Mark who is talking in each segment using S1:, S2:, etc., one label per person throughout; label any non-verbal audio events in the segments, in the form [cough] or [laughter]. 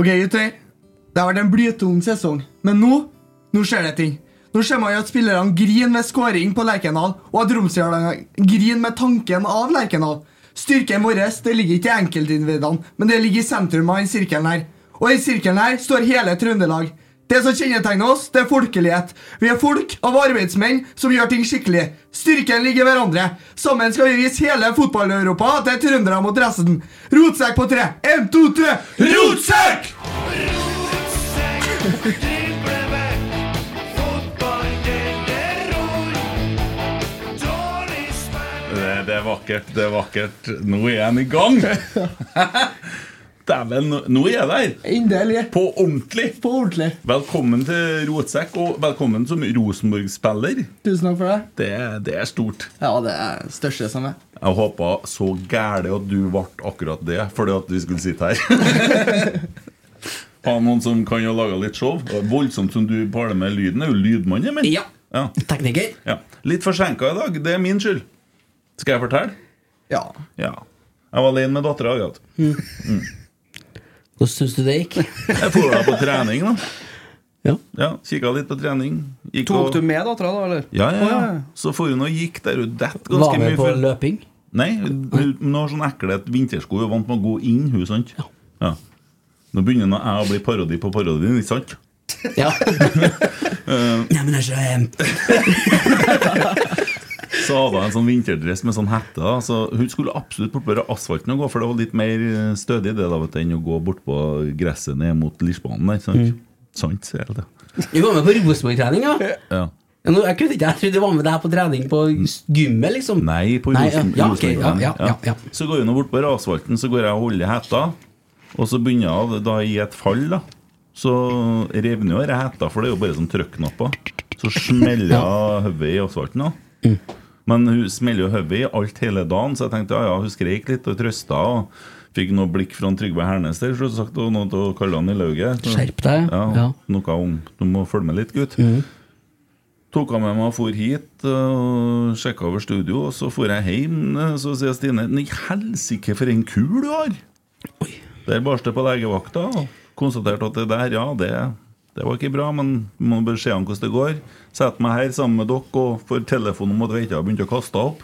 S1: Ok, gutter. Det har vært en blytung sesong, men nå nå skjer det ting. Nå ser man jo at spillerne griner ved skåring på Lerkendal, og at Romsdalene griner med tanken av Lerkendal. Styrken vår det ligger ikke i enkeltindividene, men det ligger i sentrum av den sirkelen her. Og i sirkelen her står hele Trøndelag. Det som kjennetegner oss, det er folkelighet. Vi er folk av arbeidsmenn som gjør ting skikkelig. Styrken ligger i hverandre. Sammen skal vi vise hele fotball-Europa at det er trøndere mot resten. Rotsekk på tre. En, to, tre. Rotsekk!
S2: Det, det er vakkert, det er vakkert. Nå er han i gang! [laughs] Dæven, nå- er jeg der!
S1: Endelig.
S2: På ordentlig!
S1: På ordentlig.
S2: Velkommen til Rotsekk, og velkommen som Rosenborg-spiller.
S1: Tusen takk for det.
S2: Det, det er stort.
S1: Ja, det er det største som er.
S2: Jeg håpa så gæli at du ble akkurat det, fordi at vi skulle sitte her. [laughs] Ha noen som kan jo lage litt show. Voldsomt som du parler med lyden. Er jo lydmann, Emil?
S3: Ja.
S2: Ja.
S3: Tekniker.
S2: ja. Litt forsinka i dag. Det er min skyld. Skal jeg fortelle?
S1: Ja.
S2: Ja. Jeg var alene med dattera. Agat.
S3: Hvordan syns du det gikk? [laughs]
S2: Jeg dro da på trening, da.
S3: Ja.
S2: Ja, Kikka litt på trening. Gikk
S4: Tok
S2: og-
S4: du med dattera, da? eller?
S2: Ja, ja, ja. Så for hun og gikk der hun datt ganske
S3: Var med
S2: mye.
S3: på
S2: før-
S3: løping?
S2: Nei, hun har sånn ekle vintersko. Hun er vant med å gå inn, hun, sant? Ja. Nå begynner nå jeg å bli parodi på parodien, ikke sant?
S3: Ja. [laughs] Nei, men altså eh, [laughs]
S2: Så hadde hun en sånn vinterdress med sånn hette. Så hun skulle absolutt bort på asfalten og gå, for det var litt mer eh, stødig det da, vet du, enn å gå bort på gresset ned mot Lirsbanen. der, Sant? Sant, sier jeg det.
S3: Du var med på Rosenborg-trening, ja? Jeg kunne ikke, jeg trodde du var med deg på trening på gymmet, liksom.
S2: Nei, på
S3: Nei, ja,
S2: Rosen,
S3: ja,
S2: Rosenborg,
S3: ja, ja, ja,
S2: Så går hun bort på asfalten, så går jeg og holder hetta. Og så begynner jeg da i et fall, da. Så revner jo denne hetta, for det er jo bare sånn trykknapper. Så smeller jeg hodet i asfalten. da
S3: Mm.
S2: Men hun smeller jo hodet i alt hele dagen, så jeg tenkte ja, ja, hun skreik litt og trøsta. Og fikk noe blikk fra Trygve Hernes der, selvsagt, og noe til å kalle han i lauget.
S3: Skjerp deg,
S2: Ja,
S3: ja.
S2: Noe om Du må følge med litt, gutt.
S3: Mm.
S2: Tok han med meg og for hit og sjekka over studio, og så for jeg hjem. Så sier Stine Nei, helsike, for en kul du har! Oi. Der barste på legevakta. og Konstaterte at det der, ja, det, det var ikke bra, men må bare se an hvordan det går. Sett meg her sammen med dere og får telefon om at Veita har begynt å kaste opp.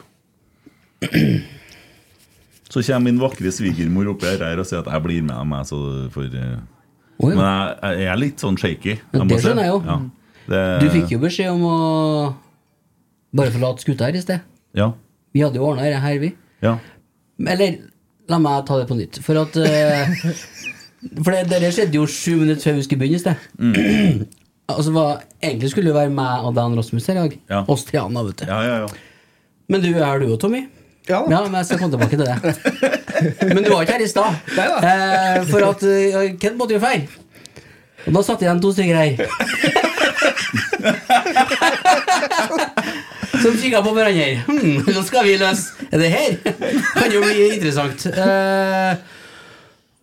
S2: Så kommer min vakre svigermor oppi her og sier at jeg blir med meg. Så for,
S3: oh, ja.
S2: Men jeg, jeg er litt sånn shaky.
S3: Ja, det skjønner jeg jo.
S2: Ja. Det,
S3: Du fikk jo beskjed om å bare forlate skuta her i sted.
S2: Ja.
S3: Vi hadde jo ordna dette her, vi.
S2: ja.
S3: Eller la meg ta det på nytt. For at eh, [laughs] For det, det skjedde jo sju minutter før vi skulle begynne i sted.
S2: Mm. [clears throat]
S3: altså, var, egentlig skulle det være meg og Dan Rasmus her i dag.
S2: Ja.
S3: Oss tre, vet du.
S2: ja, ja, ja.
S3: Men du er du jo, Tommy.
S4: Ja.
S3: Ja, men jeg skal komme tilbake til det. [laughs] Men du var ikke her i stad. Eh, for at uh, Ken måtte jo feire. Og da satt igjen to stykker her. [laughs] Som kikka på hverandre. Hm, nå skal vi løse Er det her? Kan jo bli interessant. Eh,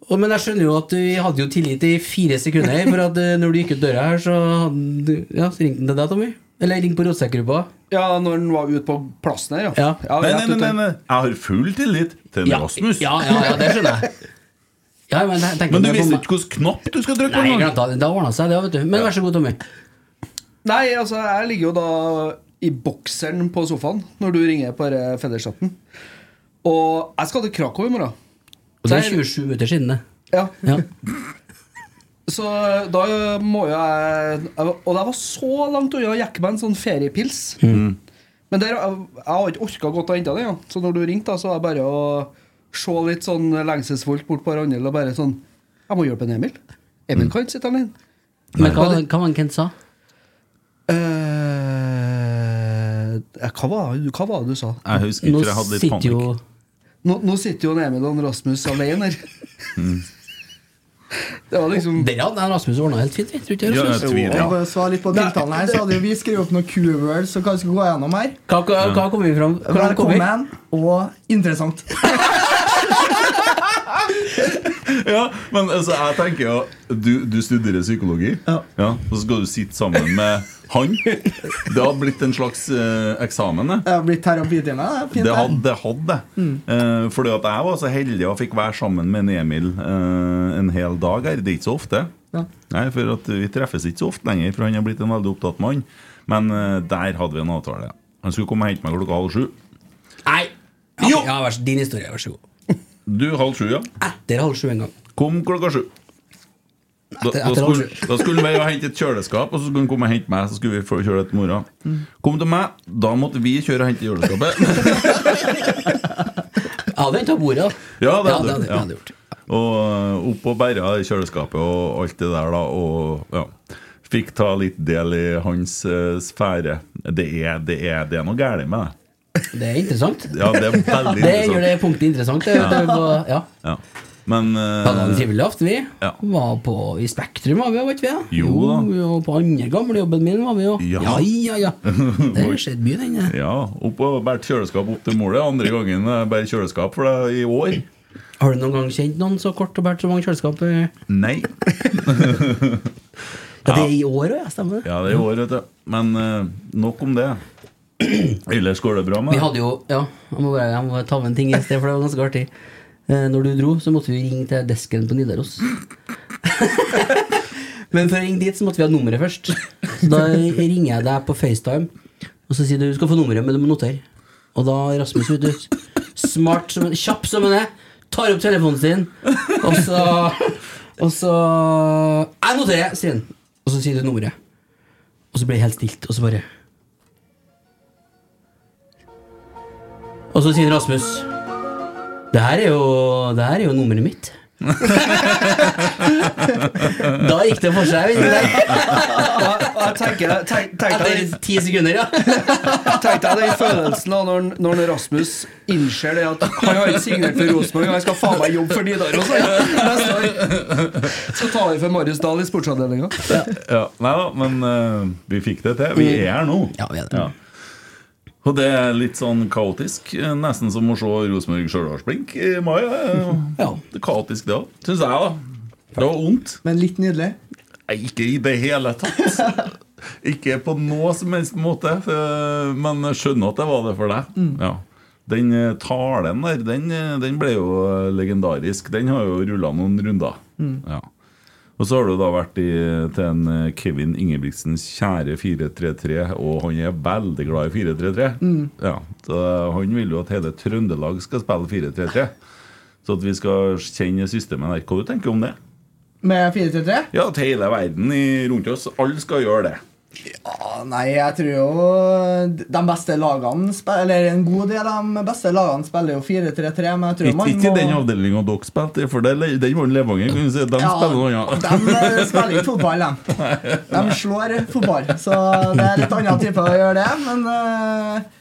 S3: og, men jeg skjønner jo at vi hadde jo tillit i fire sekunder. For at eh, når du gikk ut døra her, så hadde Ja, så ringte han til deg, Tommy? Eller ring på rotsekkgruppa?
S4: Ja, når han var ute på plassen her, ja.
S3: Ja.
S2: Nei,
S4: men,
S2: nei, nei, nei. Jeg har full tillit til
S3: Ja,
S2: Rasmus.
S3: ja, ja, ja, det skjønner jeg. Ja, men jeg
S2: Men du visste ikke hvilken knapp du skal trykke
S3: Nei,
S2: på?
S3: det. Da ordna seg det, vet du. Men vær så god, Tommy.
S4: Nei, altså, jeg ligger jo da i bokseren på sofaen når du ringer på denne Federstaten. Og jeg skal til Krakow i morgen.
S3: Og det er 27 minutter siden, det.
S4: Ja.
S3: Ja. [laughs]
S4: Så da må jo jeg Og jeg var så langt unna å jekke meg en sånn feriepils. Men der, jeg, jeg har ikke orka godt å hente det. Ja. Så når du ringte, da, så var det bare å se litt sånn lengselsfullt bort på Randel og bare sånn Jeg må hjelpe en Emil. Emil kan ikke sitte alene.
S3: Men hva, hva var det Kent sa?
S4: Eh, eh, hva, var, hva var det du sa?
S2: Jeg husker ikke, for jeg hadde litt panikk.
S4: Nå, nå sitter jo nede Emil og Rasmus alene her. Det var liksom
S3: Det hadde Rasmus ordna helt fint, vet du ikke?
S2: Ja,
S3: Rasmus?
S2: jeg tviler.
S1: Bare svare litt på tiltalen her, så hadde vi skrevet opp noen keywords så hva vi skal gå gjennom her.
S3: Hva, hva, hva kom vi fram?
S1: Velkommen og interessant. [laughs] [laughs]
S2: Ja, men altså, jeg tenker jo Du, du studerer psykologi,
S1: Ja.
S2: så skal du sitte sammen med han. Det hadde blitt en slags eh, eksamen, det.
S1: Det har blitt terapitime. Det.
S2: Det hadde
S1: det.
S2: det. Hadde. Eh, fordi at jeg var så heldig og fikk være sammen med en Emil eh, en hel dag her. Det er ikke så ofte.
S1: Ja.
S2: Nei, for at Vi treffes ikke så ofte lenger, for han er blitt en veldig opptatt mann. Men eh, der hadde vi en avtale. Han skulle komme og hente meg klokka halv sju.
S3: Nei! Ja, ja, vær så, din historie, vær så god.
S2: Du, halv sju, ja.
S3: Etter halv sju en gang.
S2: Kom klokka sju. Da,
S3: Etter-
S2: da, skulle, da skulle han være og hente et kjøleskap, og så skulle han komme og hente meg. Så skulle vi få kjøre det til mora. Kom til meg, da måtte vi kjøre og hente kjøleskapet.
S3: Jeg hadde henta bordet.
S2: Ja, det
S3: Ja,
S2: hadde
S3: det hadde-
S2: du.
S3: gjort.
S2: Og opp og bæra kjøleskapet og alt det der, da. Og ja. Fikk ta litt del i hans uh, sfære. Det er, det, er, det er noe galt med det.
S3: Det er interessant.
S2: Ja, det er veldig [laughs] interessant.
S3: Det gjør det punktet interessant. Det, det var, ja.
S2: Ja. Men
S3: Vi hadde en
S2: eh,
S3: trivelig aften, vi.
S2: Ja.
S3: Var på, I Spektrum var vi, var ikke vi?
S2: Jo da.
S3: vi var på andre gamlejobben min var vi jo.
S2: Ja.
S3: ja, ja. ja. [laughs] Det har skjedd mye, den. eh.
S2: ja, opp og bært kjøleskap opp til målet. Andre gangen jeg bærer kjøleskap for det i år.
S3: Har du noen gang kjent noen så kort og bært så mange kjøleskap? eh?
S2: Nei. [laughs]
S3: Ja, det er i år òg, ja. Stemmer det.
S2: Ja, det er i år, vet du. Men uh, nok om det. [clears throat] Ellers går det bra med
S3: Vi hadde jo Ja, jeg må, bare, jeg må ta med en ting i sted, for det var ganske artig. Eh, når du dro, så måtte vi ringe til desken på Nidaros. [laughs] Men for å ringe dit, så måtte vi ha nummeret først. Så da ringer jeg deg på FaceTime, og så sier du du skal få nummeret, men du må notere. Og da Rasmus, ut ut smart som en, kjapp som en er, tar opp telefonen sin, og så Og så Jeg noterer, sier han. Og så sier du nummeret. Og så blir det helt stilt, og så bare Og så sier Rasmus Det her er jo, det her er jo nummeret mitt. [laughs] da gikk det for seg.
S4: tenk, deg
S3: Etter ti sekunder, ja. [laughs]
S4: Tenk deg den følelsen da når, når Rasmus innser det at han har ikke signert for Rosenborg, og han skal faen meg jobbe for Nidaros ja. neste. Så tar vi for Marius Dahl i sportsavdelinga.
S2: Ja, Nei da, men uh, vi fikk det til. Vi er her nå.
S3: Ja, vi er det.
S2: Ja. Og det er litt sånn kaotisk. Nesten som å se Rosenborg Stjørdalsblink i mai. [laughs]
S3: Ja.
S2: Det er kaotisk, det òg. Syns jeg, da. Det var vondt.
S1: Men litt nydelig.
S2: Nei, Ikke i det hele tatt. [laughs] Ikke på noe som helst måte. eh, Men jeg skjønner at det var det for deg. Ja. Den eh, talen der, den, eh, den ble jo legendarisk. Den har jo rulla noen runder. Ja. Og så har du da vært i, til en eh, Kevin Ingebrigtsens kjære 433, og han er veldig glad i 433. Ja, så han vil jo at hele Trøndelag skal spille 433. Så at vi skal kjenne systemet der. Hva du tenker du om det?
S1: Med 4-3-3?
S2: Ja, at hele verden rundt oss, alle skal gjøre det.
S1: Ja, nei, jeg tror jo de beste lagene spiller, Eller en god del av de beste lagene spiller jo 4-3-3, men jeg tror
S2: Ikke,
S1: man
S2: ikke
S1: må
S2: den avdelinga dere spilte i, for det, den var Levanger. kan du si. De spiller noe annet.
S1: De eh, spiller ikke fotball, de. De slår fotball. Så det er litt annen type å gjøre det, men eh,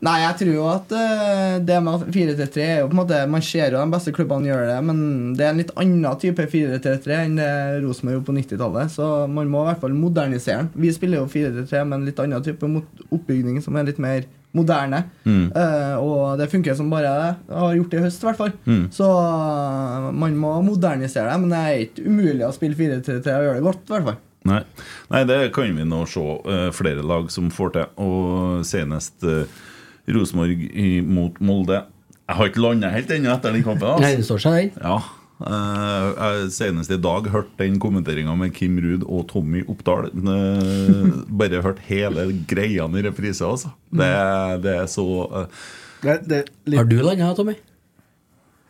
S1: Nei, jeg tror jo at eh, det med 4-3-3 er jo på en måte Man ser jo de beste klubbene gjøre det, men det er en litt annen type 4-3-3 enn det Rosenborg gjorde på 90-tallet. Så man må i hvert fall modernisere den. Vi spiller jo 4-3-3 med en litt annen type oppbygning som er litt mer moderne. Eh, og det funker som bare det. Har gjort det i høst, i hvert fall. Så eh, man må modernisere det, men det er ikke umulig å spille 4-3-3 og gjøre det godt, i hvert fall.
S2: Nei. Nei, det kan vi nå se uh, flere lag som får til. Og senest uh, Rosenborg mot Molde. Jeg har ikke landa helt ennå etter den kampen.
S3: Nei,
S2: Altså.
S3: det står seg der.
S2: Ja, Uh, jeg Senest i dag hørte den kommenteringa med Kim Ruud og Tommy Oppdal. Uh, [laughs] bare hørt hele greiene i reprise, altså. Det, det er så uh.
S4: Det, det, er litt
S3: Har du landa, Tommy?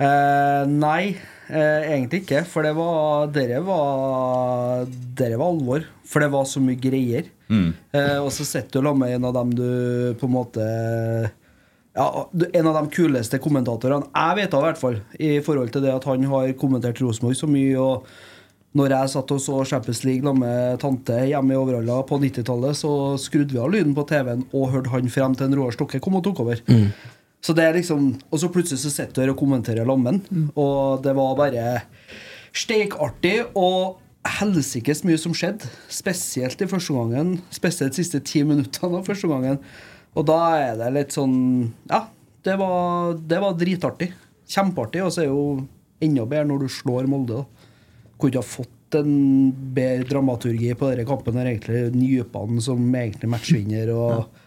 S4: Eh, nei, eh, egentlig ikke. For det var Dere var Dere var alvor. For det var så mye greier. Eh, og så sitter du sammen med en av dem du på en måte ja, En av de kuleste kommentatorene jeg vet av, i hvert fall. I forhold til det at han har kommentert Rosenborg så mye. Og når jeg satt og så Champions League med tante hjemme i Overhalla på 90-tallet, så skrudde vi av lyden på TV-en og hørte han frem til en Roar Stokke kom og tok over. Så det er liksom Og så plutselig så sitter du her og kommenterer lammen, og det var bare steikartig og helsikes mye som skjedde. Spesielt i første gangen. Spesielt de siste ti minuttene av første gangen. Og da er det litt sånn Ja, det var, det var dritartig. Kjempeartig. Og så er det jo enda bedre når du slår Molde. da kunne ikke ha fått en bedre dramaturgi på denne kampen. enn egentlig Nypan som egentlig matchvinner, og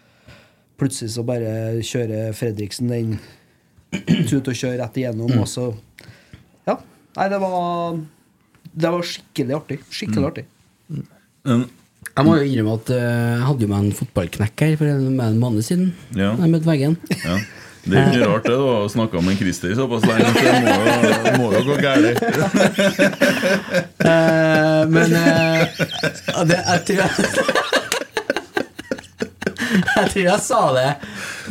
S4: plutselig så bare kjører Fredriksen den tut og kjører rett igjennom, og så Ja. Nei, det var Det var skikkelig artig. Skikkelig artig.
S2: en,
S3: Jeg må jo innrømme at eh, jeg hadde jo meg en fotballknekk her for en, med en måned siden.
S2: Ja.
S3: Jeg møtte veggen.
S2: ja. Det er ikke rart det, å snakke med Christer såpass lenge. så det må jo, må jo gå galt.
S3: uh, [laughs] men uh, det, jeg tror jeg [laughs] Jeg tror jeg sa det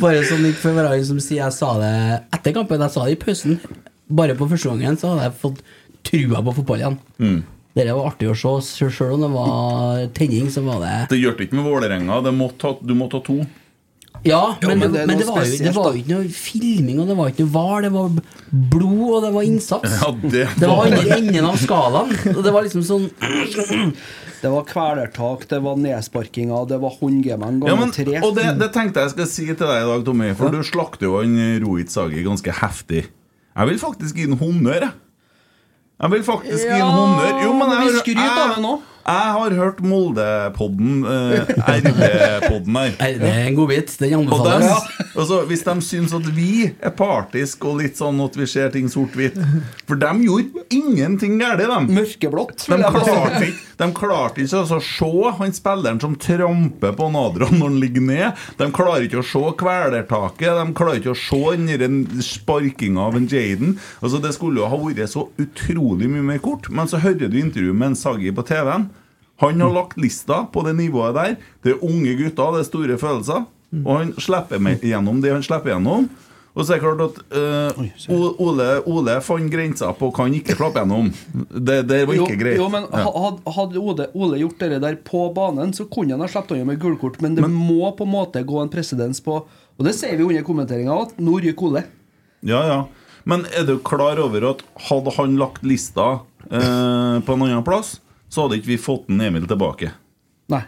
S3: bare sånn ikke for å være han som sier jeg sa det etter kampen. Jeg sa det i pausen. Bare på første gangen så hadde jeg fått trua på fotball igjen. Det var artig å se. Selv om det var tenning, så var det
S2: Det hjalp ikke med Vålerenga. Det Du måtte ha to.
S3: Ja,
S4: Jo,
S3: men,
S4: men
S3: det,
S4: det
S3: men det, var jo, det var jo ikke noe filming, og det var ikke noe var. Det var blod, og det var innsats.
S2: Ja, det
S3: Det var
S2: var
S3: andre enden av skalaen. Og det var liksom sånn [clears throat]
S4: Det var kvelertak, det var nedsparkinger, det var håndgemeng
S2: Ja,
S4: ganger
S2: men,
S4: tre.
S2: og det, det tenkte jeg skal si til deg i dag, Tommy. For du slakter jo han Rohit Sagi ganske heftig. Jeg vil faktisk gi en honnør, jeg. Jeg vil faktisk gi en
S4: Ja,
S2: honnør. Jo, men jeg,
S4: vi skryter av ham nå.
S2: Jeg har hørt Molde-podden, eh, RB-podden her.
S3: Det er en godbit. Den
S2: Og dem,
S3: anbefales.
S2: altså, hvis de syns at vi er partiske og litt sånn at vi ser ting sort-hvitt For de gjorde ingenting galt, de.
S4: Mørkeblått.
S2: De klarte ikke, de klarte ikke altså, å se han spilleren som tramper på Nadron når han ligger ned. De klarer ikke å se kvelertaket. De klarer ikke å se den sparkinga av en Jaden. Altså, det skulle jo ha vært så utrolig mye mer kort. Men så hører du intervjuet med en Saggi på TV-en. Han har lagt lista på det nivået der. Det er unge gutter, det er store følelser. Og han slipper med gjennom det han slipper gjennom. Og så er det klart at uh, Ole, Ole fant grensa på hva han ikke slapp gjennom. Det, det var ikke
S4: jo,
S2: greit.
S4: Jo, men Hadde Ole, Ole gjort det der på banen, så kunne han ha sluppet unna med gullkort. Men det må på en måte gå en presedens på Og det ser vi under kommenteringa, at nå ryker Ole.
S2: Ja, ja. Men er du klar over at hadde han lagt lista eh, på en annen plass, så hadde ikke vi fått en Emil tilbake.
S4: Nei.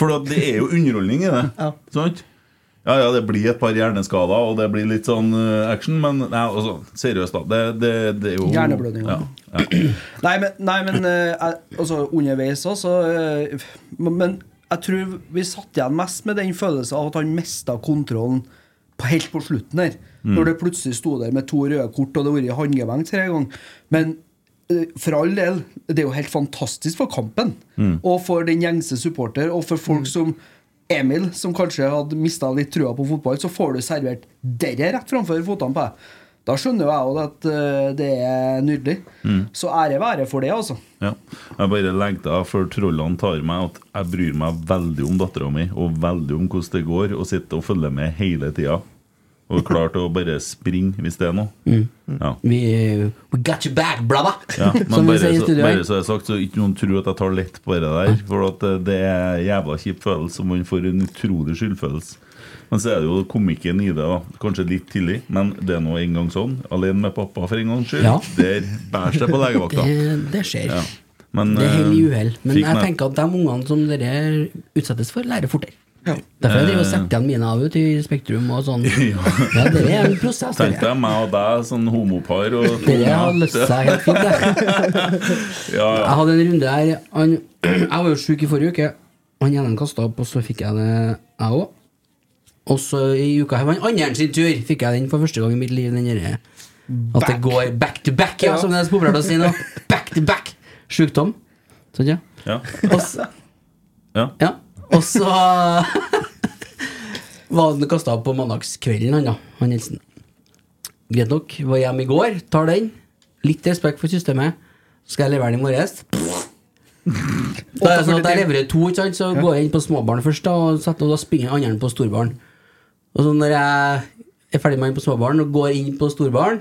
S2: For det er jo underholdning i det. [laughs] Sant? Ja, ja, det blir et par hjerneskader, og det blir litt sånn eh, action, men nei, altså, seriøst, da. Det, det, det er jo
S4: Hjerneblødning,
S2: Ja,
S4: ja.
S2: ja. [clears throat]
S4: Nei, men, nei, men uh, altså, underveis også uh, Men jeg tror vi satt igjen mest med den følelsen av at han mista kontrollen på, helt på slutten her. Når det plutselig sto der med to røde kort, og det har vært håndgemeng tre ganger. Men for all del, det er jo helt fantastisk for kampen. Og for den gjengse supporter, og for folk som Emil, som kanskje hadde mista litt trua på fotball, så får du servert dere rett framfor føttene på deg. Da skjønner jo jeg jo at eh, det er nydelig. Så ære være for det, altså.
S2: Ja. Jeg bare legger til, før trollene tar meg at jeg bryr meg veldig om dattera mi, og veldig om hvordan det går, og sitter og følger med hele tida. Og er klar til å bare springe hvis det er noe. Ja.
S3: We, We got you back, brother!
S2: Ja, [laughs] men bare, så, bare så jeg sagt, så ikke noen tror at jeg tar lett på det der. For at eh, det er jævla kjip følelse, og man får en utrolig skyldfølelse. Men så er det jo komikken i det, da. Kanskje litt tidlig, men det er nå en gang sånn. Alene med pappa for en gangs skyld.
S3: Ja.
S2: Der bæsj det på legevakta. [laughs]
S3: Det, det skjer.
S2: Ja. Men,
S3: Det er
S2: eh,
S3: uhell. Men jeg
S2: meg-
S3: tenker at de ungene som dere utsettes for, lærer fortere. Derfor jeg driver og setter igjen mine av ut i Spektrum og sånn. [laughs] Ja, det er en prosess.
S2: Tenkte deg meg og deg, sånn homopar og
S3: Det har løst seg helt fint. det. [laughs]
S2: Ja, ja.
S3: Jeg hadde en runde her han, Jeg var jo sjuk i forrige uke. Han ene kasta opp, og så fikk jeg det, jeg òg. Og så i uka her var han andre sin tur. Fikk jeg den for første gang i mitt liv. Den derre At det går back to back, ja,
S4: Ja.
S3: som det er så populært å si nå. [laughs] Back to back. Sjukdom. Sånn, ja.
S2: Ja.
S3: Og så,
S2: ja.
S3: ja. Og så [laughs] var han kasta opp på mandagskvelden, han da. Han Nilsen. Greit nok. Var hjemme i går. Tar den. Litt respekt for systemet. Så skal jeg levere den i morges. [laughs] Da er det sånn at jeg leverer to, ikke sant? så går jeg inn på småbarn først, da, og, setter, og da springer andre på storbarn. Og så når jeg er ferdig med han på småbarn og går inn på storbarn,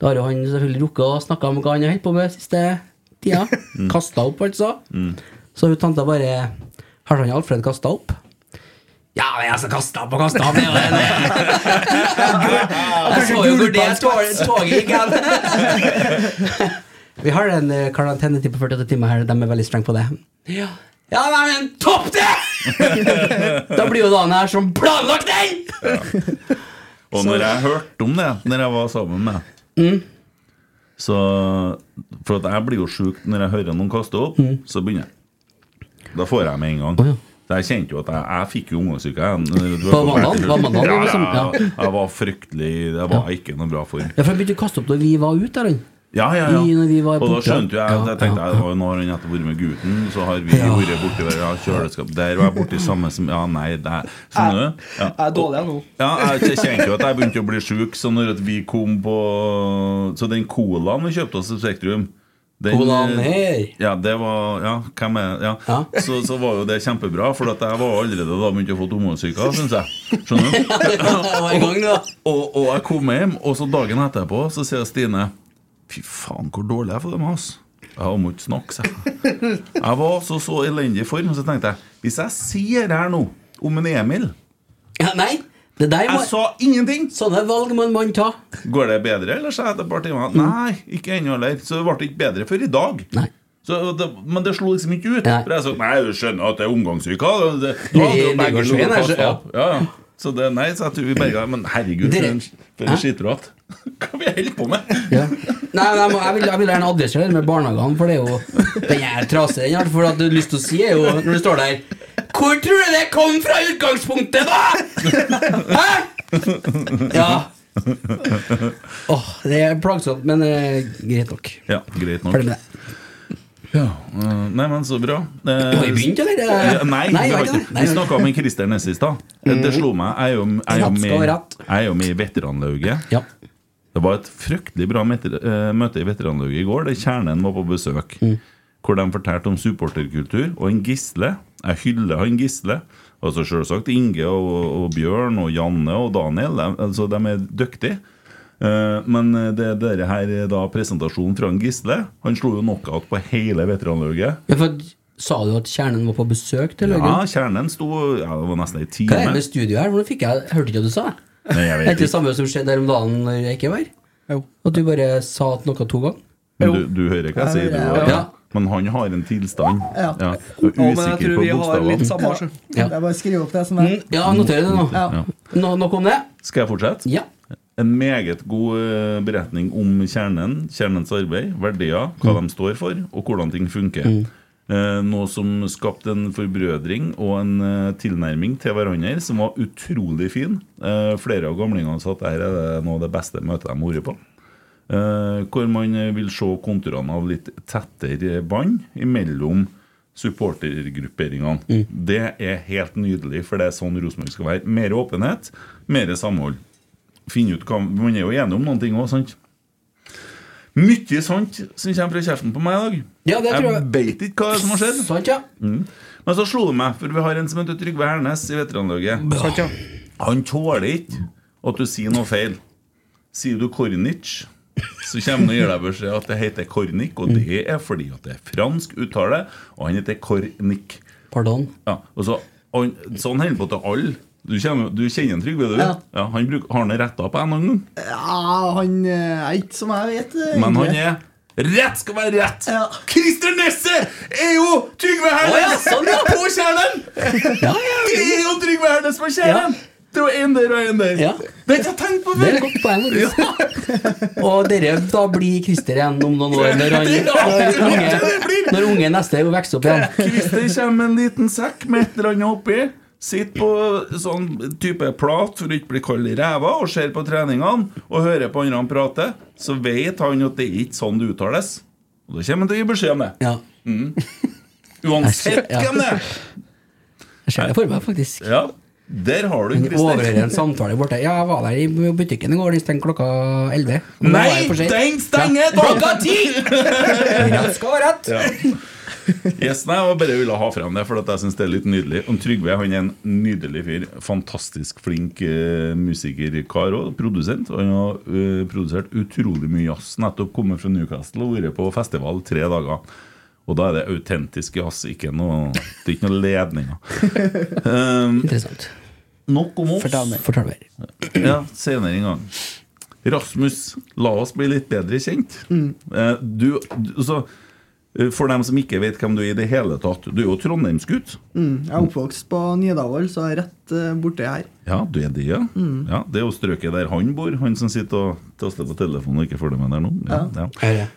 S3: da har jo han selvfølgelig rukket å snakke om hva han har holdt på med siste tida. [laughs] Kasta opp, altså. Så hun tanta bare Har han Alfred kasta opp? Ja, men jeg skal kaste opp og kaste opp. Det er. [laughs] Jeg så jo hvor det tog- toget gikk hen. [laughs] Vi har en eh, karantenetid på 48 timer her. De er veldig strenge på det. Ja, ja nei, men topp det! [laughs] Da blir jo dagen her som planlagt den!
S2: Og når jeg hørte om det, når jeg var sammen med
S3: Mm.
S2: Så For at jeg blir jo sjuk når jeg hører noen kaste opp, så begynner jeg. Da får jeg med en gang.
S3: Oh, ja.
S2: Så jeg kjente jo at jeg, jeg fikk jo
S3: ungdomssyke
S2: Ja,
S3: liksom?
S2: Jeg var fryktelig Det var ikke noe bra form.
S3: Ja, for jeg begynte å kaste opp da vi var ute Eller?
S2: Ja, ja, ja.
S3: I-
S2: og da skjønte jo jeg at jeg tenkte
S3: ja, ja.
S2: Nå har han nettopp vært med gutten, så har vi
S3: Ja.
S2: vært borti kjøleskap Der var jeg borti samme som Ja, nei, det er Skjønner du? Ja.
S4: Jeg er dårlig nå.
S2: Ja, jeg kjente jo at jeg begynte å bli sjuk, så når vi kom på Så den colaen vi kjøpte oss i Spektrum den,
S3: Colaen her.
S2: Ja, det var Ja, hvem er ja.
S3: Ja.
S2: Så, så var jo det kjempebra, for at jeg var allerede da begynt å få tomosyke, syns jeg. Skjønner du? [laughs]
S3: ja, da.
S2: Og, og jeg kom hjem, og så dagen etterpå så sier Stine Fy faen, hvor dårlig jeg er det med oss. Jeg må ikke snakke, sa jeg. Jeg var så så elendig form, så tenkte jeg Hvis jeg sier her nå om en Emil
S3: Ja, nei, det der må
S2: Jeg sa ingenting!
S3: Sånne valg må en mann ta.
S2: Går det bedre, eller sa jeg etter et par timer? Nei, ikke ennå heller. Så det ble ikke bedre før i dag.
S3: Nei.
S2: Så det, men det slo liksom ikke ut.
S3: Nei.
S2: For jeg sa nei, du skjønner at det er omgangsuka. Det- Da hadde jo begge
S3: ja.
S2: Ja, ja. Så det, nei, så jeg tror vi berga Men herregud,
S3: Dere-
S2: for en skitprat. [laughs] Hva vi holder på med?
S3: Ja. Nei, nei, jeg, vil, jeg vil gjerne adressere det med barnehagene, for det er jo Den er trasig. Den har for at du har lyst til å si, er jo når du står der Hvor tror du det kom fra utgangspunktet, da?! [laughs] Hæ?! Ja. Åh, det er plagsomt, men eh, greit nok.
S2: Ja, greit nok.
S3: Ferdig med det.
S2: Ja, øh, nei, men så bra. Eh,
S3: Har vi begynt, eller?
S2: Ja, nei,
S3: Nei,
S2: det
S3: har ikke
S2: ikke.
S3: det.
S2: Vi snakka med Christer Ness i stad. Det slo meg. Jeg er jo, jeg er jo,
S3: Rett skal
S2: med,
S3: være rett.
S2: jeg er jo med i veteranlauget.
S3: Ja.
S2: Det var et fryktelig bra meter, eh, møte i veteranlauget i går, der Kjernen var på besøk.
S3: Mm.
S2: Hvor de fortalte om supporterkultur. Og en Gisle. Jeg hyller han Gisle. Altså Selvsagt Inge og, og Bjørn og Janne og Daniel. De, altså, de er dyktige. Eh, men det, det her er da presentasjonen fra Gisle. Han slo jo knockout på hele veteranlauget.
S3: Ja, for, sa du at kjernen var på besøk til
S2: Ja,
S3: Løggen?
S2: Kjernen sto ja, Det var nesten ei
S3: Hva er det med studio her? Hvordan fikk jeg hørte ikke hva du sa?
S2: Nei, jeg vet
S3: ikke det samme som skjedde her om dagen når jeg ikke var her?
S4: Jo.
S3: At du bare sa at noe to ganger?
S2: Men du, du hører hva jeg sier, du òg.
S3: Ja.
S2: Men han har en tilstand.
S1: Ja.
S2: Ja. Og usikker
S4: tror
S2: på
S4: vi har litt
S2: bokstavene.
S4: Ja. Det
S3: Ja.
S1: bare å skrive opp det som er
S3: Mm, ja, noterer det nå.
S1: Ja.
S3: Nå, nok om det.
S2: Skal jeg fortsette?
S3: Ja.
S2: En meget god eh, beretning om kjernen, kjernens arbeid, verdier, hva de står for, og hvordan ting funker. Eh, noe som skapte en forbrødring og en eh, tilnærming til hverandre som var utrolig fin. Eh, flere av gamlingene sa at dette er noe av det beste møtet de har vært på. Eh, hvor man vil se konturene av litt tettere bånd mellom supportergrupperingene. Det er helt nydelig, for det er sånn Rosenborg skal være. Mer åpenhet, mer samhold. Finne ut hva Man er jo enig om noen ting òg, sant? Mye sånt som kommer fra kjeften på meg i dag.
S3: Ja, det tror jeg.
S2: jeg vet ikke hva som har skjedd.
S3: Sant, ja.
S2: Men så slo det meg, for vi har en som heter Trygve Hernes i veteranlaget. Han tåler ikke at du sier noe feil. Sier du Kornic, så kommer han og gir deg beskjed at det heter Kornik, og det er fordi at det er fransk uttale, og han heter Kornik.
S3: Pardon.
S2: Ja, og så, og han- sånn holder han på til alle. Du, kjenner- du kjenner Trygve, du?
S1: Ja.
S2: han bruk, har han retta på en noen gang?
S1: Ja, han eh, er ikke som jeg vet. Egentlig.
S2: Men han er Rett skal være rett!
S1: Ja.
S2: Christer Nesse er jo Trygve Hernes
S3: oh, ja, sånn, ja.
S2: på kjernen!
S3: Ja, ja.
S2: Det er jo Trygve Hernes på kjernen! Det var én der og én der.
S3: Ja.
S2: Det har ikke jeg tenkt på før!
S3: godt poeng. Ja. [laughs] Og dere, da blir Christer igjen om noen år, når, han, [laughs] når, unge, når unge neste vokser opp igjen.
S2: Christer kommer med en liten sekk med et eller annet oppi. Sitter på sånn type plat for å ikke bli kald i ræva og ser på treningene og hører på andre prate, så vet han at det er ikke sånn det uttales. Og da kommer han til å gi beskjed om det.
S3: Ja.
S2: Uansett
S3: Ja.
S2: hvem det er.
S3: Jeg ser det for meg, faktisk.
S2: Ja, der har du
S3: Overhører en samtale borte. Ja, jeg var der i butikken i går, den stengte klokka 11. Og nå var
S2: Nei, den stenger.
S3: Klokka ti! Rett skal være rett.
S2: Ja. Yes, nei, jeg bare ville ha frem det, for jeg syns det er litt nydelig. Og Trygve han er en nydelig fyr. Fantastisk flink uh, musikerkar og produsent. Og han har uh, produsert utrolig mye jazz. Nettopp kommet fra Newcastle og vært på festival tre dager. Og da er det autentisk jazz, ikke noe, det er ikke noe ledninger. Um, [laughs]
S3: Interessant.
S2: nok om oss.
S4: Fortell
S3: mer.
S2: Ja, senere en gang. Rasmus, la oss bli litt bedre kjent. Eh, Du, du så, eh, For dem som ikke vet hvem du er i det hele tatt, du er jo trondheimsgutt.
S1: Mm, jeg er oppvokst på Nidarvoll, så jeg er rett uh, borti her.
S2: Ja, du er det, ja. ja. Det er jo strøket der han bor, han som sitter og taster på telefonen og ikke følger med der nå. Ja, ja.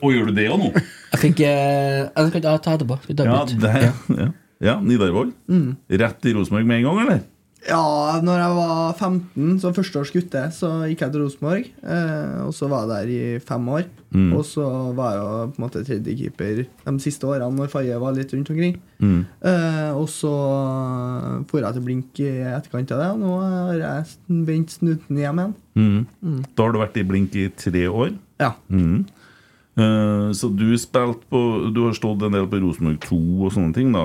S2: Og gjør du det òg nå?
S3: Jeg fikk eh, Jeg kan ta etterpå.
S2: Ja, det, ja. ja Nidarvoll. Rett i Rosenborg med en gang, eller?
S1: Ja, når jeg var 15, som førsteårs gutte, så gikk jeg til Rosenborg. Eh, og så var jeg der i fem år. Og så var jeg jo på en måte tredjekeeper de siste årene når Faye var litt rundt omkring. Eh, og så for jeg til Blink i etterkant av det, og nå har jeg vendt snuten hjem igjen.
S2: Mm. Da har du vært i blink i tre år.
S1: Ja.
S2: Mhm. Eh, så du spilte på Du har stått en del på Rosenborg 2 og sånne ting, da?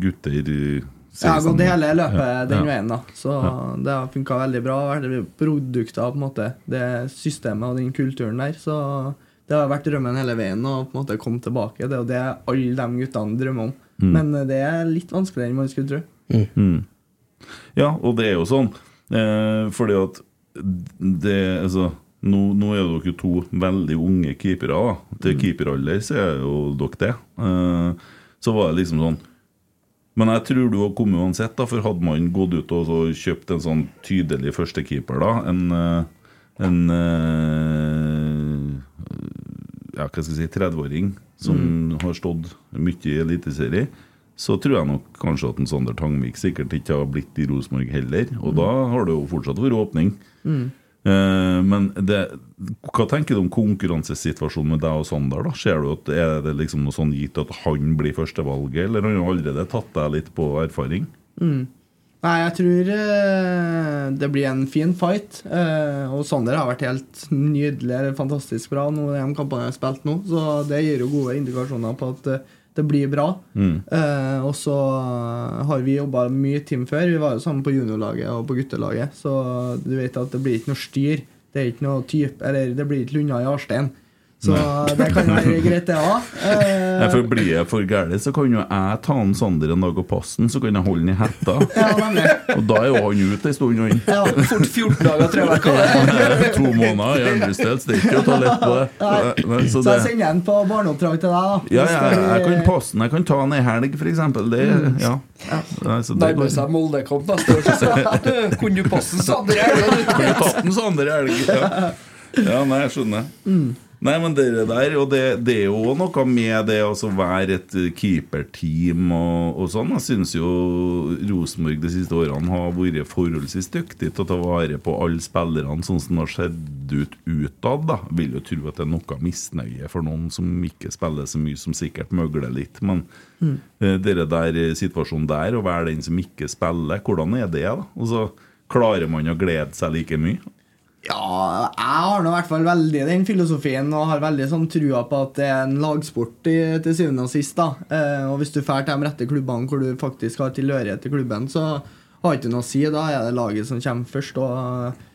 S2: Gutter
S1: Jeg har gått hele løpet
S2: Ja,
S1: den
S2: ja.
S1: veien, da. Så det har funka veldig bra. Produkter på en måte det systemet og den kulturen der. Så det har vært drømmen hele veien å på en måte komme tilbake. Det er jo det alle de guttene drømmer om.
S2: Mm.
S1: Men eh, det er litt vanskeligere enn man skulle tro.
S2: Ja, og det er jo sånn. Eh, fordi at det Altså nå, nå er dere to veldig unge keepere. da Til keeperalder så er jo dere det. Eh, så var det liksom sånn Men jeg tror du har kommet uansett, da for hadde man gått ut og så kjøpt en sånn tydelig førstekeeper, da En, eh, en eh, ja, hva skal jeg si, 30-åring som har stått mye i Eliteserie, så tror jeg nok kanskje at en Sander Tangvik sikkert ikke har blitt i Rosenborg heller. Og da har det jo fortsatt vært åpning. Eh, men det, hva tenker du om konkurransesituasjonen med deg og Sander? da? Ser du at Er det liksom noe sånn gitt at han blir førstevalget, eller har han allerede tatt deg litt på erfaring?
S1: Nei, jeg tror eh, det blir en fin fight. Eh, og Sander har vært helt nydelig, fantastisk bra nå de kampene jeg har spilt nå. Så det gir jo gode indikasjoner på at eh, det blir bra. Eh, og så har vi jobba mye team før. Vi var jo sammen på juniorlaget og på guttelaget. Så du vet at det blir ikke noe styr. Det er ikke noe type, eller det blir ikke Lunna i Arstein. Så det kan være [laughs] greit, det òg.
S2: Eh, for Blir jeg for gæren, så kan jo jeg ta han Sander en dag og passe han, så kan jeg holde han i hetta. [laughs]
S1: ja.
S2: Og da er jo han ute ei stund. Han.
S1: Ja.
S4: Fort 14 dager, tror jeg. Hva er?
S2: To måneder i Så det er ikke å ta lett på det. Nei, så
S1: Så
S2: det
S1: jeg sender han på barneoppdrag til deg, da.
S2: ja, ja, jeg kan passe han. Jeg kan ta den ei helg, f.eks. Det, ja. Nei, det
S4: Nærmer seg Moldekamp neste år. Så du, [laughs] kunne du passe Sander her?
S2: Kan du tatt den Sander i helg? Ja. ja, nei, jeg skjønner. Nei, men det der, og det, det er jo noe med det å altså være et eh, keeperteam og, og sånn. Jeg syns jo Rosenborg de siste årene har vært forholdsvis dyktig til å ta vare på alle spillerne sånn som det har sett ut utad. da. Vil jo tro at det er noe misnøye for noen som ikke spiller så mye, som sikkert møgler litt. Men mm. dere der eh, situasjonen der, å være den som ikke spiller, hvordan er det? da? Og så Klarer man å glede seg like mye?
S1: Ja, jeg har nå i hvert fall veldig den filosofien og har veldig sånn trua på at det er en lagsport i, til syvende og sist. da eh, Og hvis du drar til de rette klubbene hvor du faktisk har tilhørighet til klubben, så har ikke noe å si. Da er det laget som kommer først. Og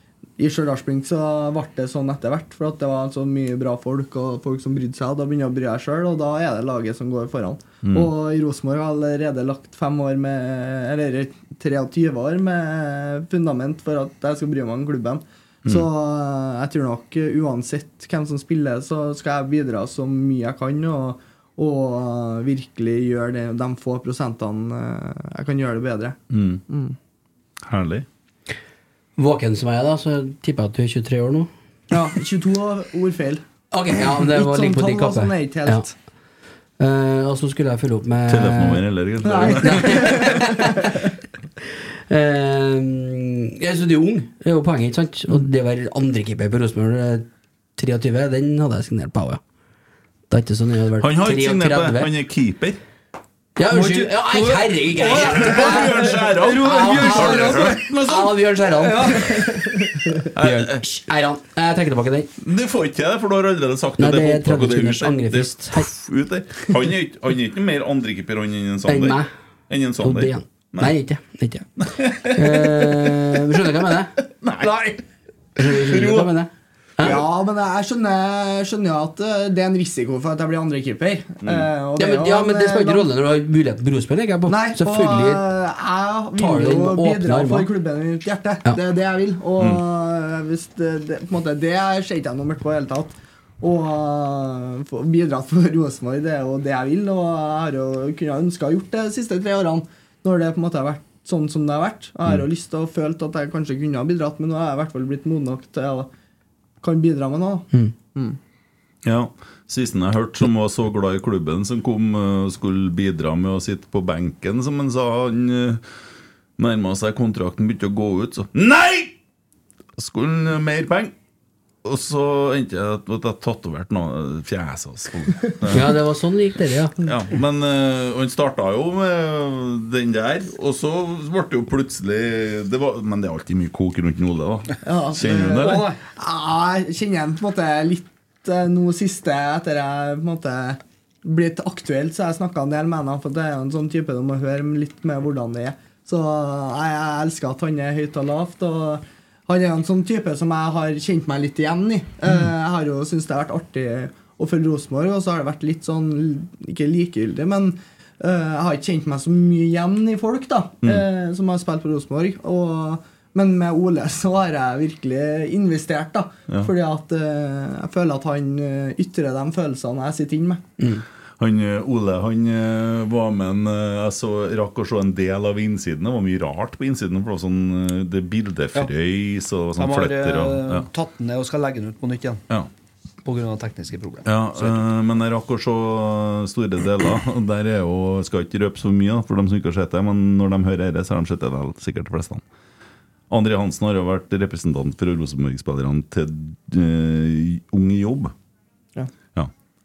S1: i Stjørdalsblink så ble det sånn etter hvert, for at det var så mye bra folk og folk som brydde seg. Da begynner jeg å bry deg sjøl, og da er det laget som går foran. Og i Rosenborg har allerede lagt fem år med Eller 23 år med fundament for at jeg skal bry meg om klubben. Så eh, jeg tror nok eh, uansett hvem som spiller, så skal jeg bidra så mye jeg kan. Og, og eh, virkelig gjøre det, de få prosentene eh, jeg kan gjøre det bedre.
S2: Herlig.
S3: Våken som jeg er, da, så tipper jeg at du er 23 år nå.
S1: Ja, 22 ordfeil. Okay,
S3: Ok, ja, men det var
S1: Litt sånn
S3: din
S1: tall og
S3: kappe.
S1: sånn er ikke helt
S3: Eh, og så skulle jeg følge opp med
S2: Telefonnummer eller egentlig. [laughs]
S3: Eh, jeg så du er ung, det er jo poenget, ikke sant? Og det å være andrekeeper på Rosenborg eh, 23, den hadde jeg signert på ja. Det er ikke sånn jeg hadde vært
S2: Han har ikke signert på det. Han er keeper.
S3: Ja, unnskyld. Ja, herregud.
S2: Bjørn Skjæran.
S3: Bjørn Skjæran. Bjørn Skjæran. Jeg trekker tilbake den.
S2: Du får ikke det, for du har allerede sagt
S3: Nei, det er
S2: er opptak, og
S3: 30
S2: det er
S3: sekunders
S2: ut der.
S3: angrefrist.
S2: Er. Han er ikke, er mer andrekeeper enn en Sander.
S3: Enn meg.
S2: Enn en Sander.
S3: Det. Nei, ikke. ikke. Eh, skjønner du hva jeg mener? [laughs]
S2: Nei.
S3: Skjønner du hva jeg mener? Hæ?
S1: Ja, men jeg skjønner, skjønner jo at eh, det er en risiko for at jeg blir andrekeeper.
S2: Mm.
S1: Eh,
S3: Ja, men, ja, men det spiller
S1: ingen
S3: ikke rolle når du har mulighet til brospill. jeg.
S1: Nei,
S3: Selvfølgelig.
S1: og jeg vil jo bidra for klubben i mitt hjerte.
S3: Ja.
S1: Det er det jeg vil. Og mm. hvis det, det, på en måte, det ser ikke jeg noe mørkt på i det hele tatt. Og bidra bidratt for Rosenborg, det er jo det jeg vil. Og jeg har jo kunnet ønske å ha gjort det de siste tre årene, når det på en måte har vært sånn som det har vært. Jeg har jo lyst til å føle at jeg kanskje kunne ha bidratt, men nå har jeg i hvert fall blitt moden nok til å kan bidra med noe.
S2: Ja. Sisten jeg hørte som var så glad i klubben, som kom og skulle bidra med å sitte på benken, som han sa han uh, nærma seg kontrakten, begynte å gå ut, så Nei! Skulle han mer penger? Og så endte jeg at at jeg tatoverte noe fjeset hans. [laughs]
S3: Ja, det var sånn det gikk, dere, ja.
S2: Ja, men eh, han starta jo med den der, og så ble det jo plutselig det var, Men det er alltid mye kok rundt Ole, da.
S1: Ja,
S2: Kjenner du det, eller?
S1: Ja, Jeg kjenner igjen på en måte litt eh, noe siste etter jeg på en måte blitt aktuelt, så jeg snakka en del med ham. For det er jo en sånn type du må høre litt med hvordan det er. Så jeg, jeg elsker at han er høyt og lavt. Og han er en sånn type som jeg har kjent meg litt igjen i. Mm. Jeg har jo syntes det har vært artig å følge Rosenborg, og så har det vært litt sånn ikke likegyldig, men eh, jeg har ikke kjent meg så mye igjen i folk da eh, som har spilt på Rosenborg. Men med Ole så har jeg virkelig investert, da.
S2: Ja.
S1: Fordi at jeg føler at han ytrer de følelsene jeg sitter inne med.
S2: Han, eh, Ole han eh, var med en eh, Jeg så, rakk å se en del av innsiden. Det var mye rart på innsiden. For det, var sånn, det bildefrøys og
S4: De
S2: sånn
S4: har
S2: fletter. Og,
S4: eh,
S2: ja.
S4: tatt den ned og skal legge den ut på nytt igjen.
S2: Ja.
S4: Pga. tekniske problemer.
S2: Ja, øh, men jeg rakk å se store deler. og Der er jo, skal ikke røpe så mye, for dem som ikke har sett det. Men når de hører det, så har de sett det sikkert de fleste. André Hansen har jo vært representant for Rosenborg-spillerne til øh, Ung i jobb.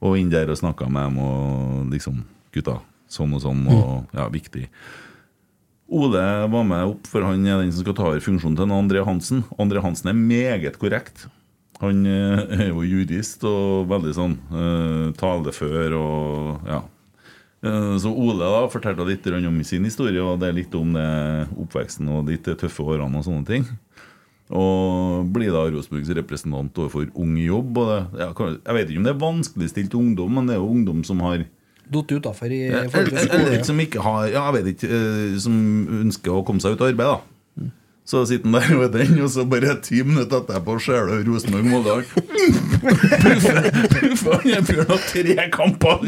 S2: Og inn der og snakka med dem og liksom Gutta, sånn og sånn, og ja, viktig. Ole var med opp, for han er den som skal ta over funksjonen til André Hansen. André Hansen er meget korrekt. Han eh, er jo jurist og veldig sånn uh, talefør og ja. Eh, Så Ole da fortalte litt om sin historie, og det er litt om det oppveksten og de tøffe årene og sånne ting. Og blir da Rosenborgs representant overfor Ung i jobb. Og det, ja, jeg vet ikke om det er vanskeligstilt ungdom, men det er jo ungdom som har
S4: Datt utafor i
S2: eller, som ikke har Ja, jeg vet ikke eh, Som ønsker å komme seg ut av arbeid, da. Så sitter han der [laughs] med den, og så bare ti minutter etterpå ser du Rosenborg-Molde. Han fyren har tre kamper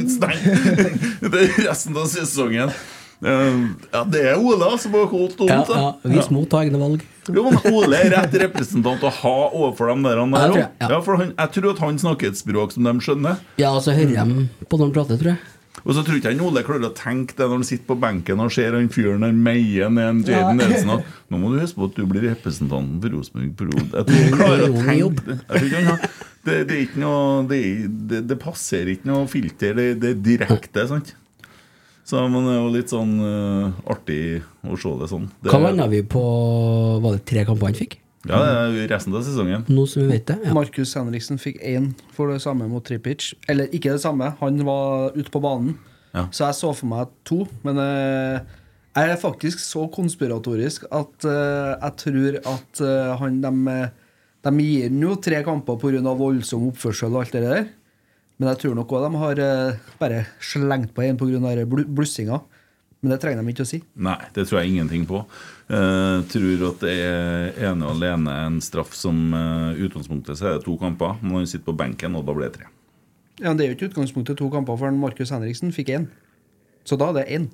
S2: er resten av sesongen. Eh, Ja, det er Ola som har holdt dumt.
S3: Ja, ja, Vis mot egne valg.
S2: Jo, men Ole er rett representant å ha overfor dem der. Han
S3: Ja,
S2: der
S3: jeg, tror ja.
S2: for han, jeg tror at han snakker et språk som de skjønner.
S3: Ja, og så hører de på når de prater, tror jeg.
S2: Og så tror ikke jeg Ole klarer å tenke det når han sitter på benken og ser han fyren der meie ned en Jaden Nelson at Nå må du huske på at du blir representanten for Rosenborg Pro. Jeg tror han klarer å tenke det. Han det, det noe Det, det, det passer ikke noe filter. Det, det er direkte, sant? Så men det er jo litt sånn uh, artig å se det sånn. Det,
S3: Hva landa vi på Var det tre kamper han fikk?
S2: Ja, det er resten av sesongen.
S3: Nå som vi vet det. Ja.
S4: Markus Henriksen fikk én for det samme mot Tripic. Eller ikke det samme, han var ute på banen.
S2: Ja.
S4: Så jeg så for meg to. Men uh, jeg er faktisk så konspiratorisk at uh, jeg tror at han de, de gir ham jo tre kamper pga. voldsom oppførsel og alt det der. Men jeg tror nok òg de har eh, bare slengt på en pga. blussinga. Men det trenger de ikke å si.
S2: Nei, det tror jeg ingenting på. Jeg tror at det er ene og alene en straff som uh, utgangspunktet så er det to kamper. Men han sitter på benken, og da blir det tre.
S4: Ja, men Det er jo ikke utgangspunktet to kamper, for Markus Henriksen fikk én. Så da er det én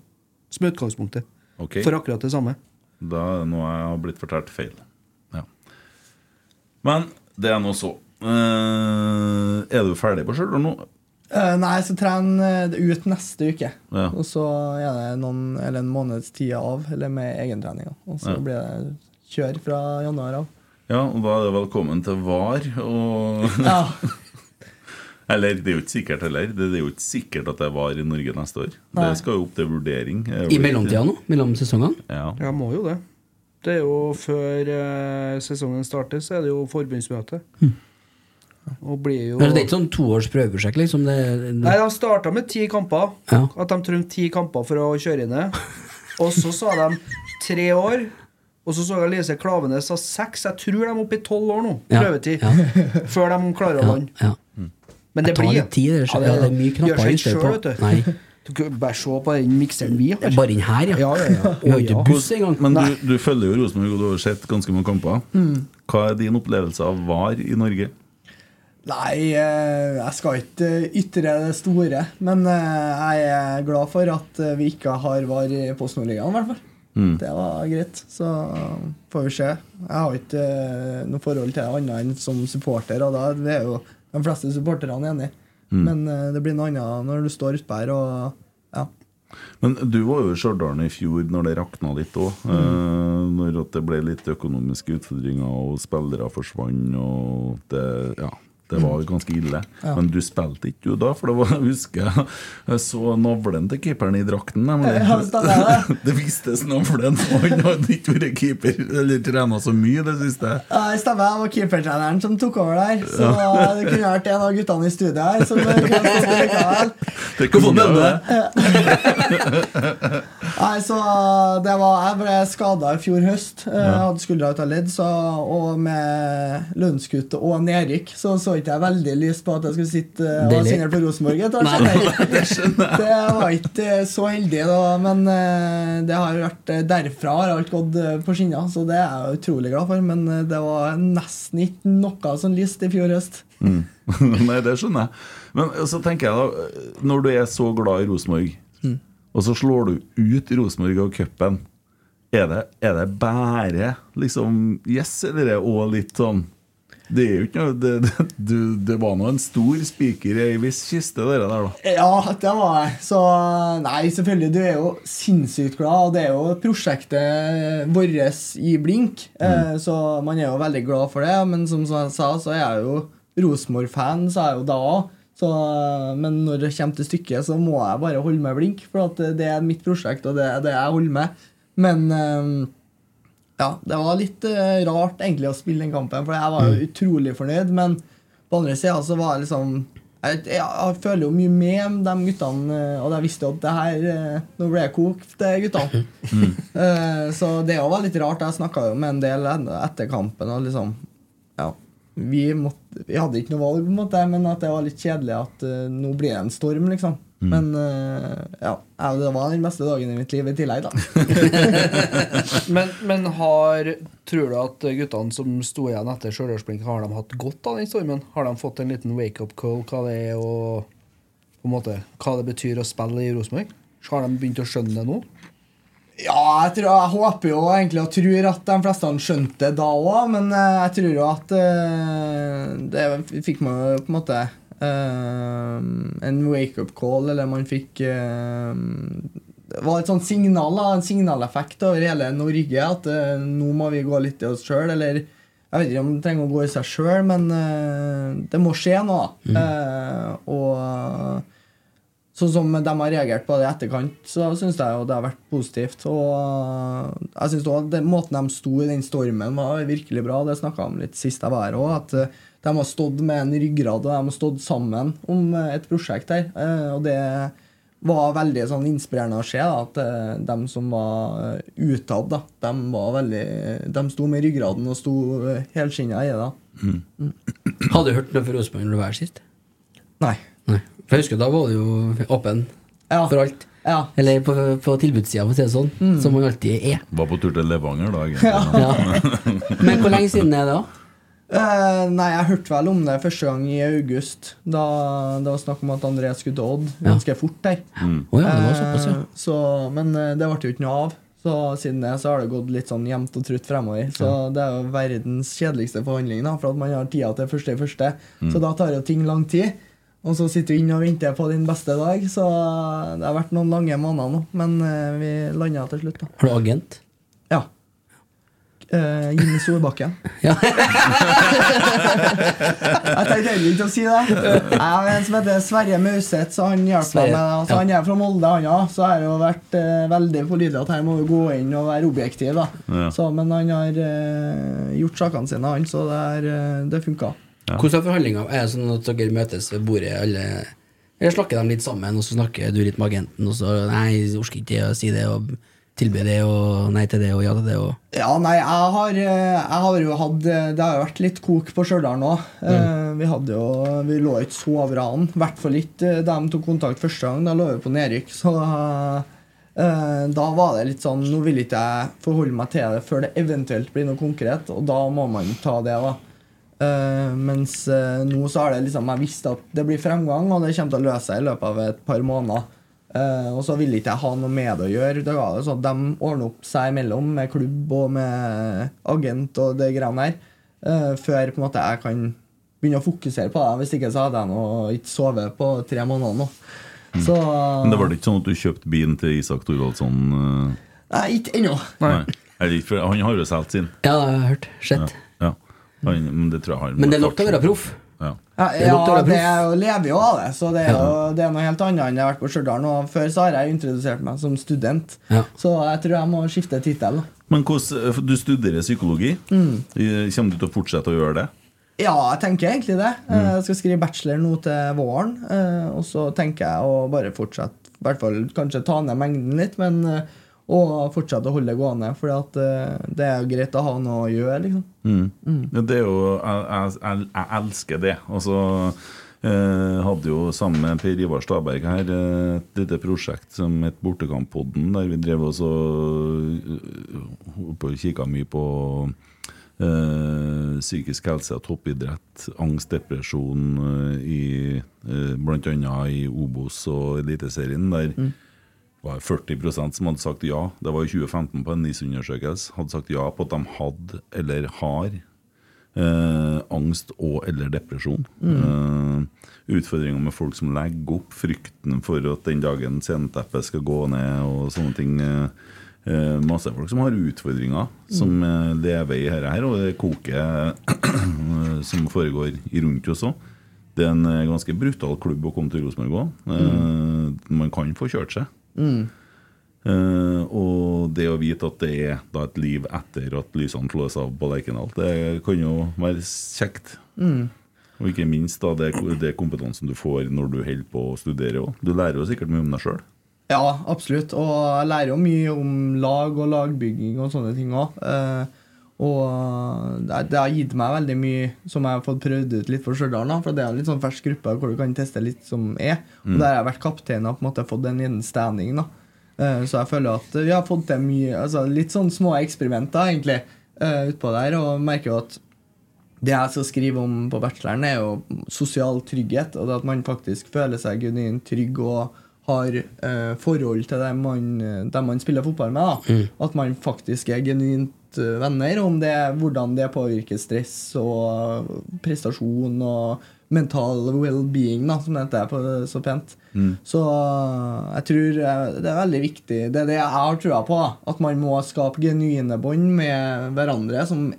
S4: som er utgangspunktet.
S2: Okay.
S4: For akkurat det samme.
S2: Da er det noe jeg har blitt fortalt feil. Ja. Men det er nå så. Eh, er du ferdig på Stjørdal nå?
S1: Uh, nei, så trener det ut neste uke.
S2: Ja.
S1: Og så er det noen, eller en måneds tid av, eller med egentreninga. Og så
S2: Ja.
S1: blir det kjør fra januar av.
S2: Ja, og da er det velkommen til VAR. Og [laughs]
S1: Ja. [laughs]
S2: Eller det er jo ikke sikkert heller. Det er jo ikke sikkert at det er VAR i Norge neste år.
S1: Nei.
S2: Det skal jo opp til vurdering. Er
S3: I mellomtida nå? Mellom sesongene?
S2: Ja.
S4: ja, må jo det. Det er jo før eh, sesongen starter, så er det jo forbundsmøte. Og blir jo
S3: Men det er ikke sånn toårs prøveprosjekt, liksom? Det,
S4: Nei, de starta med ti kamper.
S3: Ja.
S4: At de trengte ti kamper for å kjøre inn det. Og så sa de tre år. Og så så jeg Lise Klavenes sa seks. Jeg tror de er oppe i tolv år nå. Prøvetid.
S3: ja.
S4: Før de klarer å lande.
S3: ja.
S4: Men det blir
S3: tid, det, ja, det er mye knapper på.
S4: vet du.
S3: Nei.
S4: Du bare se på den mikseren vi har.
S3: bare inn her, ja.
S4: Ja, ja, ja. [laughs]
S3: Vi har ikke buss engang.
S2: Men du, du følger jo Rosenborg, og du har sett ganske mange kamper.
S1: Mm.
S2: Hva er din opplevelse av VAR i Norge?
S1: Nei, eh, jeg skal ikke ytre det store. Men eh, jeg er glad for at eh, vi ikke har VAR i Post Nord-ligaen, i hvert fall.
S2: Mm.
S1: Det var greit. Så får vi se. Jeg har ikke noe forhold til det annet enn som supporter, og da er jo de fleste supporterne enige.
S2: Mm.
S1: Men det blir noe annet når du står utpå her og ja.
S2: Men du var jo i Stjørdal i fjor når det rakna litt òg.
S1: Mm.
S2: når det ble litt økonomiske utfordringer, og spillere forsvant, og det Ja. Det var ganske ille.
S1: Ja.
S2: Men du spilte ikke du da? For det var, jeg husker jeg, jeg så navlen til keeperen i drakten.
S1: Ja, det. [laughs]
S2: det vistes navlen, og han hadde ikke vært keeper eller trena så mye det siste.
S1: Ja, det stemmer. Det var keepertreneren som tok over der. Så det kunne vært en av guttene i studiet her. Som.
S2: Det kunne det.
S1: Nei, så det var Jeg ble skada i fjor høst. Jeg hadde skuldra ut av ledd, så, og med lønnskutt og nedrykk så så ikke jeg veldig lyst på at jeg skulle sitte og
S3: Deilig.
S1: på Rosenborg. et år senere. [laughs] Det var ikke så heldig, da, men eh, det har vært derfra har alt gått eh, på skinner, så det er jeg utrolig glad for. Men eh, det var nesten ikke noe som lyste i fjor høst.
S2: Mm. [laughs] Nei, det skjønner jeg. Men så tenker jeg da, når du er så glad i Rosenborg,
S1: Mm.
S2: og så slår du ut Rosenborg og cupen, er det, er det bare liksom yes, eller er det òg litt sånn Det er jo ikke noe Det, det, det var nå en stor spiker i ei viss kiste, det der, da.
S1: Ja, det var jeg. Så nei, selvfølgelig, du er jo sinnssykt glad, og det er jo prosjektet vårt i blink. Mm. så man er jo veldig glad for det. Men som jeg sa, så er jeg jo Rosenborg-fan, så er jeg jo da òg. Men når det kommer til stykket, så må jeg bare holde meg blink, for det er mitt prosjekt, og det er det jeg holder med. Men eh, ja, det var litt eh, rart egentlig å spille den kampen, for jeg var jo utrolig fornøyd. Men på andre sida så var jeg liksom jeg, jeg, jeg føler jo mye med de guttene, eh, og jeg visste jo at det her eh, Nå ble jeg kokt, eh, guttene. [laughs] Eh, så det var litt rart. Jeg snakka jo med en del etter kampen, og liksom Ja. Vi, måtte, vi hadde ikke noe valg, på en måte, men at det var litt kjedelig at nå blir det en storm, liksom. Men eh, ja, det var den beste dagen i mitt liv i tillegg, da. [laughs]
S4: Men, men har Tror du at guttene som sto igjen etter Stjørdalsblink, har de hatt godt av den stormen? Har de fått en liten wake-up call hva det er og på en måte, hva det betyr å spille i Rosenborg? Har de begynt å skjønne det nå?
S1: Ja, jeg, tror, jeg håper jo egentlig og tror at de fleste skjønte det da òg, men eh, jeg tror jo at eh, Det fikk man jo på en måte eh, en wake-up call, eller man fikk uh, Det var et sånt signal, en signaleffekt over hele Norge, at uh, nå må vi gå litt i oss sjøl, eller jeg vet ikke om det trenger å gå i seg sjøl, men eh, det må skje noe. Eh, og Sånn som de har reagert på det i etterkant, så syns jeg jo det har vært positivt. Og jeg også at måten de sto i den stormen, var virkelig bra. Det snakka jeg om litt sist jeg var her òg. De har stått med en ryggrad, og de har stått sammen om øh, et prosjekt her. Eh, Og det var veldig sånn inspirerende å se da, at øh, de som var utad, da, de var veldig De sto med ryggraden og sto helskinna i det. Mm.
S3: Hadde du hørt noe fra Rosenborg når du var her sist?
S1: Nei.
S3: Nei. For jeg husker Da var du jo åpen
S1: Ja.
S3: for alt.
S1: Ja.
S3: Eller på, på tilbudssida, for å si det sånn. Som man alltid er.
S2: Var på tur til Levanger da, egentlig.
S3: Ja. Men hvor lenge siden er det, da?
S1: Eh, nei, jeg hørte vel om det første gang i august. Da det var snakk om at André skulle til Odd ganske fort der.
S3: Å ja, det var såpass, ja.
S1: Eh, så, men eh, det ble jo ikke noe av. Så siden det så har det gått litt sånn jevnt og trutt fremover. Så det er jo verdens kjedeligste forhandling, da, for at man har tida til første i første. Så da tar jo ting lang tid. Og så sitter du inne og venter på din beste dag, så det har vært noen lange måneder nå. Men eh, vi landa til slutt, da.
S3: Har du agent?
S1: Ja. Uh, Jimmy Solbakken. [laughs]
S3: Ja.
S1: Jeg tenkte heller ikke å si det. Jeg har en som heter Sverre Mauseth, så han hjelper meg med. Altså,
S3: ja.
S1: Han er fra Molde, han òg, så har jeg jo vært uh, veldig pålitelig at her må du gå inn og være objektiv. da
S2: Ja.
S1: så, Men han har uh, gjort sakene sine, han, så det, er, eh, det funka.
S3: Hvordan er forhandlinga? Er det sånn at dere møtes ved bordet, alle Eller snakker de litt sammen, og så snakker du litt med agenten, og så Nei, jeg orker ikke å si det, og tilby det, og nei til det, og ja til det, og
S1: Ja, nei, jeg har, eh, jeg har jo hatt eh, Det har jo vært litt kok på Stjørdal nå. Mm. Vi hadde jo Vi lå ikke så over an. I hvert fall ikke eh, da de tok kontakt første gang. Da lå vi på nedrykk. Så eh, da var det litt sånn Nå vil ikke jeg forholde meg til det før det eventuelt blir noe konkret, og da må man ta det, da. Uh, mens uh, nå så har det liksom jeg visst at det blir fremgang, og det kommer til å løse seg i løpet av et par måneder. Eh, og så ville ikke jeg ha noe med det å gjøre. Det var jo sånn De ordner opp seg imellom med klubb og med agent og det greiene der. Uh, før på en måte jeg kan begynne å fokusere på det. Hvis ikke så hadde jeg nå ikke sovet på tre måneder nå. Så
S2: Men det var ikke sånn at du kjøpte bilen til Isak Thorvaldsson? Uh...
S1: Nei, ikke ennå.
S2: Han har jo solgt sin.
S3: Ja, det har jeg hørt. Sett.
S2: ja. Han, men det tror jeg han
S3: Men det er nok til å være proff.
S2: Ja.
S1: Ja,
S3: Det
S1: ja det er jo, lever jo av det, så det er,
S3: Ja.
S1: jo, det er noe helt annet enn jeg har vært på Stjørdal. Før så har jeg introdusert meg som student,
S3: Ja.
S1: så jeg tror jeg må skifte tittel.
S2: Men hos, du studerer psykologi.
S1: Mm.
S2: Eh, Kommer du til å fortsette å gjøre det?
S1: Ja, jeg tenker egentlig det.
S2: Mm.
S1: Eh, Jeg skal skrive bachelor nå til våren. eh, Og så tenker jeg å bare fortsette, i hvert fall kanskje ta ned mengden litt, men eh, og fortsette å holde det gående. For det er jo greit å ha noe å gjøre, liksom.
S2: Mm. Ja, det er jo Jeg, jeg, jeg, elsker det. Og så eh, hadde jo sammen med Per Ivar Staberg her eh, et lite prosjekt som het Bortekamppodden, der vi drev oss og uh, kikka mye på eh, psykisk helse og toppidrett, angst, depresjon eh, i blant annet i Obos og Eliteserien. Der var 40% som hadde sagt ja. Det var i 2015 på en NIS-undersøkelse. Hadde sagt ja på at de hadde eller har eh, angst og eller depresjon. Eh, utfordringer med folk som legger opp, frykten for at den dagen sceneteppet skal gå ned og sånne ting. Eh, eh, masse folk som har utfordringer, som mm. lever i dette her, og det koket som foregår i rundt oss òg. Det er en eh, ganske brutal klubb å komme til Rosenborg òg. Mm. man kan få kjørt seg. Eh, og det å vite at det er da et liv etter at lysene slås av på Lerkendal, det kan jo være kjekt. Og ikke minst da det, det kompetansen du får når du holder på å studere òg. Du lærer jo sikkert mye om deg sjøl.
S1: Ja, absolutt. Og jeg lærer jo mye om lag og lagbygging og sånne ting òg. Og det, det har gitt meg veldig mye som jeg har fått prøvd ut litt for Stjørdal. For det er en litt sånn fersk gruppe hvor du kan teste litt som er. Og der har jeg vært kaptein og på en måte fått en liten standing. da. Eh, så jeg føler at vi har fått til mye altså Litt sånn små eksperimenter, egentlig, uh, utpå der. Og merker jo at det jeg skal skrive om på bacheloren, er jo sosial trygghet. Og det at man faktisk føler seg genuint trygg og har eh, forhold til dem man, dem man spiller fotball med. da At man faktisk er genuint venner. Om det, hvordan det påvirker stress og prestasjon og mental well-being, da, som det heter så pent. Så eh, jeg tror eh, det er veldig viktig. Det er det jeg har trua på. At man må skape genuine bånd med hverandre. Som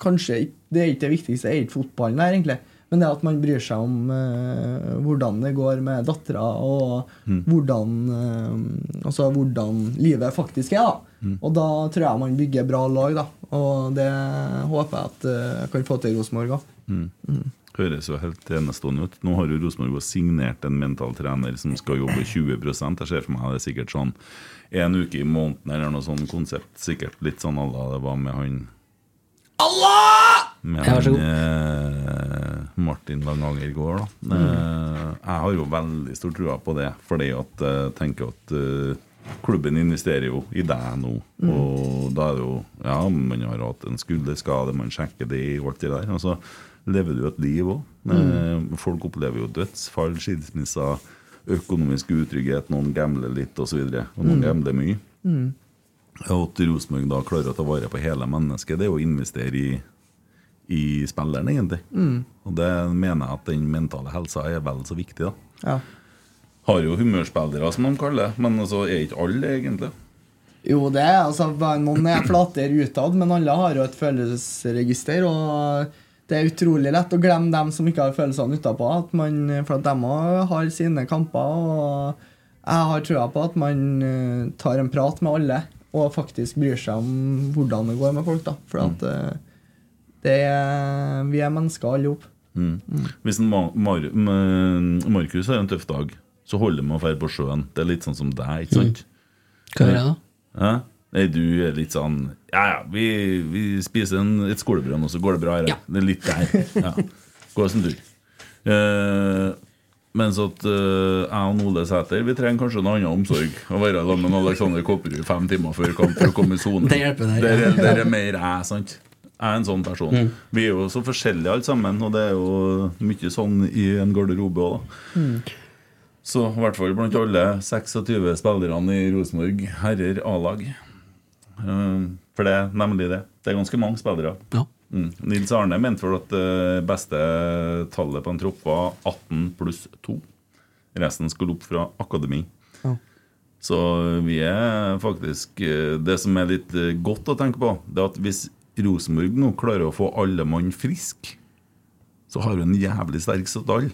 S1: kanskje Det er ikke det viktigste, det er ikke fotballen her, egentlig. Men det at man bryr seg om uh, hvordan det går med dattera, og hvordan, uh, altså hvordan livet faktisk er. da Og da tror jeg man bygger bra lag, da. Og det håper jeg at eh, jeg kan få til i Rosenborg òg.
S2: Høres jo helt enestående ut. Nå har jo Rosenborg signert en mental trener som skal jobbe 20 Jeg ser for meg det er sikkert sånn en uke i måneden eller noe sånn konsept. Sikkert litt sånn Allah det var med han
S3: Allah! Med
S2: han eh, Martin Langanger går, da. Eh, jeg har jo veldig stor trua på det, fordi at jeg tenker at eh, klubben investerer jo i deg nå. Og da er det jo Ja, man har hatt en skulderskade, man sjekker det og alt det der. Og så lever du et liv òg. Folk opplever jo dødsfall, skilsmisser, økonomisk utrygghet, noen gambler litt osv. Og, så og noen gambler mye. Og at Rosenborg da klarer å ta vare på hele mennesket, det er å investere i, i spilleren, egentlig.
S1: Mm.
S2: Og det mener jeg at den mentale helsa er vel så viktig, da.
S1: Ja.
S2: Har jo humørspillere, som de kaller det, men altså er ikke alle det, egentlig.
S1: Jo, det er altså Noen er flatere utad, men alle har jo et følelsesregister. Og det er utrolig lett å glemme dem som ikke har følelsene utapå. At man, for at de har sine kamper. Og jeg har trua på at man eh, tar en prat med alle og faktisk bryr seg om hvordan det går med folk. da For at mm. det er, vi er mennesker alle sammen.
S2: Mm. Hvis en Mar Mar Markus har en tøff dag, så holder det med å dra på sjøen. Det er litt sånn som deg, ikke sant?
S3: Hva gjør jeg da?
S2: Hæ? Nei, du er litt sånn Ja, ja, vi, vi spiser en, et skolebrød, og så går det bra her.
S3: Ja.
S2: Det er litt der. [laughs] Ja. Går som du. tur. Eh, mens at eh, jeg og Ole Sæter Vi trenger kanskje en annen omsorg. Å være sammen med Alexander Kopperud fem timer før kamp for å komme i sone. [laughs]
S3: Det hjelper deg,
S2: Det
S3: ja.
S2: er, det er mer jeg, sant? Jeg er en sånn person.
S3: Mm.
S2: Vi er jo så forskjellige alle sammen, og det er jo mye sånn i en garderobe òg, da. Så i hvert fall blant alle 26 spillerne i Rosenborg, herrer A-lag. Eh, For det er nemlig det. Det er ganske mange spillere.
S3: Ja.
S2: Mm. Nils Arne mente vel at det beste tallet på en tropp var 18 pluss 2. Resten skulle opp fra akademi.
S1: Ja.
S2: Så vi er faktisk eh, Det som er litt eh, godt å tenke på, det er at hvis Rosenborg nå klarer å få alle mann frisk, så har hun en jævlig sterk stall.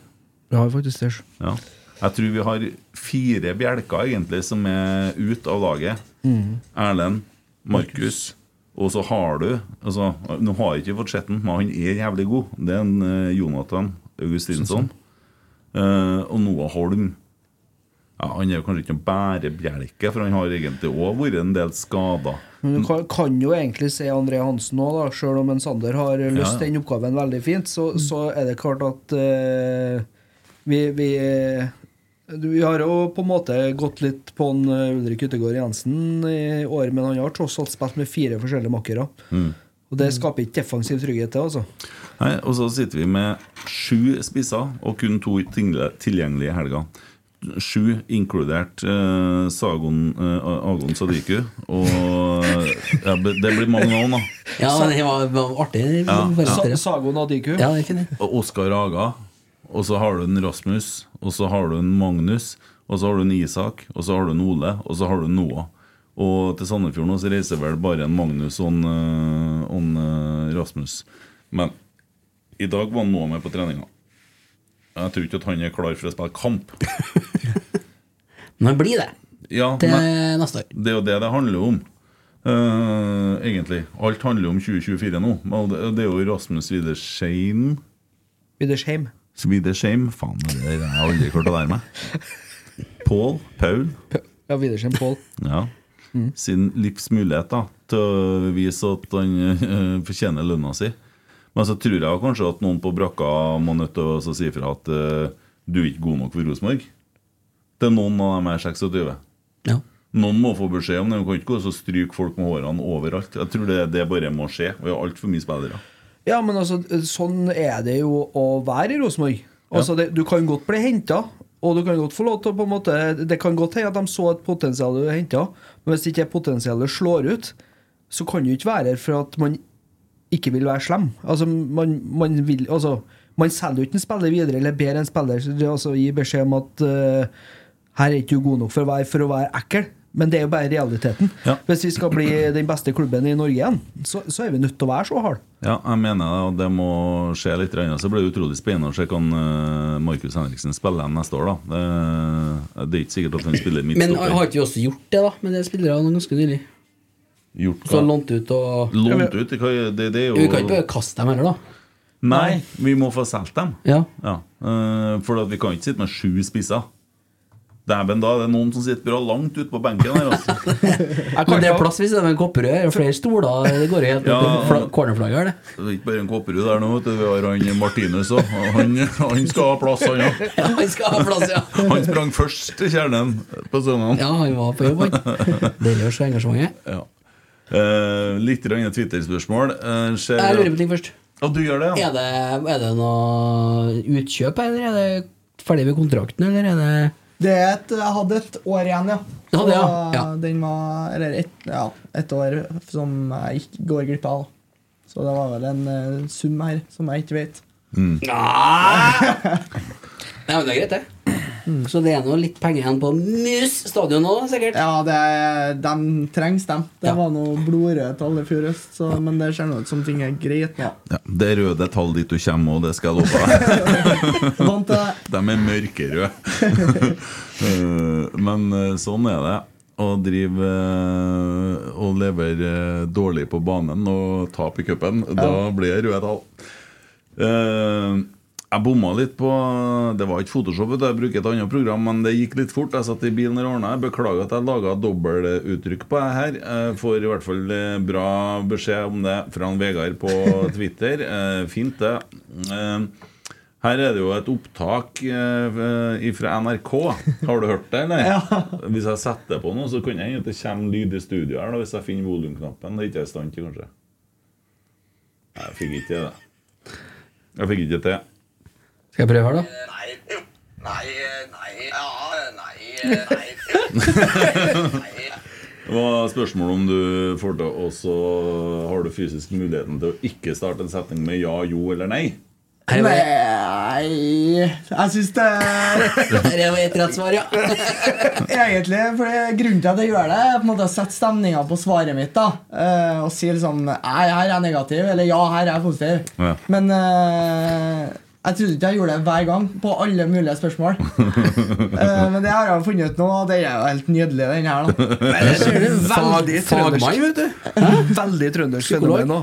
S4: Ja, faktisk det.
S2: Ja. Jeg tror vi har fire bjelker egentlig som er ut av laget. Erlend, Markus, og så har du altså, Nå har jeg ikke fått sett den, men han er jævlig god. Det er en uh, Jonathan Augustinsson. Uh, og Noah Holm. Ja, han er jo kanskje ikke noen bærebjelke, for han har egentlig òg vært en del skada.
S4: Men du kan, kan jo egentlig se André Hansen òg, sjøl om en Sander har løst
S2: Ja.
S4: den oppgaven veldig fint, så, så er det klart at uh, vi, vi vi har jo på en måte gått litt på en eh, Ulrik Yttergård Jensen i år, men han har tross alt spilt med fire forskjellige makkere. Og det skaper ikke defensiv trygghet, det, altså.
S2: Nei, Og så sitter vi med sju spisser og kun to tilgjengelige i helga. Sju, inkludert eh, Sagon, eh, Agon Sadiku. Og ja, det blir mange navn, da.
S3: Ja, men det var, var artig.
S2: Ja.
S4: Sa,
S3: Ja.
S4: Sago Nadiku.
S3: ja, ikke det.
S2: Og Oskar Aga. Og så har du en Rasmus, og så har du en Magnus, og så har du en Isak, og så har du en Ole, og så har du en Noah. Og til Sandefjord nå så reiser vel bare en Magnus og en, eh, og en eh, Rasmus. Men i dag var Noah med på treninga. Jeg tror ikke at han er klar for å spille kamp. [laughs]
S3: Men han blir det
S2: Ja,
S3: til
S2: men
S3: neste år.
S2: det er jo det det handler om. Uh, egentlig. Alt handler om 2024 nå. Det, det er jo Rasmus Widersheim
S4: Widersheim.
S2: Widersheim Faen, det der har jeg aldri klart å lære meg. Paul, Paul,
S4: Ja, Videre Shame Paul.
S2: ja. sin livsmulighet da, til å vise at han uh, fortjener lønna si. Men så tror jeg kanskje at noen på brakka må nødt til å si fra at uh, du er ikke god nok for Rosenborg. Til noen av dem er 26.
S3: Ja.
S2: Noen må få beskjed om det. De kan ikke gå og stryke folk med hårene overalt. Jeg tror det, det bare må skje. Vi har altfor mye spillere.
S4: Ja, men altså, sånn er det jo å være i Rosenborg. Altså, ja. du kan godt bli henta, og du kan godt få lov til å på en måte Det kan godt hende at de så et potensial du henta, men hvis ikke potensialet slår ut, så kan du ikke være her for at man ikke vil være slem. Altså, man, man vil Altså, man selger jo ikke en spiller videre eller ber en spiller altså, gi beskjed om at uh, her er ikke du god nok for å være, for å være ekkel. Men det er jo bare realiteten.
S2: Ja.
S4: Hvis vi skal bli den beste klubben i Norge igjen, så, så er vi nødt til å være så harde.
S2: Ja, jeg mener det, og det må skje litt. grann. Så blir det utrolig spennende å se kan eh, Markus Henriksen spille igjen neste år. da Det, det er ikke sikkert at han spiller
S3: Men har ikke vi også gjort det, da? Med det spiller han ganske nylig?
S2: Gjort
S3: Så lånt ut og
S2: Lånt ut? Det, Det, det er jo
S3: Vi kan ikke bare kaste dem heller, da.
S2: Nei, vi må få solgt dem.
S3: Ja.
S2: Ja, eh, For at vi kan ikke sitte med sju spisser. Dæven, da er det noen som sitter bra langt ute på benken her. Altså. [laughs]
S3: Men det er plass hvis det er en Kopperød. Det er flere stoler. Det går jo helt
S2: Ja.
S3: ja. cornerflagget her, det.
S2: Det er ikke bare en Kopperud der nå, vet du. vi har han Martinus òg. Han, han skal ha plass, han òg. [laughs]
S3: Ja, han skal ha plass, ja. [laughs]
S2: Han sprang først til kjernen på søndag.
S3: Ja, han var på jobb, han. Deilig å se engasjementet.
S2: Ja. Eh, litt Twitter-spørsmål. Eh,
S3: Jeg lurer på ting først.
S2: Og du gjør det, ja?
S3: Er det, er det noe utkjøp, her, eller er det ferdig med kontrakten, eller er det
S1: Det er et, jeg hadde et år igjen, ja.
S3: Det hadde, ja. Ja.
S1: Den var Eller et, ja, et år som jeg gikk, går glipp av. Så det var vel en uh, sum her som jeg ikke vet.
S3: Ah! Nei, men det er greit, det. Så det er nå litt penger igjen på Mus stadion nå, sikkert.
S1: Ja, det, de trengs, dem. Det
S3: Ja.
S1: var noe blodrøde tall i fjor høst, så, men det ser nå ut som ting er greit nå.
S2: Ja, det er røde tall dit du kommer, og det skal jeg love deg. [laughs]
S1: Vant til det. [laughs]
S2: De er mørkerøde. [laughs] Eh, Men eh, sånn er det. Å drive og levere eh, dårlig på banen og tape i cupen, da blir det røde tall. Eh, Jeg bomma litt på Det var ikke Photoshop, jeg bruker et annet program, men det gikk litt fort. Jeg satt i bilen og ordna. Beklager at jeg laga dobbeltuttrykk på det her. Jeg får i hvert fall eh, bra beskjed om det fra han Vegard på [laughs] Twitter. Eh, Fint, det. Eh, her er det jo et opptak eh, fra NRK. Har du hørt det, eller? [laughs] Hvis jeg setter på noe, så kan jeg at det kommer lyd i studio her, da, hvis jeg finner volumknappen. Det er ikke jeg i stand til, kanskje. Jeg fikk ikke til det. Jeg fikk ikke til.
S3: Skal jeg prøve her, da?
S5: Nei, jo. Nei, nei, ja, nei, nei. nei.
S2: Det var spørsmålet om du får til også har du fysisk muligheten til å ikke starte en setning med ja, jo eller nei.
S1: Nei Jeg syns det [laughs]
S3: her var ett rett svar, ja. [laughs]
S1: Egentlig, for Grunnen til at jeg gjør det, er på en måte å sette stemninga på svaret mitt. da eh, Og si liksom Nei, her er jeg negativ, eller ja, her er jeg positiv.
S2: Ja.
S1: Men eh, jeg trodde ikke jeg gjorde det hver gang, på alle mulige spørsmål. uh, [laughs] men det har jeg funnet ut nå, og det er jo helt nydelig, den her. da
S3: Der ser du
S4: Veldig
S3: trøndersk fagmann, vet du.
S4: Veldig trøndersk fenomen nå.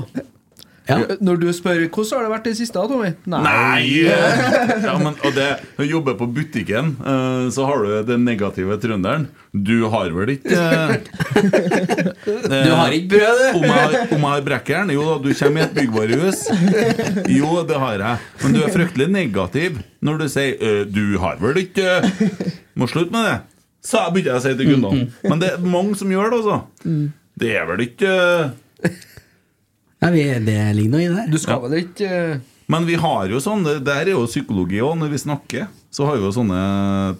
S3: Ja.
S4: Når du spør hvordan har det vært i det siste, Tommy?
S2: Nei! [laughs] Ja, men, og det, Når du jobber på butikken, eh, så har du den negative trønderen. Du har vel ikke eh, [laughs]
S3: Du har ikke brød, du.
S2: Om jeg, har- om jeg har brekkeren? Jo da, du kommer i et byggvarehus. Jo, det har jeg. Men du er fryktelig negativ når du sier «Øh, 'du har vel ikke Må slutte med det. Så begynte jeg å si til kundene. Men det er mange som gjør det, altså. Det er vel ikke
S3: Ja, vi, det ligger noe i det.
S4: Du skal vel ikke eh,
S2: Men vi har jo sånn Det der er jo psykologi òg. Når vi snakker, så har vi jo sånne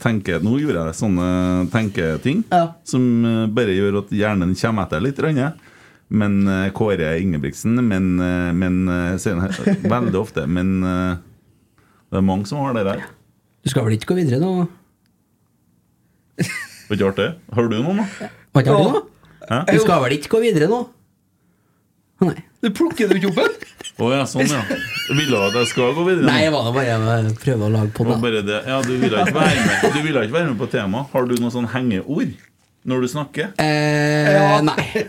S2: tenke... Nå gjorde jeg sånne tenketing
S1: Ja.
S2: som eh, bare gjør at hjernen kommer etter litt. Rønne. Men eh, Kåre Ingebrigtsen Men, men sier [laughs] Veldig ofte. Men det er mange som har det der.
S3: Du skal vel ikke gå videre nå?
S2: Var ikke artig? Har du noen, da?
S3: Var ikke artig nå?
S2: Hæ?
S3: Du skal vel ikke gå videre nå? Nei.
S4: Du plukker du ikke opp?
S2: Å ja, sånn, ja. Ville du at jeg skal gå videre?
S3: Nei, jeg var bare prøve å lage på
S2: Det bare det. Ja, du ville ikke være med Du ville ikke være med på temaet. Har du noen sånn hengeord når du snakker?
S3: Eh, nei.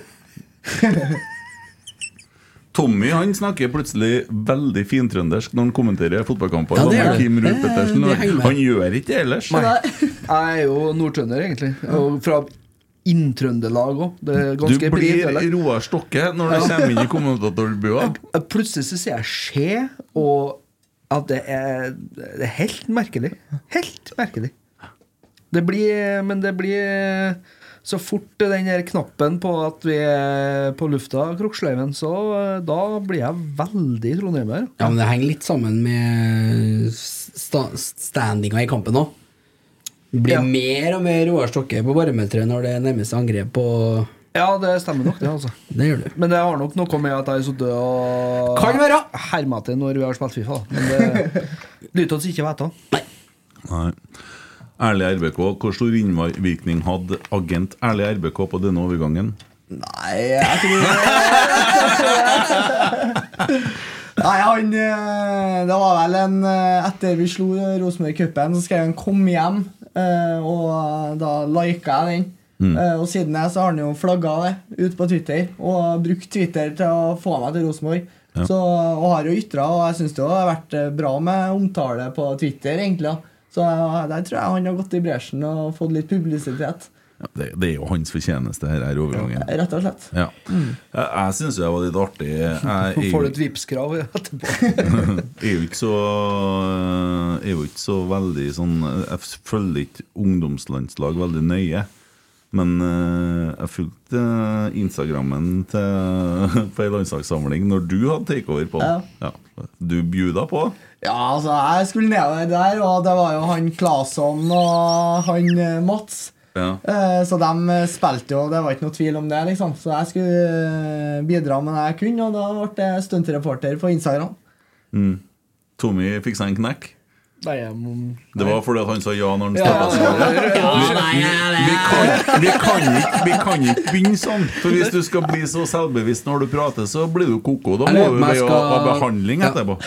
S2: Tommy han snakker plutselig veldig fintrøndersk når han kommenterer fotballkamper.
S3: Ja, det
S2: er
S3: det.
S2: Kim Ruud
S3: Det-
S2: Pettersen.
S3: det.
S2: Han gjør ikke det ellers.
S4: Jeg er jo nordtrønder, egentlig. Og fra Inn-Trøndelag òg. Det
S2: Du blir. Roar Stokke når du kommer inn i kommentatorbua. [laughs]
S4: Plutselig så sier jeg 'skje', og at det er, det er helt merkelig. Helt merkelig. Det blir Men det blir så fort den der knappen på at vi er på lufta, Kroksløyven, så eh, da blir jeg veldig trondheimer.
S3: Ja, men det henger litt sammen med sta standinga i kampen òg. Det blir
S4: Ja.
S3: mer og mer Roar Stokke på barometeret når det nærmer seg angrep på
S4: Ja, det stemmer nok, det, altså.
S3: Det gjør du.
S4: Men det har nok noe med at jeg har sittet og
S3: Kan være.
S4: herma til når vi har spilt Fifa. Men det [laughs] lytter oss ikke vite.
S2: Nei. Ærlig RBK, hvor stor innvirkning hadde agent Ærlig RBK på denne overgangen?
S1: Nei, jeg tror [laughs] Nei, han eh, Det var vel en eh, Etter vi slo Rosenborg i cupen, så skrev han 'Kom hjem', og da lika jeg den. Eh, Og siden jeg så har han jo flagga det ut på Twitter, og brukt Twitter til å få meg til Rosenborg. Så, og har jo ytra, og jeg syns det har vært eh, bra med omtale på Twitter, egentlig. Så eh, der tror jeg han har gått i bresjen og fått litt publisitet.
S2: Ja, det, det er jo hans fortjeneste, her overgangen. overgangen.
S1: Rett og slett.
S2: Ja. Jeg, jeg syns det var litt artig. Jeg [laughs]
S4: Får du et Vipps-krav etterpå? [laughs]
S2: Jeg er jo ikke så Jeg er jo ikke så veldig sånn Jeg følger ikke ungdomslandslag veldig nøye. Men eh, jeg fulgte Instagrammen til [laughs] på ei landslagssamling når du hadde takeover på den. Ja. Du bjuda på?
S1: Ja, altså, jeg skulle nedover der, og det var jo han Claesson og han eh, Mats.
S2: Ja.
S1: Eh, Så de eh, spilte jo, det var ikke noe tvil om det. liksom Så jeg skulle eh, bidra med det jeg kunne, og da ble jeg stuntreporter på Instagram.
S2: Tommy fiksa en knekk.
S4: Nei, jeg må-
S2: Det var fordi at han sa ja når han
S4: Ja,
S2: starta svaret.
S3: Ja, nei, nei,
S2: Vi kan, ikke, vi kan ikke begynne sånn. For hvis du skal bli så selvbevisst når du prater, så blir du koko. Da må du
S3: jo jeg
S2: ha
S3: behandling
S2: behandling
S3: Ja.
S2: etterpå.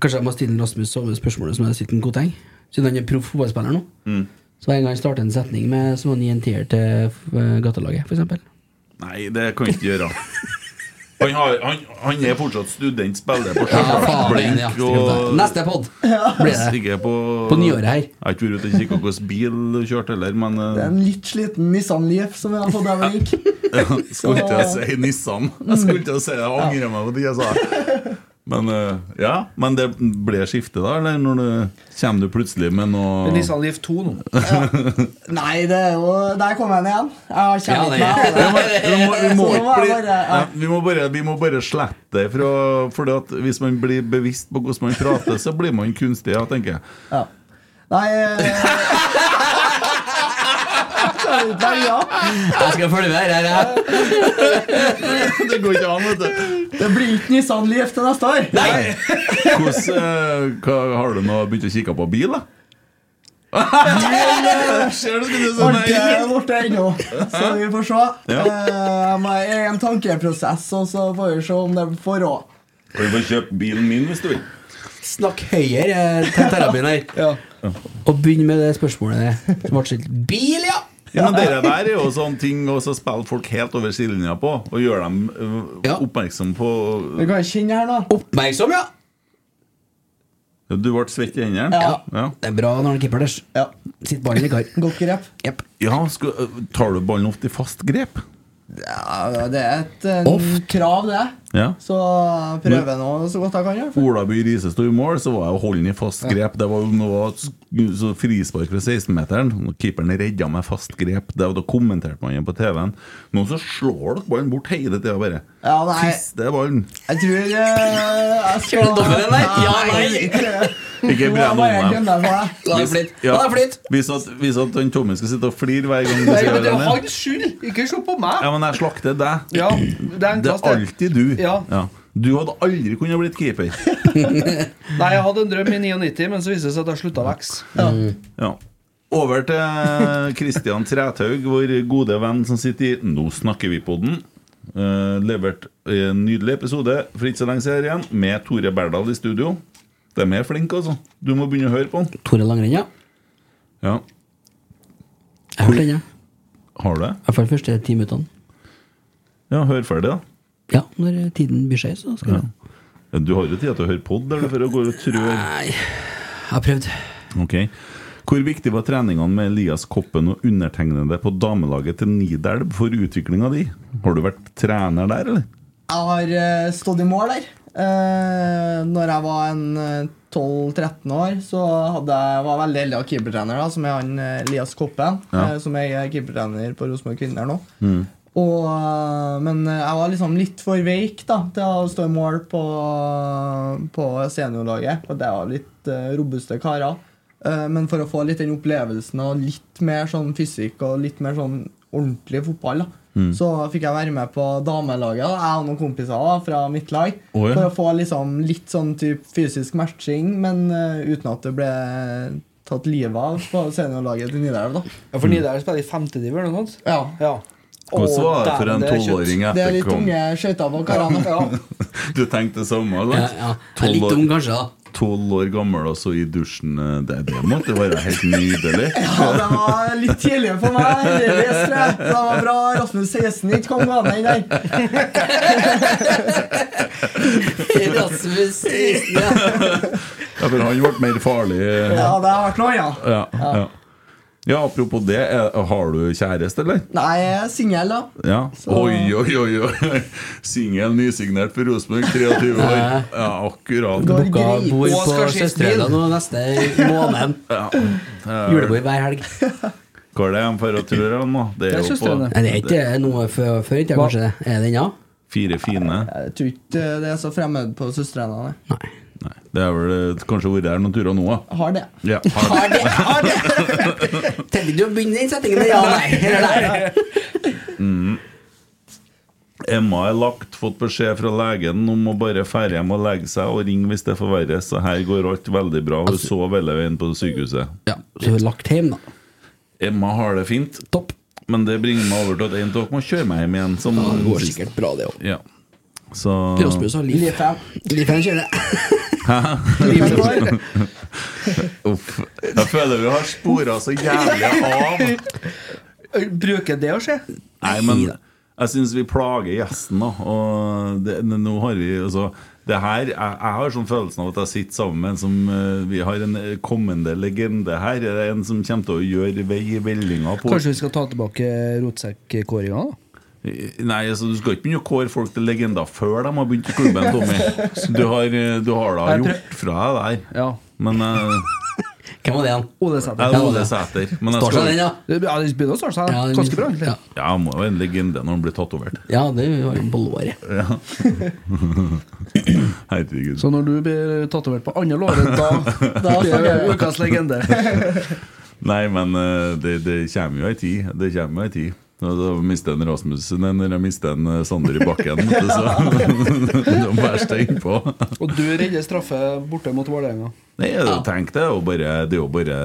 S3: Kanskje jeg må stille Rasmus samme spørsmålet som jeg stilte en Koteng? Siden han er proff fotballspiller nå.
S2: Mm.
S3: Så en gang han starter en setning med som han gir en tier til eh, gatelaget, f.eks.
S2: Nei, det kan ikke gjøre. Han, har, han, han er fortsatt student, spiller på
S3: Ja, faen,
S2: blink
S3: ja,
S2: og
S3: Neste pod blir det.
S2: På,
S3: På nyåret her.
S2: Jeg har ikke vært ute og kikka hvilken bil du kjørte heller, men
S1: Det er
S2: eh,
S1: en litt sliten Nissan Leaf som jeg har fått der
S2: jeg [laughs] skulle ikke si Nissan. Jeg skulle ikke si det, jeg angrer meg på det jeg sa. Men eh, ja, men det ble skifte, da? Eller når du, kommer du plutselig med noe
S4: Nissan Leaf 2 nå.
S1: Nei, det er jo Der kom jeg igjen. Jeg har
S3: Ja,
S2: Ja, ikke
S1: ja.
S2: ja, vi, må bare, vi må bare slette det. For, at hvis man blir bevisst på hvordan man prater, så blir man kunstig, ja, tenker jeg.
S1: Ja. Nei eh, Skal vi ikke velge, ja?
S3: Jeg skal følge med her. her.
S2: Det går ikke an, vet du.
S1: Det blir ikke Nissan Leaf til neste år.
S2: Hvordan, eh, hva, har du nå begynt å kikke på bil, da? Ser du, nei?
S1: ikke borte ennå, så vi får se.
S2: Ja.
S1: Uh, Jeg er en tankeprosess, og så får vi se om det får råd.
S2: Du får kjøpe bilen min hvis du vil.
S3: Snakk høyere eh, til terapien her.
S4: Ja.
S3: Og begynn med det spørsmålet som ble stilt. Bil, ja!
S2: Ja, men dere der er jo sånne ting Og så spiller folk helt over sidelinja på, og gjør dem eh,
S3: Ja.
S2: oppmerksom på
S1: Det kan jeg kjenne her nå.
S3: Oppmerksom, ja!
S2: Du ble svett i hendene?
S1: Ja.
S2: ja.
S3: Det er bra når han keeper der.
S1: Ja.
S3: Sitt ballen i kar. [laughs]
S1: Godt grep.
S3: Yep.
S2: Ja, skal, eh, tar du ballen ofte i fast grep?
S1: Ja, det er et
S3: Oft.
S1: krav, det.
S2: Ja.
S1: Så prøver nå så godt jeg kan. gjøre.
S2: Olaby Riise sto i mål, så var jeg å holde den i fast grep. Det var noe så frispark fra 16-meteren. og Keeperen redda med fast grep. Det, da kommenterte man det på TV-en. Nå så slår dere ballen bort hele tida, bare.
S1: Ja, nei.
S2: Siste ballen.
S1: Jeg tror jeg, jeg skal
S3: Kjører du dobbelt. Ja, nei.
S1: ikke- Nå
S2: brenn om
S1: meg det.
S3: La det flyte. Det.
S2: Hvis at, hvis at Tommy skal sitte og flire hver gang du sier
S4: men det er hans skyld! Ikke se på meg!
S2: Ja, men jeg slakter deg.
S4: Ja, det
S2: Det er alltid du.
S4: Ja.
S2: Du hadde aldri kunnet blitt keeper. [laughs]
S4: Nei, jeg hadde en drøm i 99, men så viste det seg at jeg slutta å vokse.
S2: Ja. Over til Kristian Træthaug, vår gode venn som sitter i Nå snakker vi på den. Uh, levert en nydelig episode for ikke så lenge siden igjen, med Tore Berdal i studio. De er flinke, altså. Du må begynne å høre på den.
S3: Tore Langrenn, ja.
S2: Ja,
S3: Jeg hørte den, jeg.
S2: Har du det?
S3: I hvert fall første ti minuttene.
S2: Ja, hør ferdig, da.
S3: Ja, når tiden byr seg, så skal
S2: Ja.
S3: jeg
S2: Du har jo tid til å høre pod, der du for å gå og trø.
S3: Nei, jeg har prøvd.
S2: Ok. Hvor viktig var treningene med Elias Koppen og undertegnede på damelaget til Nidelv for utviklinga di? Har du vært trener der, eller?
S1: Jeg har eh, stått i mål der. Uh, når jeg var en eh, 12-13 år, så hadde jeg, var jeg veldig heldig av keepertrener, da, som er han eh, Elias Koppen,
S2: Ja.
S1: eh, som er keepertrener på Rosenborg Kvinner nå. Og, men jeg var liksom litt for veik da, til å stå i mål på, på seniorlaget. Og det var litt eh, robuste karer. Eh, men for å få litt den opplevelsen og litt mer sånn fysikk og litt mer sånn ordentlig fotball, da, så fikk jeg være med på damelaget. Da. Jeg og noen kompiser da, fra mitt lag.
S2: Ja.
S1: For å få liksom litt sånn typ fysisk matching, men uh, uten at det ble tatt livet av på seniorlaget til Nidelv. da.
S4: Ja, For Nidelv spiller i femtediver eller noe sånt?
S1: Ja.
S4: Ja.
S2: Hvordan var det for en
S4: tolvåring det er
S1: Det er litt
S2: etterkom?
S1: unge skøyter på karene. [laughs]
S2: Du tenkte det samme?
S3: Ja,
S2: sant?
S3: ja. Jeg er litt ung, kanskje, da.
S2: Tolv år gammel og så i dusjen eh, Det, det måtte være helt nydelig. [laughs]
S1: Ja, det var litt tidlig for meg. tror. Det var bra Rasmus 16 ikke kom gående inn der.
S3: Rasmus ja. [laughs]
S2: Ja, for han ble mer farlig.
S1: Ja, det har vært noe annet.
S2: Ja, ja. ja, apropos det, er, har du kjæreste, eller?
S1: Nei, jeg er singel, da.
S2: Ja. Oi, oi, oi. oi. [laughs] Singel, nysignert for Rosenborg, 23 år. Ja, akkurat.
S1: Går
S3: Booka bord på Søstrene nå neste måned. [laughs]
S2: Ja. [laughs]
S3: Julebord hver helg.
S2: Hva er det de for å tro han, da? Det
S4: er
S2: jo på
S4: søstrene.
S3: Det er ikke noe før, før ikke, kanskje. Er det ennå?
S2: Fire fine.
S1: Jeg tror ikke det er så fremmed på søstrene. nei.
S2: Nei, det er vel eh, kanskje vært her noen turer nå, da.
S1: Har det.
S2: Ja, [laughs] har
S3: Har det, har det! [laughs] Tenkte ikke du å begynne den settingen med ja, nei? Eller nei?
S2: Emma [laughs] er lagt, fått beskjed fra legen om å bare fære hjem og legge seg og ringe hvis det forverres. Så her går alt veldig bra. Hun sov hele veien på sykehuset.
S3: Ja, så hun er lagt hjem, da.
S2: Emma har det fint,
S3: Topp.
S2: men det bringer meg over til at en av dere må kjøre meg hjem igjen. Som
S3: Ja, det går sikkert bra, det òg.
S2: Ja. Så
S3: Rasmus har liv. Liven kjører.
S2: Uff. Jeg føler vi har spora så jævlig av.
S4: Bruker det å skje?
S2: Nei, men jeg syns vi plager gjesten, da. Og det, nå har vi altså det her, jeg, jeg har sånn følelsen av at jeg sitter sammen med en som uh, Vi har en eh, kommende legende her. Det er en som kommer til å gjøre vei i vellinga på
S4: Kanskje vi skal ta tilbake rotsekkåringa? da?
S2: Nei, altså Du skal ikke begynne å kåre folk til legender før de har begynt i klubben, Tommy. [laughs] Så Du har, eh, du har da gjort fra deg der.
S4: Ja.
S2: Men uh, [laughs]
S3: Hvem var det igjen?
S4: Ole Sæter.
S2: er Ole Sæter. Men jeg
S3: Står seg
S2: skal,
S3: den, ja?
S4: Ja, det begynner å starte seg
S3: Ja,
S4: ganske bra. egentlig
S3: Ja,
S2: ja, han må jo være en legende når han blir tatovert.
S3: ja det var jo på låret. [laughs]
S2: Herregud.
S4: Så når du blir tatovert på andre låret, da, da blir det ukas legende.
S2: Nei, men eh, det, det kommer jo ei tid. Det kommer jo ei tid. Og Da mister en Rasmussen eller jeg mister en eh, Sander i bakken. så det [laughs] de verste på.
S4: Og du redder straffe borte mot Vålerenga.
S2: Nei, tenk det Og bare, det er jo bare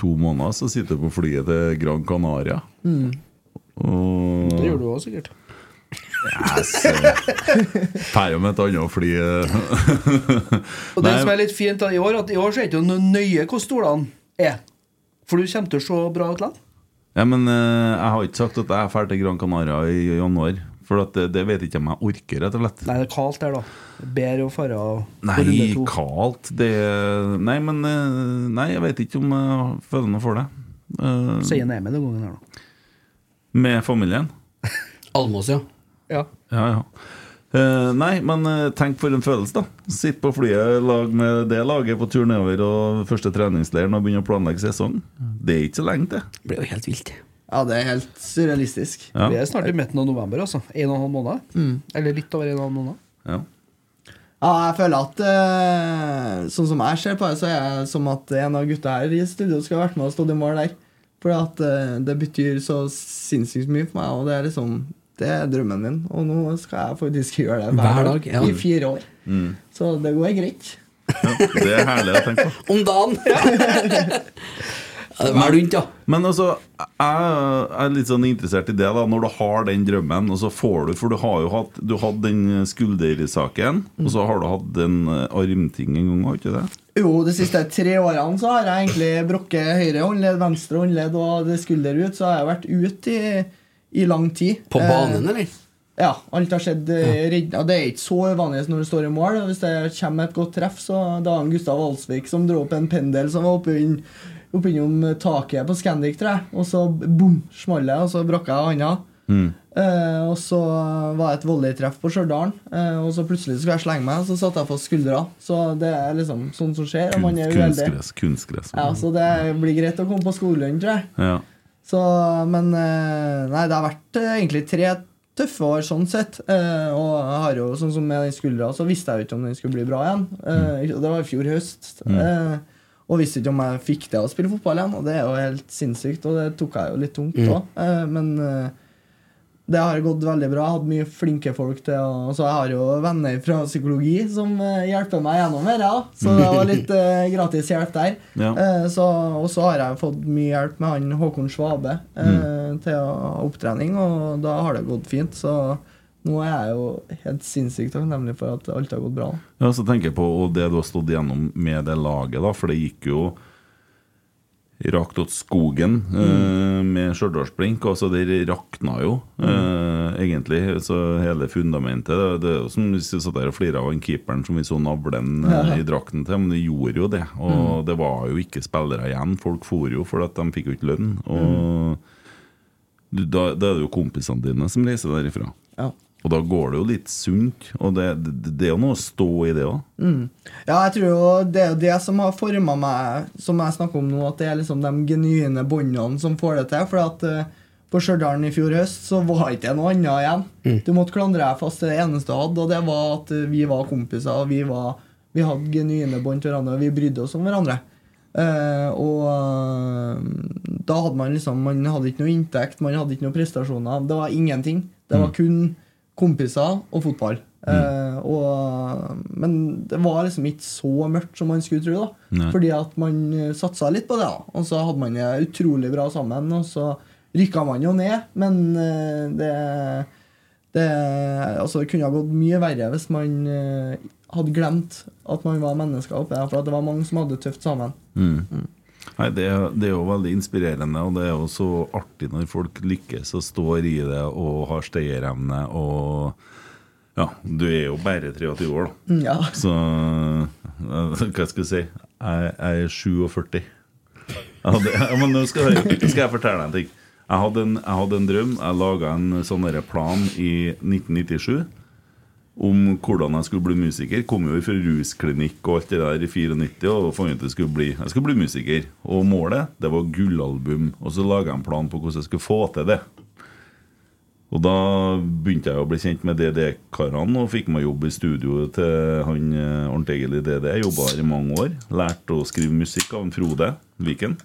S2: to måneder, så sitter du på flyet til Gran Canaria. Og
S4: Det gjør du òg, sikkert.
S2: Yes. Drar jo med et annet fly.
S4: Og det som er litt fint da, i år, at i år så er det ikke noe nøye hvor stolene er. For du kommer til å se bra ut likevel.
S2: Ja, men uh, jeg har ikke sagt at jeg drar til Gran Canaria i januar. For at det, det vet ikke om jeg orker, rett og slett.
S4: Nei, det er kaldt der, da. Bedre å fare på
S2: Nei, kaldt det Nei, men eh, Nei, jeg vet ikke om jeg føler noe for det. Uh,
S4: Sier Emil den gangen her, da.
S2: med familien. [laughs]
S3: Almås, ja.
S4: Ja.
S2: Ja, ja. Eh, nei, men uh, tenk for en følelse, da. Sitte på flyet lag med det laget på tur nedover og første treningsleiren og begynne å planlegge sesong. Det er ikke så lenge til.
S3: Det blir jo helt vilt.
S1: Ja, det er helt surrealistisk.
S2: Ja.
S4: Vi er snart i midten av november, altså. En og en halv måned. Eller litt over en og en halv måned.
S2: Ja.
S1: Ja, jeg føler at uh, Sånn som jeg ser på det, så er det som at en av gutta her i studio skal ha vært med og stått i mål der. For at eh, det betyr så sinnssykt mye for meg, og det er liksom Det er drømmen min. Og nå skal jeg faktisk gjøre det hver,
S3: Hver
S1: dag,
S3: dag, ja.
S1: i fire år. Så det går greit.
S2: ja. Det er herlig å tenke på. [laughs]
S3: Om dagen! [laughs] ja, var rundt, ja.
S2: Men altså, jeg er litt sånn interessert i det, da når du har den drømmen, og så får du For du har jo hatt Du hadde den skuldersaken, og så har du hatt den eh, armting en gang, har du ikke det?
S1: Jo, de siste tre årene så har jeg egentlig brukket høyre håndledd, venstre håndledd og skulder ut, så har jeg vært ute i, i lang tid.
S3: På
S1: Eh,
S3: banen, eller?
S1: Ja, alt har skjedd ja. redda. Det er ikke så uvanlig når du står i mål. Hvis det kommer et godt treff, så da det Gustav Alsvik som dro opp en pendel som var inn- oppe innom taket på Scandic, tror jeg. Og så bom, smalt det, og så brakk jeg handa. Eh, og så var det et volleytreff på Stjørdal, eh, og så plutselig skulle jeg slenge meg, og så satte jeg fast skuldra. Så det er liksom sånn som skjer. Og man er.
S2: Kunstgress. kunstgress.
S1: Ja, så det blir greit å komme på skolen, tror jeg.
S2: Ja.
S1: Så, men eh, Nei, det har vært eh, egentlig tre tøffe år sånn sett. Eh, og jeg har jo, sånn som med den skuldra, så visste jeg jo ikke om den skulle bli bra igjen. Eh, Det var i fjor høst. Mm. og visste ikke om jeg fikk det å spille fotball igjen. Og det er jo helt sinnssykt, og det tok jeg jo litt tungt òg. Mm. men det har gått veldig bra. Jeg har hatt mye flinke folk til å Så jeg har jo venner fra psykologi som eh, hjelper meg gjennom dette. Ja. Så det var litt [laughs] eh, gratis hjelp der.
S2: Ja.
S1: Eh, så, og så har jeg fått mye hjelp med han Håkon Svabe eh, til å ha opptrening, og da har det gått fint. Så nå er jeg jo helt sinnssykt takknemlig for at alt har gått bra.
S2: Ja, så tenker jeg på og det du har stått igjennom med det laget, da, for det gikk jo rakt åt skogen mm. med Stjørdalsblink. Altså, det rakna jo, mm. egentlig. Så hele fundamentet. Det, det er jo som hvis vi satt der og flira av han keeperen som vi så navlen eh, i drakten til, men det gjorde jo det. Og det var jo ikke spillere igjen. Folk for jo fordi de fikk jo ikke lønn. Og du, da, da er det jo kompisene dine som reiser derifra.
S1: Ja.
S2: Og da går det jo litt sunt, og det, det, det er jo noe å stå i det òg.
S1: Ja, jeg tror jo det er det som har forma meg, som jeg snakker om nå, at det er liksom de genuine båndene som får det til. For at uh, på Stjørdal i fjor høst, så var ikke det noe annet igjen. Du måtte klandre deg fast til det eneste du hadde, og det var at eh, vi var kompiser. og Vi, var, vi hadde genuine bånd til hverandre, og vi brydde oss om hverandre. Eh, og da hadde man liksom Man hadde ikke noe inntekt, man hadde ikke noe prestasjoner. Det var ingenting. Det var kun kompiser og fotball. Eh, og, men det var liksom ikke så mørkt som man skulle tro. da
S2: Nei.
S1: Fordi at man eh, satsa litt på det. da Og så hadde man det utrolig bra sammen. Og så rykka man jo ned, men eh, det det, altså, det kunne ha gått mye verre hvis man hadde glemt at man var mennesker oppi der. For det var mange som hadde det tøft sammen.
S2: Mm. Nei, det, det er jo veldig inspirerende, og det er jo så artig når folk lykkes og står i det og har stayerevne og Ja, du er jo bare 23 år, da.
S1: Mm, Ja.
S2: Så eh, hva skal jeg si? Jeg, jeg er 47. Jeg hadde, ja, men nå skal, jeg, skal jeg fortelle deg en ting. Jeg hadde en, jeg hadde en drøm. Jeg laga en sånn plan i 1997 om hvordan jeg skulle bli musiker. Kom jo fra rusklinikk og alt det der i 94 og fant ut at jeg skulle bli, jeg skulle bli musiker. Og målet det var gullalbum. Og så laga jeg en plan på hvordan jeg skulle få til det. Og da begynte jeg å bli kjent med DD-karene og fikk meg jobb i studio til han eh, Arnt Egil i DD. Jeg Jobba her i mange år. Lærte å skrive musikk av en Frode Viken.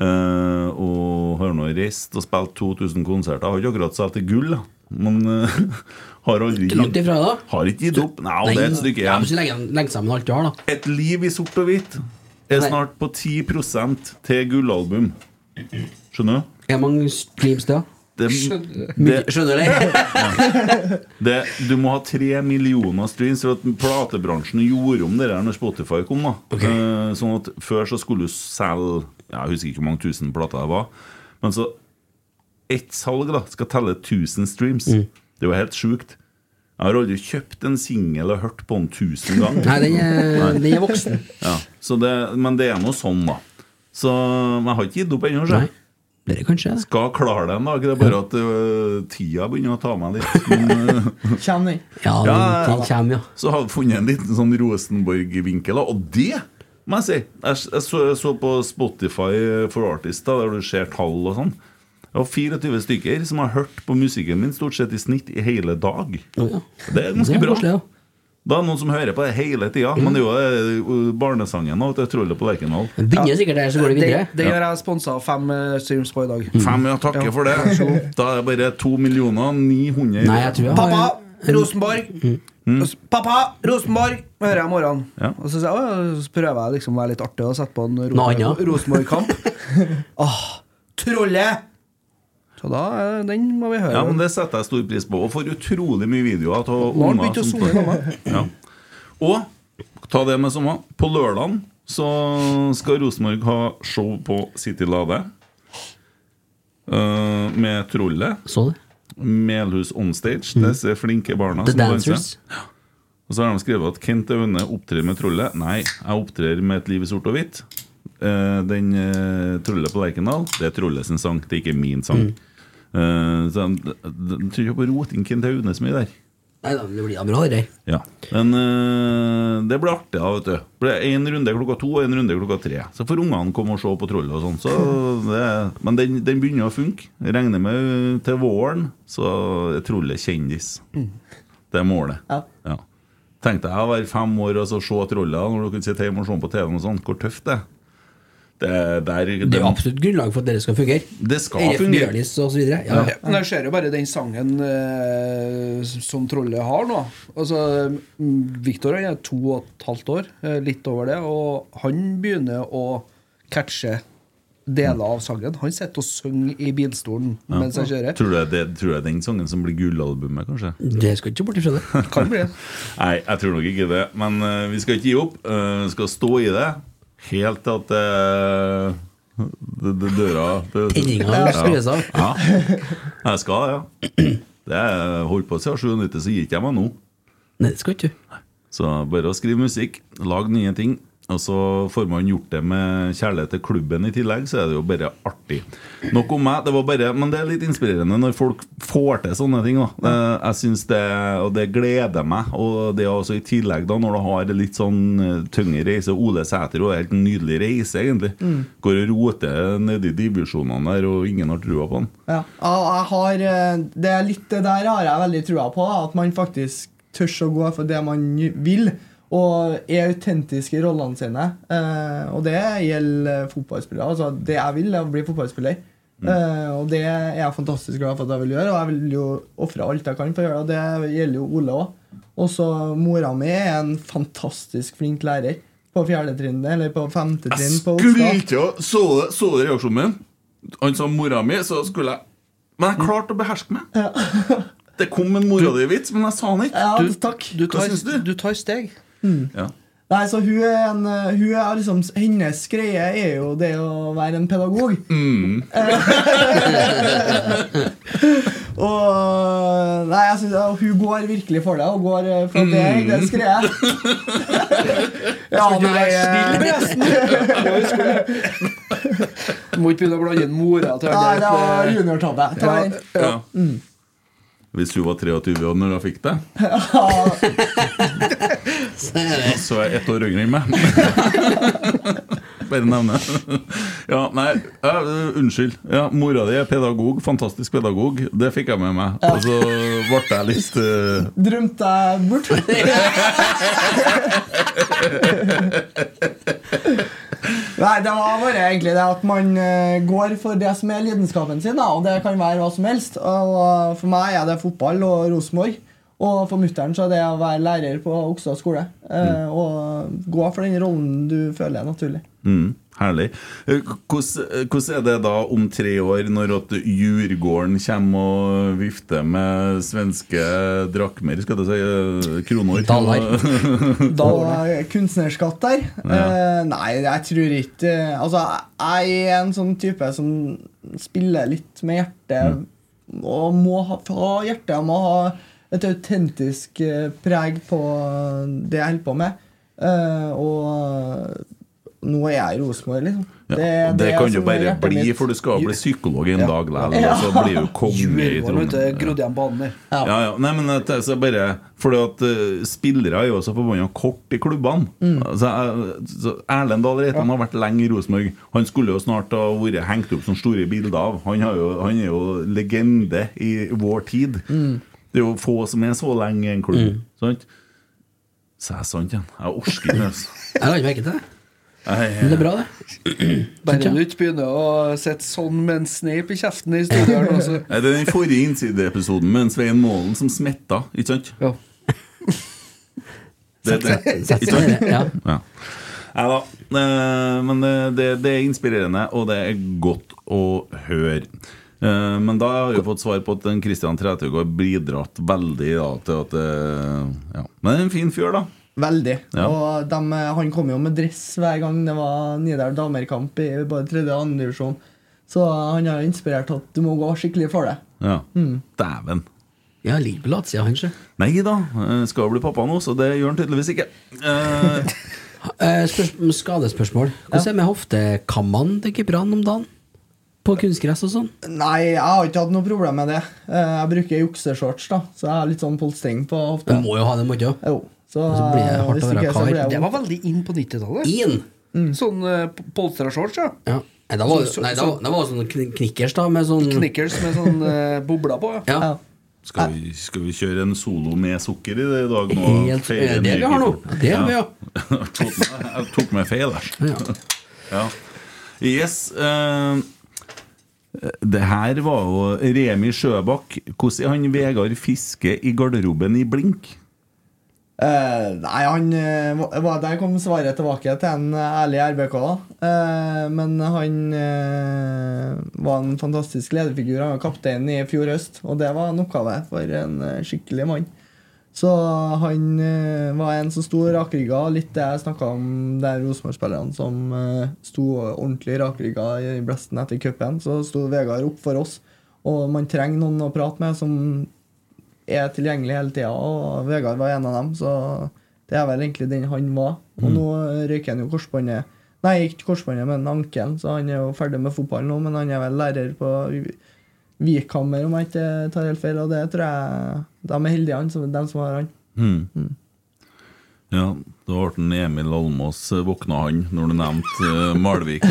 S2: Eh, og har nå reist og spilt 2000 konserter. Har ikke akkurat solgt gull, da. Men uh, [laughs] har aldri
S3: Ikke langt ifra, da.
S2: Har ikke gitt opp. Nei, og det er et stykke igjen.
S3: Hvis legge, legger sammen alt du har, da.
S2: Et liv i sort og hvitt er snart på 10 til gullalbum. Skjønner du?
S3: Det mange streams da?
S2: Det, det,
S3: Skjønner du det? [laughs]
S2: det, du må ha tre millioner streams for at platebransjen gjorde om det der når Spotify kom. da okay. Sånn at Før så skulle du selge Jeg husker ikke hvor mange tusen plater det var. Men så ett salg da skal telle 1000 streams. Det er jo helt sjukt. Jeg har aldri kjøpt en singel og hørt på den 1000 ganger.
S3: Nei, den er, den er voksen.
S2: Ja, så det, men det er nå sånn, da. Så jeg har ikke gitt opp ennå. sjø.
S3: Kanskje.
S2: Skal klare det en dag. Det er bare at uh, tida begynner å ta meg litt. Men, øh, [laughs]
S1: Kjenn den.
S3: Ja,
S2: Ja,
S3: den, kjenner, kommer, ja.
S2: så har jeg funnet en liten sånn Rosenborg-vinkel, og det må jeg si. Jeg, jeg, så, jeg så på Spotify for Artist, da, der du ser tall og sånn. Var 24 stykker som har hørt på musikken min stort sett i snitt i hele dag.
S3: Ja.
S2: Det er ganske
S3: Det er
S2: bra.
S3: koselig, ja.
S2: Da er det noen som hører på det hele tida. Men det er jo øh, barnesangen er Trollet på Lerkendal.
S3: Begynner sikkert der, så går det
S4: Det,
S3: videre.
S4: det gjør jeg sponsa av fem eh, streams på i dag.
S2: Fem, ja, takker
S4: Ja,
S2: for det. Da er det bare 2 millioner 900
S3: Nei, jeg tror jeg har
S4: Pappa, Rosenborg! Mm. Pappa, Rosenborg! Hører jeg om morgenen.
S2: Mm. Ja.
S4: Og så, jeg, så prøver jeg liksom å være litt artig og sette på en. Rosenborg-kamp. [laughs] Åh, trollet! Så da, eh, den må vi høre.
S2: Ja, men Det setter jeg stor pris på. Og får utrolig mye videoer av unger
S4: å
S2: som- [laughs] Ja. Og ta det med sommer. På lørdagen så skal Rosenborg ha show på City Lade. Uh, med Trollet.
S3: Så det.
S2: Melhus Onstage. Disse flinke barna.
S3: Mm. The
S2: som danser. Og så har de skrevet at Kent Aune opptrer med Trollet. Nei, jeg opptrer med Et liv i sort og hvitt. Uh, den uh, Trollet på Lerkendal, det er Trollet sin sang, det er ikke min sang.
S3: Mm.
S2: Eh, så jeg jeg tror ikke på inn Kent Aune så mye der.
S3: Nei da, det blir da bra, det.
S2: Ja, Men eh, det blir artig, da. vet du Det blir En runde klokka to og en runde klokka tre. Så får ungene komme og se på trollet og sånn. Så Men den, den begynner å funke. Jeg regner med til våren så er trollet kjendis. Det er målet.
S1: Ja.
S2: Ja. Tenk deg å være fem år og så se trollet når du kan sitte hjemme og se på TV-en og sånn. Hvor tøft det er. Det, der,
S3: Det er absolutt grunnlag for at dere skal fungere.
S2: Det skal
S3: RF
S2: fungere.
S3: Bjørnis og så. Ja, ja.
S4: Men jeg ser jo bare den sangen eh, som trollet har nå. Altså, Viktor Victor er to og et halvt år, eh, litt over det, og han begynner å catche deler av sangen. Han sitter og synger i bilstolen mens han kjører.
S2: Tror du det, det, tror jeg er den sangen som blir gullalbumet, kanskje?
S3: Det skal ikke bort ifra det.
S4: Kan bli det.
S2: Nei, jeg tror nok ikke det. Men uh, vi skal ikke gi opp. Uh, Vi skal stå i det helt til at eh, det, det døra
S3: Tenninga skrus av.
S2: Ja. Jeg skal det, ja. Det holdt på siden 97, så gir ikke jeg meg nå.
S3: Nei, det skal ikke du.
S2: Så bare å skrive musikk, lage nye ting. Og så får man gjort det med kjærlighet til klubben i tillegg, så er det jo bare artig. Nok om meg. det var bare, Men det er litt inspirerende når folk får til sånne ting. da Eh, Jeg synes det, Og det gleder meg. Og det er også i tillegg, da når du har litt sånn eh, tyngre reise Ole Sæter en helt nydelig reise, egentlig.
S1: Mm.
S2: Går og roter nedi divisjonene der, og ingen har trua på han.
S1: Ja, jeg jeg har eh, Det er litt det der har jeg veldig trua på. At man faktisk tør å gå for det man vil. Og er autentiske i rollene sine. Eh, og det gjelder fotballspillere. Altså, det jeg vil, er å bli fotballspiller. Eh, og det er jeg fantastisk glad for at jeg vil gjøre, og jeg vil jo ofre alt jeg kan for å gjøre det. Og det gjelder jo Ole òg. Og så mora mi er en fantastisk flink lærer. På fjerde trinn, eller på femte trinn på
S2: Skulle
S1: Okstad.
S2: ikke Så så du reaksjonen min? Han sa mora mi, så skulle jeg Men jeg klarte å beherske meg. [laughs] Det kom en mora di-vits, men jeg sa den ikke.
S1: Ja,
S4: Du,
S1: takk.
S4: du, tar,
S2: syns du?
S4: du tar steg.
S2: Ja.
S1: Nei, så hun er en eh, hun er liksom, Hennes greie er jo det å være en pedagog.
S2: Mm. [laughs]
S1: og Nei, jeg synes, hun går virkelig for det, og går eh, for det det hennes greie. [laughs] ja, nei
S4: være snill med
S1: eh?
S4: Ja, [laughs] må ikke begynne å blande inn mora til
S1: Nei, det var
S4: han
S1: juniortabbe. Ta den.
S2: Ja. Hvis hun var 23 år når hun fikk det, [laughs] så er jeg ett år yngre enn meg. [laughs] Bare nevne. Ja, nei, uh, unnskyld. Ja, Mora di er pedagog. Fantastisk pedagog. Det fikk jeg med meg. Og så ble jeg litt uh...
S1: Drømte jeg bort. [laughs] Nei, det var bare egentlig det at man eh, går for det som er lidenskapen sin, da, og det kan være hva som helst. Og For meg er det fotball og Rosenborg. Og for mutter'n så er det å være lærer på Okstad skole. Mm. Og gå for den rollen du føler er naturlig.
S2: mm, Herlig. Eh, Hvordan hvordan er det da om tre år, når at Djurgården kommer og vifter med svenske drakmer, skal du si, eh, kroner?
S3: Dollar.
S1: Og [laughs] kunstnerskatt der? Eh, nei, jeg tror ikke Altså, jeg er en sånn type som spiller litt med hjertet. Og må ha, ha hjertet. Jeg må ha et autentisk eh, preg på det jeg holder på med. Eh, og nå er jeg i Rosenborg, liksom.
S2: Ja, det,
S1: det
S2: kan du
S1: er
S2: bare bli,
S1: mitt.
S2: for du skal bli psykolog en dag likevel.
S1: Ja.
S2: Og så blir du konge i Trondheim.
S4: grodd igjen banen der.
S1: Ja.
S2: Ja, ja. Nei, men at, så bare Fordi at eh, spillere er jo også forbanna kort i klubbene.
S1: Mm.
S2: Altså, jeg- så Erlend Dahl Reitan har vært lenge i Rosenborg. Han skulle jo snart ha vært hengt opp som store bilder av. Han, har jo, han er jo legende i vår tid.
S1: Mm.
S2: Det er jo få som er så lenge i en klubb. Sant? Så det sant igjen. Jeg orker ikke. altså. [laughs]
S3: Jeg la ikke merke til det. Men det er bra, det. [clears throat]
S4: Bare du ikke begynner å sitte sånn med en sneip i kjeften i
S2: studioet. [laughs] Det er den forrige innsideepisoden med Svein Målen som smitta, ikke sant?
S4: Ja. [laughs]
S2: Det, det, ikke sant?
S3: Ja.
S2: Ja. Nei da. Eh, Men eh, det, det er inspirerende, og det er godt å høre. Eh, Men da har vi fått svar på at Kristian Christian Trethaug har bidratt veldig da, til at eh, ja. Men det er en fin fyr, da.
S1: Veldig.
S2: Ja.
S1: Og de, han kom jo med dress hver gang det var Nidar damerkamp i både tredje og andre divisjon. Så han har inspirert at du må gå skikkelig for det.
S2: Ja. Dæven.
S3: Ja, ligger på latsida, han, ikke.
S2: Nei da, eh, skal bli pappa nå, så det gjør han tydeligvis ikke. Eh, [laughs]
S3: Eh, spørs- skadespørsmål. Hvordan er det med hoftekammene til keeperne om dagen? På kunstgress og sånn?
S1: Nei, jeg har ikke hatt noe problem med det. Eh, Jeg bruker jukseshorts, da, så jeg har litt sånn polstring på
S3: Du må jo ha det, må du ikke?
S1: Jo, så,
S3: så blir det hardt å være kar.
S1: jeg
S4: Det var veldig inn på 90-tallet.
S3: In!
S4: Sånn uh, polstra shorts, ja.
S3: Ja. Nei, da var,
S4: Så-
S3: nei, da, det var sånn kn- knickers, da, med sånn
S4: Knickers med sånn uh, [laughs] bobler på. Ja.
S3: Ja.
S2: Skal, vi, skal vi kjøre en solo med sukker i det i dag? Nå,
S3: Helt,
S2: Feire
S3: det vi har nå. Det har vi, ja. [laughs]
S2: Jeg tok meg- feil der.
S3: ja.
S2: Ja. Yes. eh, det her var jo Remi Sjøbakk. Hvordan er han Vegard Fiske i garderoben i Blink?
S1: Uh, nei, han uh, Der kom svaret tilbake til en eh, ærlig RBK. Eh, men han var en fantastisk lederfigur. Han var kaptein i fjor høst, og det var en oppgave for en skikkelig mann. Så han eh, var en som sto rakrygga. Litt det jeg snakka om der Rosenborg-spillerne som eh, sto ordentlig rakrygga i blesten etter cupen. Så sto Vegard opp for oss. Og man trenger noen å prate med som er tilgjengelig hele tida, og Vegard var en av dem. Så Det er vel egentlig den han var. Og
S3: Mm.
S1: nå røyker han jo korsbåndet Nei, ikke korsbåndet, men ankelen, så han er jo ferdig med fotball nå. Men han er vel lærer på Vikhammer, om jeg ikke tar helt feil. Og det tror jeg de er heldige, han, som- dem som har han.
S2: Mm. Ja, da ble Emil Almås eh, våkna han når du nevnte eh, Malvik.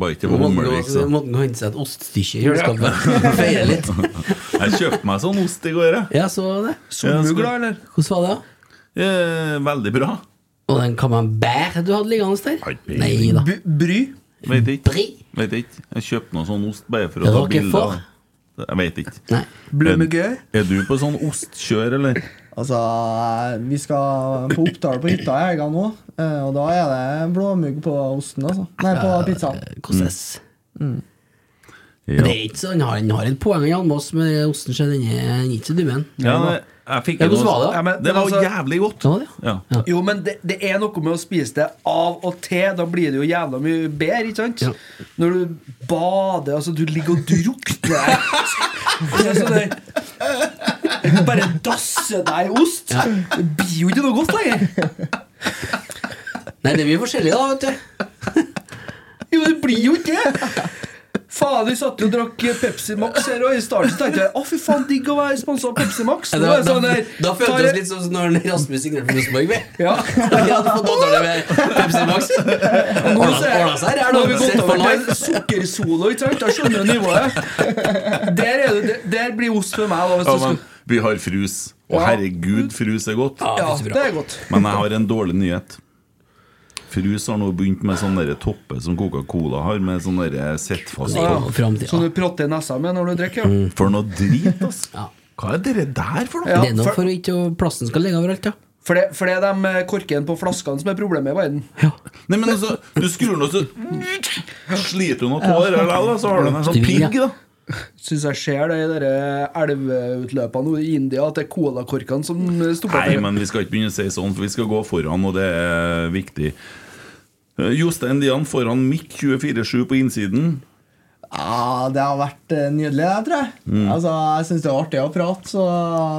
S2: Bare ikke på var Hummelvik, så.
S3: Måtte han hente seg et oststykke i kjøleskapet. [laughs] Feire litt.
S2: Jeg kjøpte meg sånn ost i går, jeg.
S3: Ja, så det.
S4: Solmugla, eller?
S3: Hvordan var det?
S2: Eh, veldig bra.
S3: Og den camembert du hadde liggende der? Nei da.
S4: Bry?
S2: Vet ikke.
S3: Bri?
S2: Vet ikke. Jeg kjøpte noe sånn ost bare for å ta bilder. Jeg vet ikke.
S3: Nei.
S4: Gøy?
S2: Er du på sånn ostkjør, eller?
S1: Altså, vi skal på Oppdal på hytta i helga nå, eh, og da er det blåmugg på osten, altså. Nei, på pizzaen.
S3: Hvordan?
S1: Mm.
S3: Men det er ikke sånn, han har, et poeng, Jan Moss, med osten. Så den er er ikke så dum, den.
S2: Ja, fikk
S3: Ja, hvordan var det?
S4: Ja, men-
S2: Det var
S4: altså-
S2: jævlig godt.
S3: Så var det, ja.
S2: Ja.
S4: Jo, men det, det er noe med å spise det av og til. Da blir det jo jævla mye bedre, ikke sant?
S3: Ja.
S4: Når du bader, altså du ligger og drukner er sånn der- Bare dasse deg i ost.
S3: Ja.
S4: Det blir jo ikke noe godt lenger.
S3: Nei, det blir forskjellig, da, vet du.
S4: Jo, det blir jo ikke det. Faen, vi satt jo og drakk Pepsi Max her, og i starten tenkte jeg å fy faen, digg å være sponsa av Pepsi Max. Nå
S3: Da,
S4: er det
S3: da,
S4: sånn der,
S3: da
S4: tar
S3: det
S4: jeg-
S3: litt som når Rasmus signerte for Rosenborg. vi.
S4: Ja. [laughs]
S3: Vi hadde fått avtale med Pepsi Max.
S4: Nå
S3: Ordna
S4: ser jeg-
S3: seg her,
S4: har vi gått over til sukkersolo, ikke sant? Da skjønner du nivået. Der, er det, der blir ost for meg. Da, hvis
S2: Ja, men vi har frus. Og herregud, frus er godt.
S3: Ja, det
S4: det er godt.
S2: Men jeg har en dårlig nyhet. Frus har nå begynt med sånn derre toppe som Coca-Cola har, med sånn derre sett fast
S3: er
S2: på.
S4: Som du prater i nesa med når du drikker. Ja.
S2: For noe drit, altså!
S3: Ja.
S2: Hva er det der for noe?
S4: Ja,
S3: det er noe
S4: for-
S3: for ikke plassen skal ligge overalt, ja.
S4: For, det, for det er de eh, korkene på flaskene som er problemet i verden.
S2: Nei, men altså, du skrur den, og så sliter du noe eller da, så har du en sånn pigg, da.
S4: Syns jeg ser det i dere elveutløpene i India, at det er colakorkene som stopper
S2: Nei, men vi skal ikke begynne å si sånn, for vi skal gå foran, og det er viktig. Eh, Jostein Dian foran Mikk 24-7 på innsiden.
S1: Ja, det har vært eh, nydelig, det, tror jeg. Altså, Jeg syns det er artig å prate, så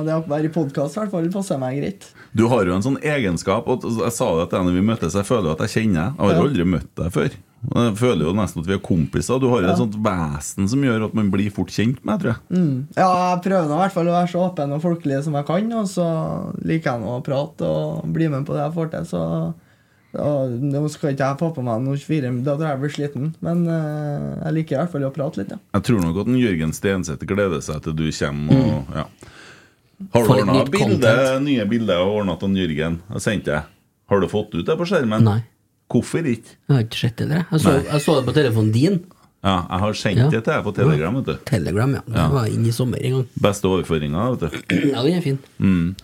S1: det å være i podkast passer meg greit.
S2: Du har jo en sånn egenskap og Jeg sa det til deg når vi møttes, jeg føler at jeg kjenner deg. Jeg har jo aldri møtt deg før. Jeg føler jo nesten at vi er kompiser. Du har jo et sånt vesen som gjør at man blir fort kjent med, tror jeg.
S1: Ja, jeg prøver nå i hvert fall å være så åpen og folkelig som jeg kan, og så liker jeg nå å prate og bli med på det jeg får til, så Nå skal ikke jeg få på meg noe 24, da tror jeg jeg blir sliten, men uh, jeg liker i hvert fall å prate litt, ja.
S2: Jeg tror nok at en Jørgen Stenseth gleder seg til du kommer. Og, ja. Har du
S3: Få
S2: ordna bilde, nye bilder og ordna til Jørgen? Jeg sendte deg. Har du fått ut det på skjermen?
S3: Nei.
S2: Hvorfor ikke?
S3: Jeg har ikke sett det. Jeg så, jeg så det på telefonen din.
S2: Ja, jeg har sendt
S3: Ja.
S2: det til deg på Telegram. vet du
S3: Telegram, ja. Det
S2: Ja.
S3: var inn i sommer en gang.
S2: Beste overføringa, vet du.
S3: Ja, den er fin.
S2: Mm.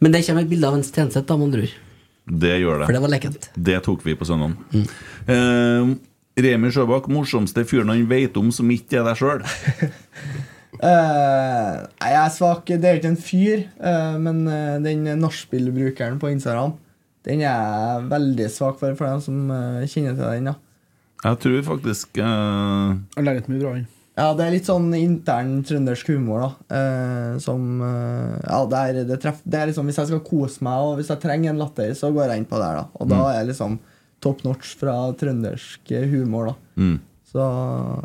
S3: Men det kommer et bilde av en Stenseth, da, med andre ord.
S2: Det gjør det.
S3: For
S2: det.
S3: var lekent.
S2: Det tok vi på søndag. Eh, Remi Sjøbakk, morsomste fyren han vet om som ikke er deg sjøl.
S1: uh, [laughs] nei, jeg er svak. Det er ikke en fyr, uh, men uh, den nachspiel-brukeren på Instagram, den er jeg veldig svak for, for dem som eh, kjenner til den. ja.
S2: Jeg tror faktisk uh...
S4: Jeg legger ikke mye bra inn.
S1: Ja, det er litt sånn intern trøndersk humor, da. Eh, som eh, Ja, det er, det, treff, det er liksom Hvis jeg skal kose meg, og hvis jeg trenger en latter, så går jeg inn på der, da. Og da er jeg liksom top notch fra trøndersk eh, humor, da.
S2: mm.
S1: Så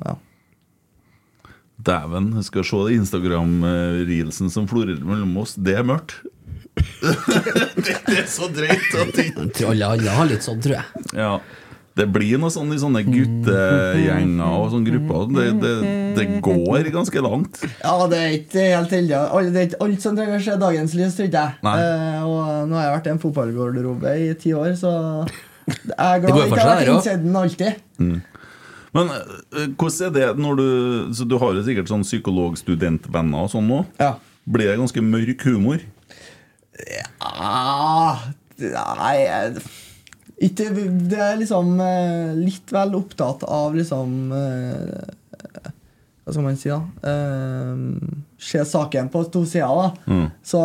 S1: ja.
S2: Dæven, jeg skal se Instagram-reelsen som florerer mellom oss. Det er mørkt. det, [laughs] det er så drøyt at det
S3: Jeg tror alle, alle har litt sånn, tror jeg.
S2: Ja. Det blir noe sånn i sånne guttegjenger og sånne grupper. Det, det, det går ganske langt.
S1: Ja, det er ikke helt heldig. Det er ikke alt som trenger å se dagens lys, tror jeg. Eh, og nå har jeg vært i en fotballgarderobe i ti år, så jeg er glad jeg ikke har vært innsiden alltid.
S2: Men eh, hvordan er det når du Så du har jo sikkert sånn psykologstudentvenner og sånn nå.
S1: Ja.
S2: Blir det ganske mørk humor?
S1: Ja nei ikke, Det er liksom eh, litt vel opptatt av liksom eh, Hva skal man si, da? Eh, se saken på to sider. da
S2: Mm.
S1: Så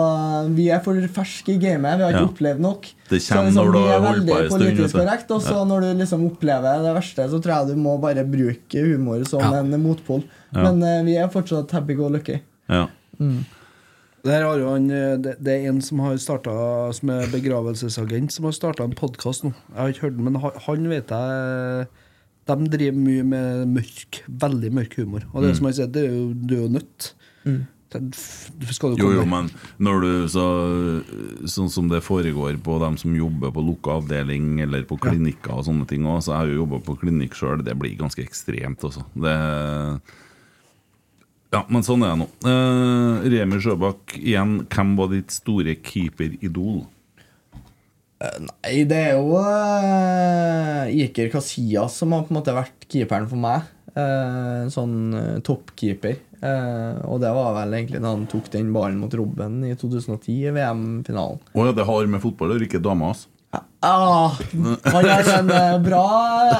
S1: vi er for ferske i gamet. Vi har ikke
S2: Ja.
S1: opplevd nok.
S2: Det
S1: Så
S2: kommer når du
S1: vi
S2: har holdt på en stund,
S1: korrekt. Og så
S2: Ja.
S1: når du liksom opplever det verste, så tror jeg du må bare bruke humor som
S3: Ja.
S1: en motpol. Men eh, vi er fortsatt happy go lucky.
S2: Ja.
S4: Jo han, eh, det, det er en som har startet, Som er begravelsesagent, som har starta en podkast nå. Jeg har ikke hørt den, men han, vet jeg De driver mye med mørk, veldig mørk humor. Og det
S2: Mm.
S4: som han sier, det er jo, du er jo nødt. Mm. skal du
S2: Jo,
S4: komme
S2: jo, men når du så, Sånn som det foregår på dem som jobber på lukka avdeling eller på klinikker og sånne ting også, så Jeg har jo jobba på klinikk sjøl, det blir ganske ekstremt, også. Det Ja, men sånn er det nå. Uh, Remi Sjøbakk, igjen, hvem var ditt store keeperidol?
S1: Nei, det er jo uh, Iker Casillas som har på en måte vært keeperen for meg. Uh, sånn toppkeeper. Og det var vel egentlig da han tok den ballen mot Robben i 2010 i VM-finalen.
S2: Å ja, det har med fotball å gjøre, ikke dama hans.
S1: Ah, han har en eh, bra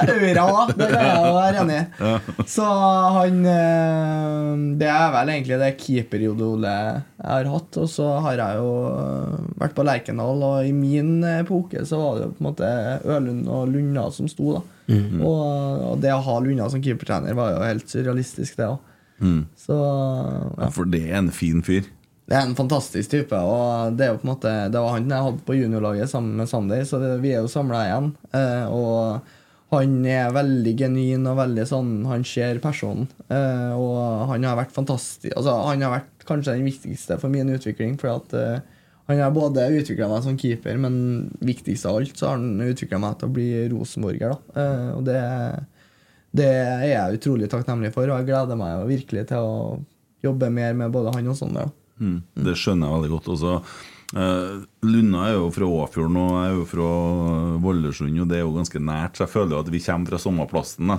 S1: aura, da. Det er jeg være enig i. Så han eh, Det er vel egentlig det keeperidolet jeg har hatt. Og så har jeg jo eh, vært på Lerkendal, og i min epoke så var det jo på en måte Ølund og Lunna som sto, da.
S2: Mm
S1: Og, og det å ha Lunna som keepertrener var jo helt surrealistisk, det òg.
S2: Mm.
S1: Så
S2: Ja, for det er en fin fyr.
S1: Det er en fantastisk type, og det er jo på en måte Det var han jeg hadde på juniorlaget sammen med Sander, så vi er jo samla igjen. Eh, og han er veldig genuin og veldig sånn Han ser personen. Eh, og han har vært fantastisk Altså, han har vært kanskje den viktigste for min utvikling, for at eh, han har både utvikla meg som keeper, men viktigst av alt så har han utvikla meg til å bli rosenborger. da. Og det, det er jeg utrolig takknemlig for, og jeg gleder meg virkelig til å jobbe mer med både han og Sander. da.
S2: Mm, det skjønner jeg veldig godt. Også, eh, Lunna er jo fra Åfjorden og jeg er jo fra Vollesund, og det er jo ganske nært, så jeg føler jo at vi kommer fra samme plassen,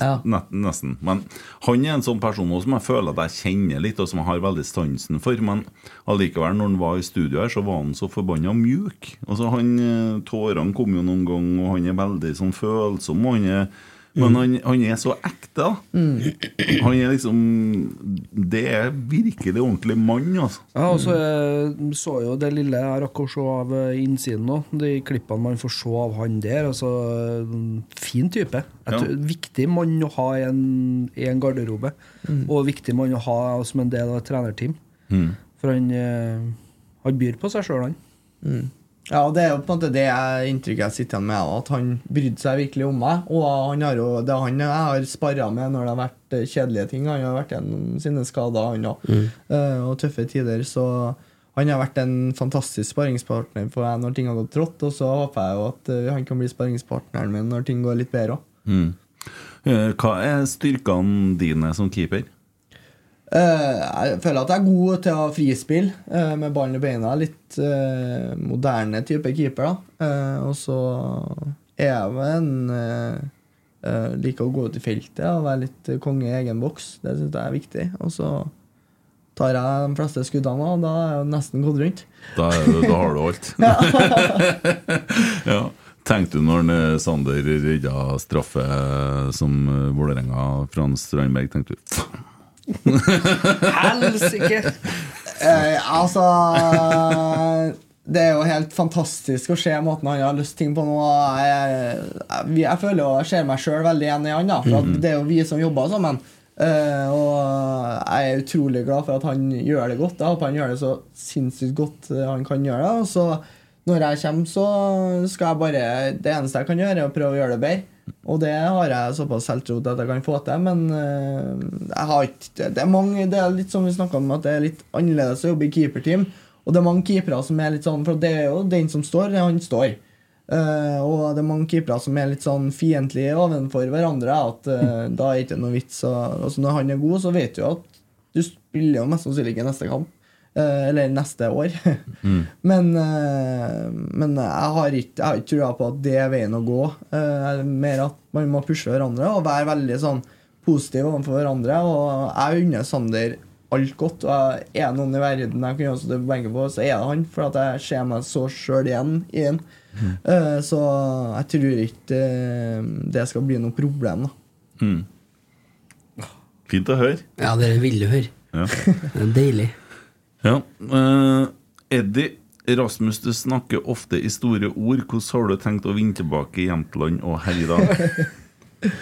S2: nesten. Men han er en sånn person også som jeg føler at jeg kjenner litt, og som jeg har veldig stansen for. Men allikevel, når han var i studio her, så var han så forbanna mjuk. Altså, han, eh, Tårene kom jo noen gang, og han er veldig sånn følsom. Og han er, men han, han er så ekte, da. Han er liksom Det er virkelig ordentlig mann, altså.
S4: Ja, og så så jo det lille jeg rakk å se av eh, innsiden nå. De klippene man får se av han der. Altså, eh, fin type. Et,
S2: Ja.
S4: viktig mann å ha i en, i en garderobe. Og viktig mann å ha som en del av et trenerteam.
S2: Mm.
S4: For han, eh, han byr på seg sjøl, han.
S1: Ja, det er jo på en måte det inntrykket jeg sitter igjen med, at han brydde seg virkelig om meg. Og han har jo, det er han jeg har sparra med når det har vært eh, kjedelige ting. Han har vært gjennom sine skader, han òg, og tøffe tider. Så han har vært en fantastisk sparringspartner for meg når ting har gått trått. Og så håper jeg jo at eh, han kan bli sparringspartneren min når ting går litt bedre òg.
S2: Mm. Hva er styrkene dine som keeper?
S1: Eh, jeg føler at jeg er god til å ha frispill eh, med ballen i beina. Litt eh, moderne type keeper. Og så er jeg vel en Liker å gå ut i feltet og være litt konge i egen boks. Det syns jeg er viktig. Og så tar jeg de fleste skuddene, og da er jeg nesten gått rundt.
S2: Da, det- da har du alt. [laughs] [laughs] ja. Tenkte du når Sander rydda straffe som Vålerenga Frans Strandberg, tenkte du "Faen, [laughs]
S4: Helsike!
S1: Eh, altså Det er jo helt fantastisk å se måten han har løst ting på nå. Jeg, jeg, jeg føler jo jeg ser meg sjøl veldig igjen i han. da For at det er jo vi som jobber sammen. Eh, og jeg er utrolig glad for at han gjør det godt. Jeg håper han gjør det så sinnssykt godt eh, han kan gjøre det. Og så når jeg kommer, så skal jeg bare Det eneste jeg kan gjøre, er å prøve å gjøre det bedre. Og det har jeg såpass selvtro til at jeg kan få til, men eh, jeg har ikke det, er mange, det er litt som vi snakka om, at det er litt annerledes å jobbe i keeperteam. Og det er mange keepere som er litt sånn For det er jo den som står, han står. Uh, og det er mange keepere som er litt sånn fiendtlige ovenfor hverandre. At uh, da er det ikke noe vits. Og, altså når han er god, så vet du at du spiller jo mest sannsynlig ikke neste kamp. Eh, eller neste år. [laughs] men, eh, men jeg har ikke Jeg trua på at det er veien å gå. Eh, mer at man må pushe hverandre og være veldig sånn positiv overfor hverandre. Og jeg unner Sander alt godt. Og er det noen i verden jeg kan gjøre det benker på, så er det han. For at jeg ser meg så sjøl igjen i ham. Mm. så jeg tror ikke det skal bli noe problem. da
S2: mm. Fint å høre.
S3: Ja, det vil du høre.
S2: Ja.
S3: Det er deilig.
S2: Ja. Uh, Eddie, Rasmus, du snakker ofte i store ord. Hvordan har du tenkt å vinne tilbake i Jämtland og Herjedal? [laughs]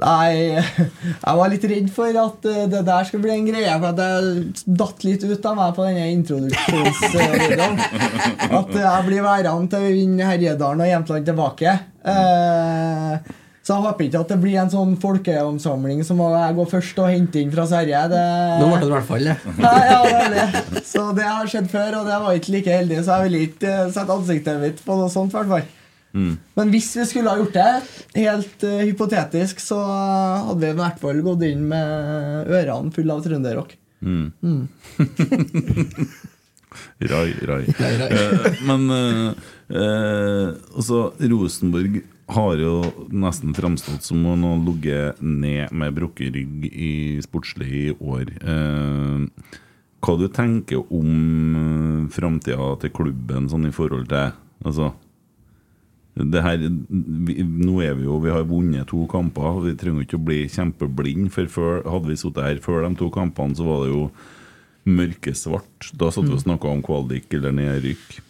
S1: Nei, jeg var litt redd for at eh, det der skulle bli en greie. For at jeg datt litt ut av meg på denne introduksjonsvideoen. [laughs] At jeg blir værende til å vinne Herjedalen og Jämtland tilbake. Eh, så jeg håper ikke at det blir en sånn folkeomsamling som må jeg gå først og hente inn fra Sverige. Det,
S3: Nå ble det i hvert fall det. [laughs]
S1: Nei, ja, det det. Så det har skjedd før, og det var ikke like heldig, så jeg ville ikke eh, sette ansiktet mitt på noe sånt. i hvert. Men hvis vi skulle ha gjort det, helt uh, hypotetisk, så hadde vi i hvert fall gått inn med ørene fulle av trønderrock.
S2: Mm. [laughs] Rai, rai. Eh, men uh, altså, Rosenborg har jo nesten framstått som å har ligget ned med brukket rygg i sportslig i år. Eh, hva du tenker om uh, framtida til klubben sånn i forhold til Altså her, vi, nå er vi jo Vi har vunnet to kamper. Vi trenger ikke å bli kjempeblind. For før, hadde vi sittet her før de to kampene, så var det jo mørkesvart. Da satt vi og snakka om kvalik eller nedrykk.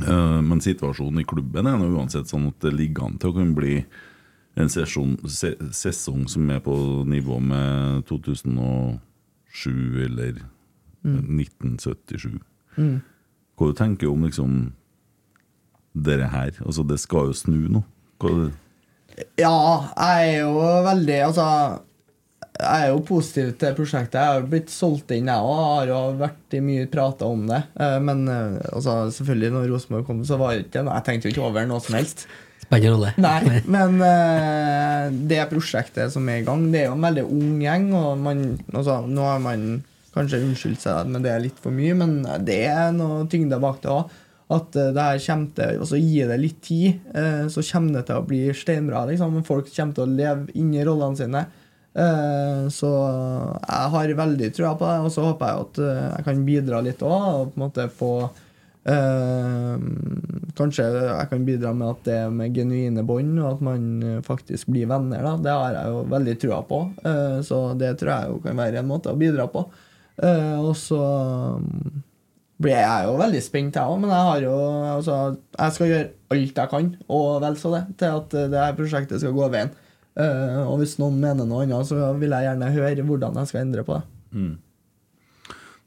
S2: Eh, men situasjonen i klubben er nå uansett sånn at det ligger an til å kunne bli en sesjon, se, sesong som er på nivå med 2007 eller 1977. Hva du tenker du om liksom dere her? Altså, det skal jo snu nå. Hva,
S1: Ja, jeg er jo veldig Altså, jeg er jo positiv til prosjektet. Jeg har blitt solgt inn, jeg òg. Har jo vært i mye prata om det. Eh, Men eh, altså, selvfølgelig, når Rosenborg kom, så var det ikke Jeg tenkte jo ikke over noe som helst.
S3: Spennende rolle.
S1: Nei, men eh, det prosjektet som er i gang, det er jo en veldig ung gjeng, og man, altså, nå har man kanskje unnskyldt seg med det litt for mye, men det er noe tyngde bak det òg. At det her kommer til altså Gi det litt tid, så kommer det til å bli steinbra. Liksom. Folk kommer til å leve inn i rollene sine. Eh, så jeg har veldig trua på det, og så håper jeg at eh, jeg kan bidra litt òg, og på en måte få Eh, kanskje jeg kan bidra med at det er med genuine bånd, og at man faktisk blir venner. Da. Det har jeg jo veldig trua på, så det tror jeg jo kan være en måte å bidra på. Og så mm, blir jeg jo veldig spent, jeg òg, men jeg har jo altså, Jeg skal gjøre alt jeg kan, og vel så det, til at det her prosjektet skal gå veien. Eh, og hvis noen mener noe annet, så vil jeg gjerne høre hvordan jeg skal endre på det.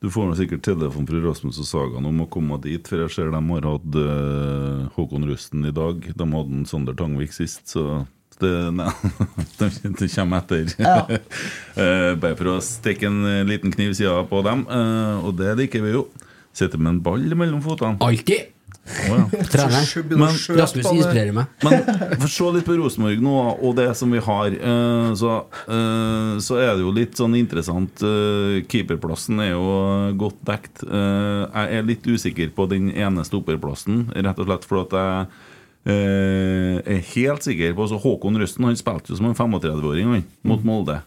S2: du får nå sikkert telefon fra Rasmus og Sagan om å komme dit, for jeg ser de har hatt uh, Håkon Rusten i dag. De hadde en Sander Tangvik sist, så det, nei, de, [laughs] de kommer etter.
S1: Ja.
S2: uh, [laughs] bare for å stikke en liten kniv sida på dem, eh, og det liker vi jo. Sitter med en ball mellom fotene.
S3: Alltid!
S2: Ja. [laughs] Men-
S3: Rasmus inspirerer meg. [laughs]
S2: Men for se litt på Rosenborg nå, og det som vi har. eh, Så, eh, så er det jo litt sånn interessant. eh, Keeperplassen er jo godt dekt. Eh, Jeg er litt usikker på den ene stopperplassen, rett og slett fordi at jeg eh, er helt sikker på altså Håkon Røsten han spilte jo som en 35-åring mot Molde.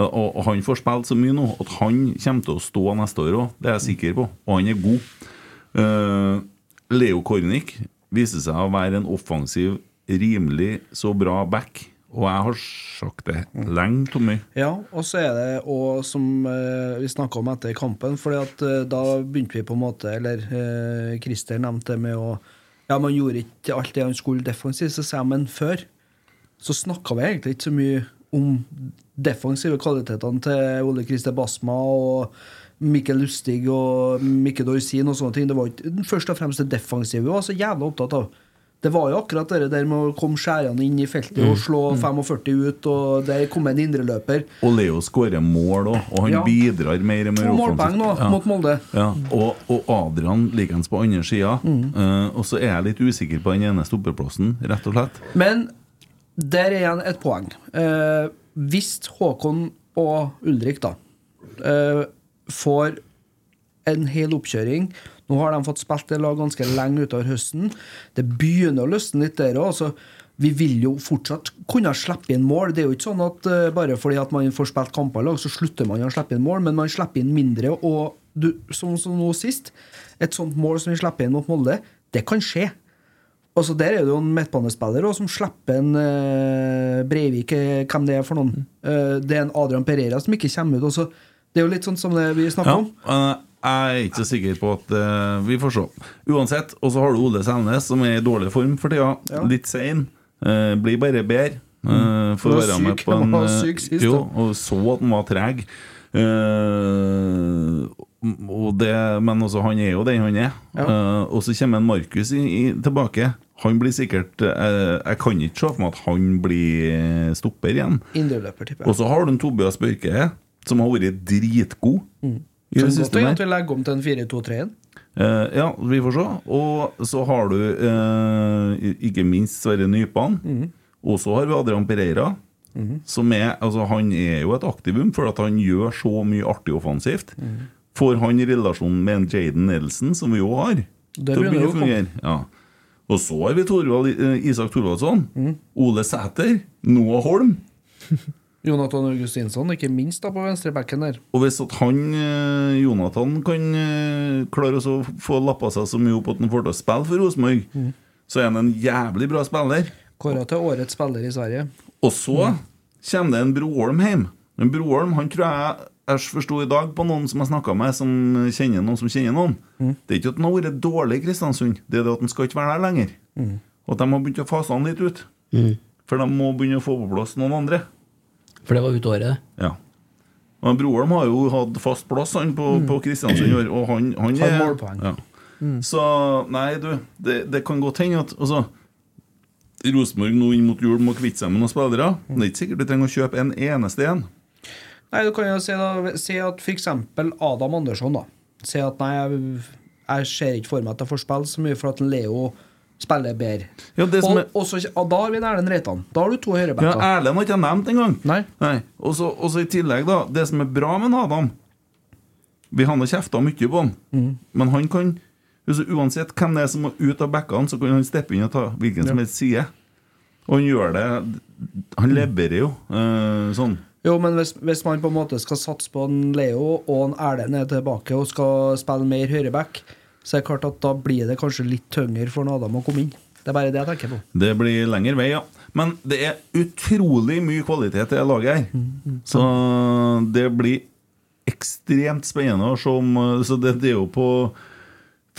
S2: Og, og han får spilt så mye nå at han kommer til å stå neste år òg, det er jeg sikker på. Og han er god. Leo Kornic viste seg å være en offensiv, rimelig så bra back. Og jeg har sagt det lenge, Tommy.
S4: Ja, og så er det òg som eh, vi snakka om etter kampen, fordi at eh, da begynte vi på en måte Eller eh, Christer nevnte det med å Ja, man gjorde ikke alt det han skulle defensivt, så sier jeg men før så snakka vi egentlig ikke så mye om defensive kvalitetene til Ole Christer Basma og Mikkel Lustig og Mikke Dorsin og sånne ting. Det var ikke først og fremst det defensive vi var så jævla opptatt av. Det var jo akkurat det der med å komme skjærende inn i feltet og slå 45 ut, og der kom en indreløper.
S2: Og Leo skårer mål òg, og han
S4: Ja.
S2: bidrar mer og mer
S4: To målpoeng nå
S2: Ja.
S4: mot Molde.
S2: Ja, og, og Adrian likeens på andre sida. Eh, og så er jeg litt usikker på den ene stoppeplassen, rett og slett.
S4: Men der er igjen et poeng. Uh, hvis Håkon og Ulrik da eh, får en hel oppkjøring Nå har de fått spilt det lag ganske lenge utover høsten. Det begynner å løsne litt der òg. Vi vil jo fortsatt kunne slippe inn mål. Det er jo ikke sånn at eh, bare fordi at man får spilt kamper i lag, så slutter man å slippe inn mål, men man slipper inn mindre. Og du, sånn som nå sist, et sånt mål som vi slipper inn mot Molde, det kan skje. Altså Der er det jo en midtbanespiller som slipper en uh, Breivik, eh, hvem det er for noen. Uh, det er en Adrian Pereira som ikke kommer ut. Også. Det er jo litt sånn som det vi snakker
S2: Ja,
S4: om.
S2: jeg er ikke så sikker på at uh, Vi får se. Uansett. Og så har du Ole Selnes, som er i dårlig form for tida.
S4: Ja.
S2: Litt sein. Uh, blir bare bedre. Uh, for å være med på en
S4: syk sist,
S2: Jo, og så at han var treg. Uh, og det, men også, han er jo den han er.
S4: Ja.
S2: Uh, og så kommer en Markus i, i, tilbake. Han blir sikkert uh, Jeg kan ikke se for meg at han blir stopper igjen. Og så har du en Tobias Børke, som har vært dritgod. Så det
S4: godt at vi legger om til en 4-2-3-en.
S2: Uh, ja, vi får se. Og så har du uh, ikke minst Sverre Nypan. Og så har vi Adrian Pereira. Som er, altså Han er jo et aktivum, for at han gjør så mye artig offensivt. Får han i relasjon med en Jaden Nelson, som vi jo har,
S4: Det
S2: til å begynne å fungere. Ja. Og så har vi Torvald, eh, Isak Thorvaldsson. Ole Sæter. Noah Holm. [laughs]
S4: Jonathan Augustinsson, ikke minst da på venstrebacken der.
S2: Og hvis at han, eh, Jonathan, kan eh, klare å få lappa seg så mye opp at han får til å spille for Rosenborg, så er han en jævlig bra spiller.
S4: Kåra til årets spiller i Sverige.
S2: Og så kommer det en Broholm hjem. Men Broholm han tror jeg jeg forsto i dag på noen som jeg snakka med, som kjenner noen som kjenner noen. Det er ikke at han har vært dårlig i Kristiansund, det er det at han skal ikke være der lenger. Og at de har begynt å fase han litt ut. For de må begynne å få på plass noen andre.
S3: For det var ut året, det.
S2: Ja. Men Broholm har jo hatt fast plass han på, på Kristiansund i år, og han, han
S4: Har
S2: er
S4: målpoeng.
S2: Ja. Så nei, du, det, det kan godt hende at altså, Rosenborg nå inn mot jul må kvitte seg med noen spillere. Det er ikke sikkert du trenger å kjøpe en eneste en.
S4: Nei, du kan jo si, da, si at f.eks. Adam Andersson da Si at nei, jeg, jeg ser ikke for meg at jeg får spille så mye for at Leo spiller bedre.
S2: Ja,
S4: og,
S2: er-
S4: også, og da har vi en Erlend Reitan. Da har du to
S2: Ja,
S4: høyrebacker.
S2: Erlend har ikke jeg nevnt engang.
S4: Nei.
S2: Så og så i tillegg, da Det som er bra med Adam Vi har kjefta mye på han,
S4: Mm.
S2: men han kan Uansett hvem det er som må ut av bekkene, så kan han steppe inn og ta hvilken som helst side. Og han gjør det Han leverer jo eh, sånn.
S4: Jo, men hvis, hvis man på en måte skal satse på en Leo, og en Erlend er tilbake og skal spille mer høyreback, så det er klart at da blir det kanskje litt tyngre for en Adam å komme inn. Det er bare det jeg tenker på.
S2: Det blir lengre vei, ja. Men det er utrolig mye kvalitet i det laget her. Så det blir ekstremt spennende å se om Så det, det er jo på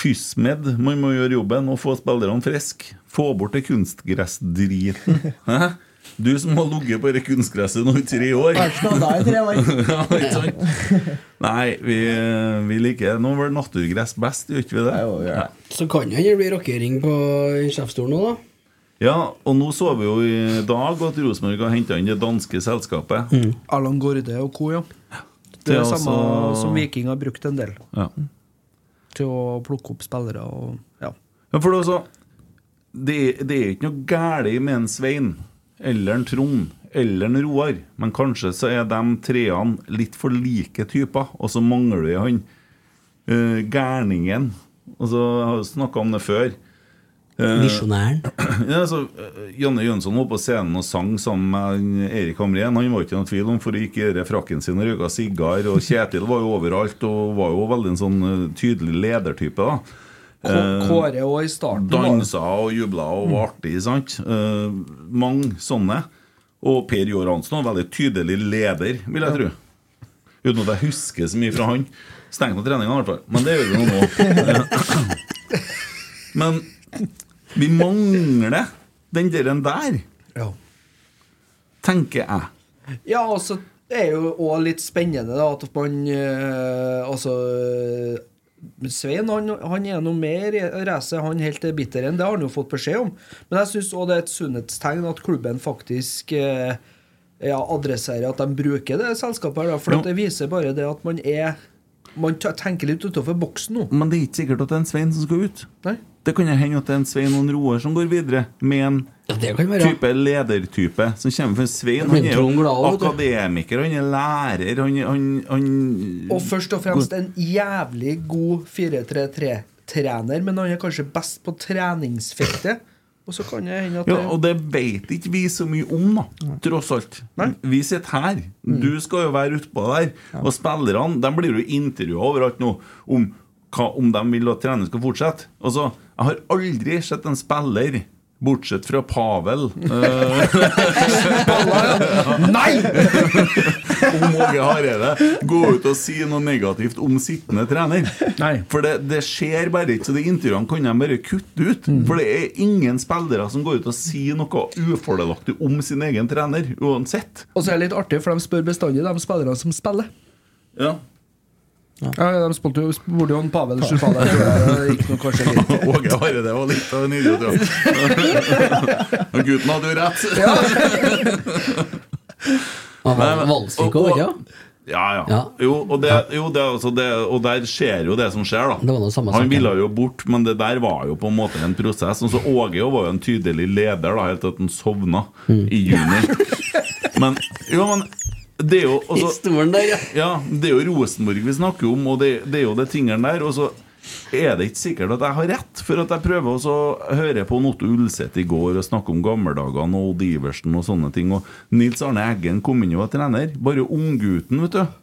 S2: Fysmed man må gjøre jobben og få spillerne friske. Få bort det kunstgressdriten. [laughs] Du som har ligget på det kunstgresset nå i tre år.
S1: I tre år. [laughs]
S2: ja, ikke sant? Nei, vi, vi liker Nå var det naturgress best, gjør ikke vi det? Ja.
S3: Så kan hende det blir rockering på sjefsstolen nå, da.
S2: Ja, og nå så vi jo i dag at Rosenborg har henta inn det danske selskapet.
S4: Allan Gorde og co., ja. Det er det samme
S2: altså-
S4: som Viking har brukt en del
S2: Ja.
S4: til å plukke opp spillere og ja.
S2: Ja, for det, også, det, det er ikke noe galt med en Svein eller en Trond eller en Roar, men kanskje så er de treene litt for like typer, og så mangler vi han uh, gærningen. Altså, jeg har snakka om det før. Eh,
S3: Misjonæren. [clears throat]
S2: ja, altså, eh, Janne Jønsson var på scenen og sang sammen med Erik Hamrén. Han var ikke noen tvil om for å gikk i frakken sin og røyka sigar. Og Kjetil var jo overalt og var jo veldig en sånn tydelig ledertype. da
S4: Kåre òg i starten.
S2: Dansa og jubla og var artig. sant? Eh, mange sånne. Og Per Jår Hansen var veldig tydelig leder, vil jeg tro. Uten at jeg husker så mye fra han. Stengt på treninga, i hvert fall. Men det gjør vi nå. [laughs] Men vi mangler den der der,
S4: Ja.
S2: tenker jeg.
S4: Ja, altså Det er jo òg litt spennende da, at man eh, Altså eh, Svein han, han er noe mer i racet, han helt til bitteren. Det har han jo fått beskjed om. Men jeg syns òg det er et sunnhetstegn at klubben faktisk eh, ja, adresserer at de bruker det selskapet. her, for det viser bare det at man er Man tenker litt utenfor boksen nå.
S2: Men det er ikke sikkert at det er en Svein som skal ut.
S4: Nei?
S2: Det kan hende at det er en Svein og en Roar som går videre, med en
S3: Ja, det kan være.
S2: type ledertype som kommer fra Svein. Han er jo akademiker, han er lærer, han, han, han
S4: Og først og fremst en jævlig god 4-3-3-trener, men han er kanskje best på treningsfeltet. Og så kan det hende at
S2: Ja, og det vet ikke vi så mye om, da, tross alt.
S4: Nei.
S2: Vi sitter her.
S3: Mm.
S2: Du skal jo være utpå der. Og spillerne de blir jo intervjua overalt nå om, hva, om de vil at trening skal fortsette. Altså, Jeg har aldri sett en spiller Bortsett fra Pavel. eh, [laughs]
S4: Nei!
S2: om Åge Hareide gå ut og si noe negativt om sittende trener.
S4: Nei.
S2: For det, det skjer bare ikke, så de intervjuene kan de bare kutte ut.
S4: Mm.
S2: For det er ingen spillere som går ut og sier noe ufordelaktig om sin egen trener, uansett.
S4: Og så er det litt artig, for de spør bestandig de spillerne som spiller.
S2: Ja.
S4: Ja, De spilte jo spurte jo en Pavel kanskje [laughs]
S2: Åge Hareide var litt av en idiot, ja. [laughs] Og gutten hadde jo rett.
S3: Han
S2: Nei,
S3: var Valsvik òg, ikke
S2: Ja, ja.
S3: Ja.
S2: Jo, og, det, jo det, altså det, og der skjer jo det som skjer, da.
S3: Det var noe samme
S2: Han ville jo bort, men det der var jo på en måte en prosess. Og så Åge var jo en tydelig leder, da helt til at han sovna
S3: Mm.
S2: i juni. [laughs] Men jo, men det er jo
S3: I
S2: altså,
S3: stolen der, ja.
S2: Ja, det er jo Rosenborg vi snakker om, og det, det er jo det tingene der. Og så er det ikke sikkert at jeg har rett, for at jeg prøver også å høre på Otto Ulseth i går og snakke om gammeldagene og Odd Iversen og sånne ting. Og Nils Arne Eggen kom inn og var trener. Bare unggutten, vet du.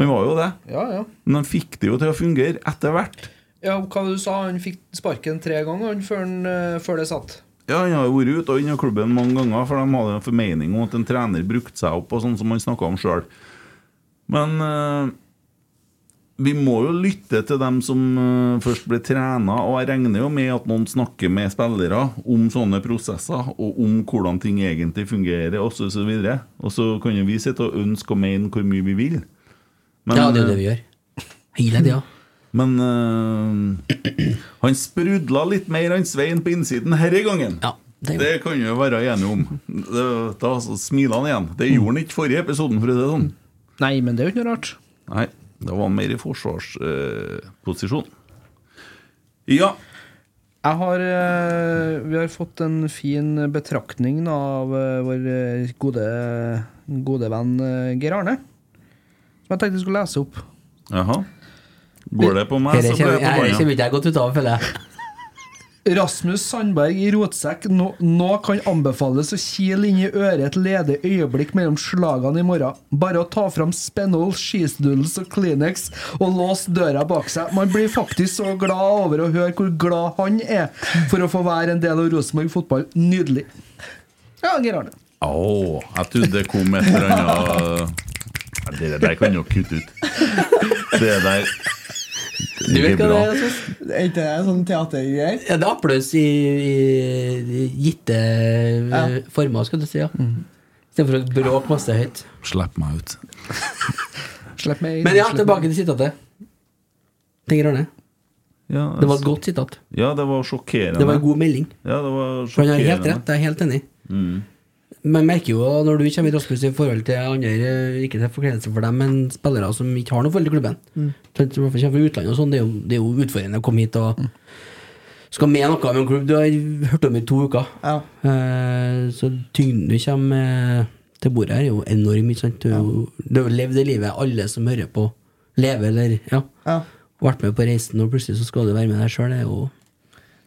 S2: Han var jo det.
S4: Ja, ja.
S2: Men han fikk det jo til å fungere etter hvert.
S4: Ja, hva du sa Han fikk sparken tre ganger før, han, eh, før det satt.
S2: Ja, Han har jo vært ute og inn av klubben mange ganger, for de hadde en formening om at en trener brukte seg opp, og sånn som han snakka om sjøl. Men eh, vi må jo lytte til dem som eh, først ble trena, og jeg regner jo med at noen snakker med spillere om sånne prosesser, og om hvordan ting egentlig fungerer, osv. Og, så videre. og så kan jo vi sitte og ønske og mene hvor mye vi vil. Men,
S3: Ja, det er jo det vi gjør. Hele tida.
S2: Men eh, han sprudla litt mer enn Svein på innsiden herre gangen.
S3: Ja, det
S2: det, kan vi jo være enige om. Det, da smiler han igjen. Det gjorde han ikke forrige episoden, for å si det sånn.
S4: Nei, men det er jo ikke noe rart.
S2: Nei, da var han mer i forsvarsposisjon. ja.
S4: Jeg har, eh, vi har fått en fin betraktning av eh, vår eh, gode, gode venn eh, Geir Arne. Som jeg tenkte jeg skulle lese opp.
S2: Jaha. Går det på meg,
S3: Dette
S2: så blir det på
S3: dette
S2: banen.
S3: kommer ikke jeg godt ut av, føler jeg.
S4: Rasmus Sandberg i rotsekk. Nå, nå kan anbefales å kile inn i øret et ledig øyeblikk mellom slagene i morgen. Bare å ta fram Spenol, Cheesedoodles og Kleenex og låse døra bak seg. Man blir faktisk så glad over å høre hvor glad han er for å få være en del av Rosenborg fotball. Nydelig. Ja, Geir Arne.
S2: Å, jeg trodde det kom et eller annet Det der kan jo kutte ut. Det der
S3: Du vet hva det er?
S1: Er ikke det sånn teatergreier?
S3: Ja, det er applaus i, i, gitte
S1: Ja.
S3: former, skal du si. ja Istedenfor å bråke masse høyt.
S2: Slipp meg ut. [laughs]
S4: Slipp meg inn.
S3: Men ja, tilbake til sitatet. Tenker Arne.
S2: Ja,
S3: Det var et godt sitat.
S2: Ja, det var sjokkerende.
S3: Det var en god melding.
S2: Ja, det var sjokkerende
S3: For han har helt rett, jeg er helt enig. Man merker jo når du kommer i Rasmus i forhold til andre, ikke til forkledelse for dem, men spillere som ikke har noe forhold til klubben. Mm. Kommer fra utlandet og sånn, det det er jo utfordrende å komme hit og skal med noe med en klubb du har hørt om i to uker.
S1: Ja.
S3: Eh, så tyngden du kommer til bordet her, er jo enorm. Ikke sant? Du, ja. du har levd det livet alle som hører på, lever, eller ja.
S1: Ja.
S3: Vært med på reisen, og plutselig så skal du være med deg sjøl. Det er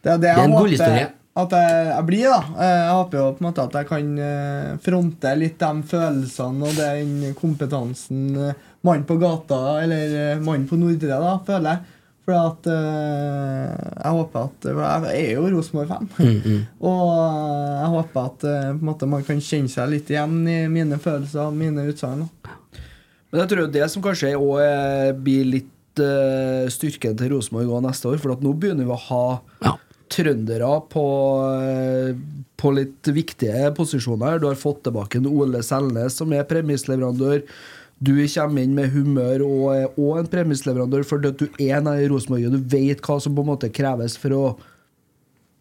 S1: Det det
S3: Det er en
S1: god
S3: gullhistorie.
S1: At jeg, jeg blir, da. Eh, Jeg håper jo på en måte at jeg kan eh, fronte litt de følelsene og den kompetansen eh, mannen på gata, eller mannen på Nordre, da, føler jeg. For at eh, jeg håper at Jeg er jo Rosenborg-fan. [laughs] Og eh, jeg håper at på en måte man kan kjenne seg litt igjen i mine følelser og mine utsagn.
S4: Men jeg tror det som kanskje òg blir litt styrken til Rosenborg neste år, for at nå begynner vi å ha
S3: Ja.
S4: Trøndere på, eh, på litt viktige posisjoner. Du har fått tilbake en Ole Selnes, som er premissleverandør. Du kommer inn med humør og er også en premissleverandør at du er nær i Rosenborg, og du vet hva som på en måte kreves for å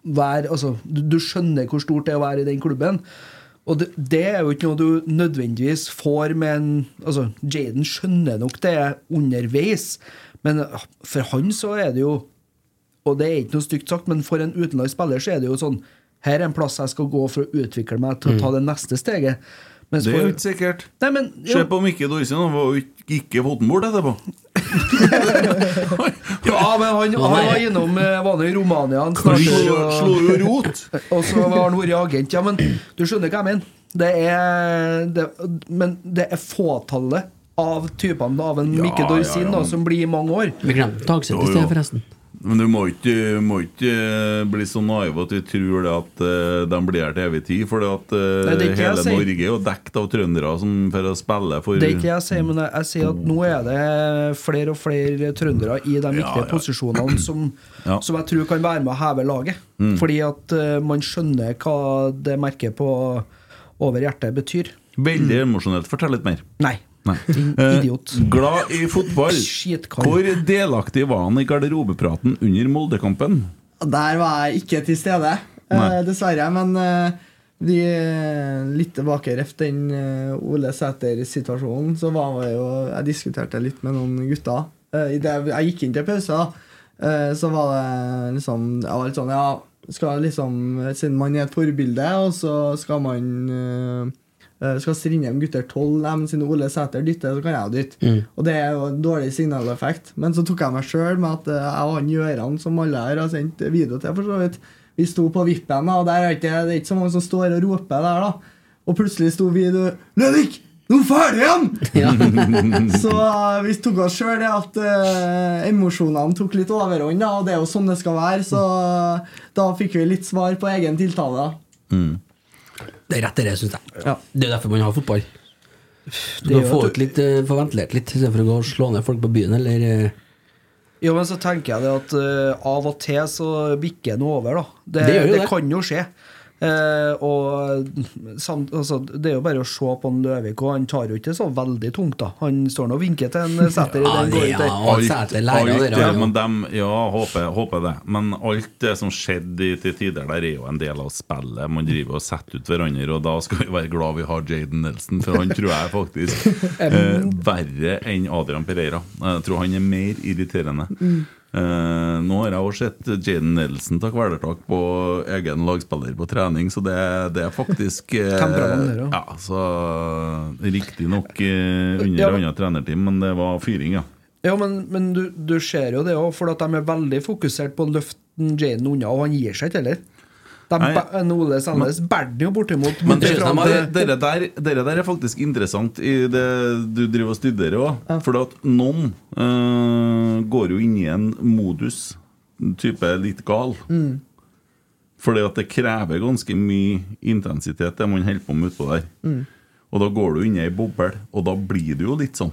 S4: være altså, du, du skjønner hvor stort det er å være i den klubben. Og det, det er jo ikke noe du nødvendigvis får med en altså, Jaden skjønner nok det underveis, men ah, for han så er det jo Og det er ikke noe stygt sagt, men for en utenlandsk spiller så er det jo sånn Her er en plass jeg skal gå for å utvikle meg til å ta det neste steget. Mens
S2: Det er jo ikke sikkert.
S4: Nei, men
S2: Se på Mikke Dorsin, han var jo ikke- bort etterpå. [laughs] [laughs]
S4: Ja, men han, han var innom eh, Var det i Romania han snart,
S2: slo jo rot. [laughs]
S4: Og så har han vært agent. Ja, men du skjønner hva jeg mener. Det er det, Men det er fåtallet av typene av en
S2: Ja,
S4: Mikke Dorsin
S2: ja, ja,
S4: da, som blir i mange år.
S3: Vi glemte Tagseth i sted, forresten.
S2: Men du må ikke, må ikke eh, bli så naiv at du tror det at eh, de blir her til evig tid. For det at eh,
S4: Nei, det
S2: hele. Norge er jo dekt av trøndere som for å spille for
S4: Det er ikke jeg sier, men jeg, jeg sier at nå er det flere og flere trøndere i de viktige
S2: ja.
S4: posisjonene som, [clears throat]
S2: Ja.
S4: som jeg tror kan være med å heve laget.
S2: Mm.
S4: Fordi at man skjønner hva det merket på over hjertet betyr.
S2: Veldig emosjonelt. Fortell litt mer.
S4: Nei.
S2: Nei.
S4: Din
S2: Eh, glad i fotball. Hvor delaktig var han i garderobepraten under Moldekampen?
S1: Der var jeg ikke til stede, eh, dessverre. Men eh, de, eh, litt tilbake reft den eh, Ole Sæter-situasjonen, så var jeg jo Jeg diskuterte litt med noen gutter. Eh, i det jeg gikk inn til pause, da, eh, så var det liksom Jeg var litt sånn Ja, skal liksom Siden man er et forbilde, og så skal man eh, eh, skal Strindheim gutter 12 nevne siden Ole Sæter dytter, så kan jeg dytte. Og det er jo en dårlig signaleffekt. Men så tok jeg meg sjøl med at eh, jeg og han Gjøran, som alle her har sendt video til, for så vidt, vi sto på vippen, og der er ikke, det er ikke så mange som står og roper der, da. Og plutselig sto vi du, Løvik! Nå er ferdig igjen! [laughs] så eh, vi tok oss sjøl det at eh, emosjonene tok litt overhånd, da, og det er jo sånn det skal være. Så eh, da fikk vi litt svar på egen tiltale. da.
S3: Det er rett, det, syns jeg.
S1: Ja.
S3: Det er derfor man har fotball. Du
S4: Det
S3: kan få ut litt, eh, få ventilert litt, istedenfor å gå og slå ned folk på byen, eller eh,
S4: Jo, men så tenker jeg det at uh, av og til så bikker den over, da. Det,
S3: Det
S4: det
S3: det.
S4: kan jo skje. Eh, og samt, altså, Det er jo bare å se på en Løvik, og han tar jo ikke så veldig tungt, da. Han står nå og vinker til en Sæter.
S3: Ja,
S4: den går
S3: ja, og Sæter lærer
S2: alt, ja, men dem, ja, håper, håper det. Men alt det som skjedde i- til tider der, er jo en del av spillet. Man driver og setter ut hverandre, og da skal vi være glad vi har Jaden Nelson, for han tror jeg faktisk [laughs] eh, verre enn Adrian Pereira. Jeg tror han er mer irriterende. Eh, nå har jeg også sett Jaden Nelson ta kvelertak på egen lagspiller på trening, så det, det er faktisk [laughs]
S4: uh, der, ja.
S2: så Riktignok uh, under
S4: Ja,
S2: annet trenerteam, men det var fyring, ja.
S4: Ja, men, men du, du ser jo det òg, for at de er veldig fokusert på å løfte Jaden unna, og han gir seg ikke heller. De, Ole Sandnes bærer den jo bortimot.
S2: Men det, det, dere, der, dere der er faktisk interessant i det du driver og studerer òg. For at noen eh, går jo inn i en modus type litt gal. Fordi at det krever ganske mye intensitet, det man holder på med utpå der. Og da går du inn i ei boble, og da blir det jo litt sånn.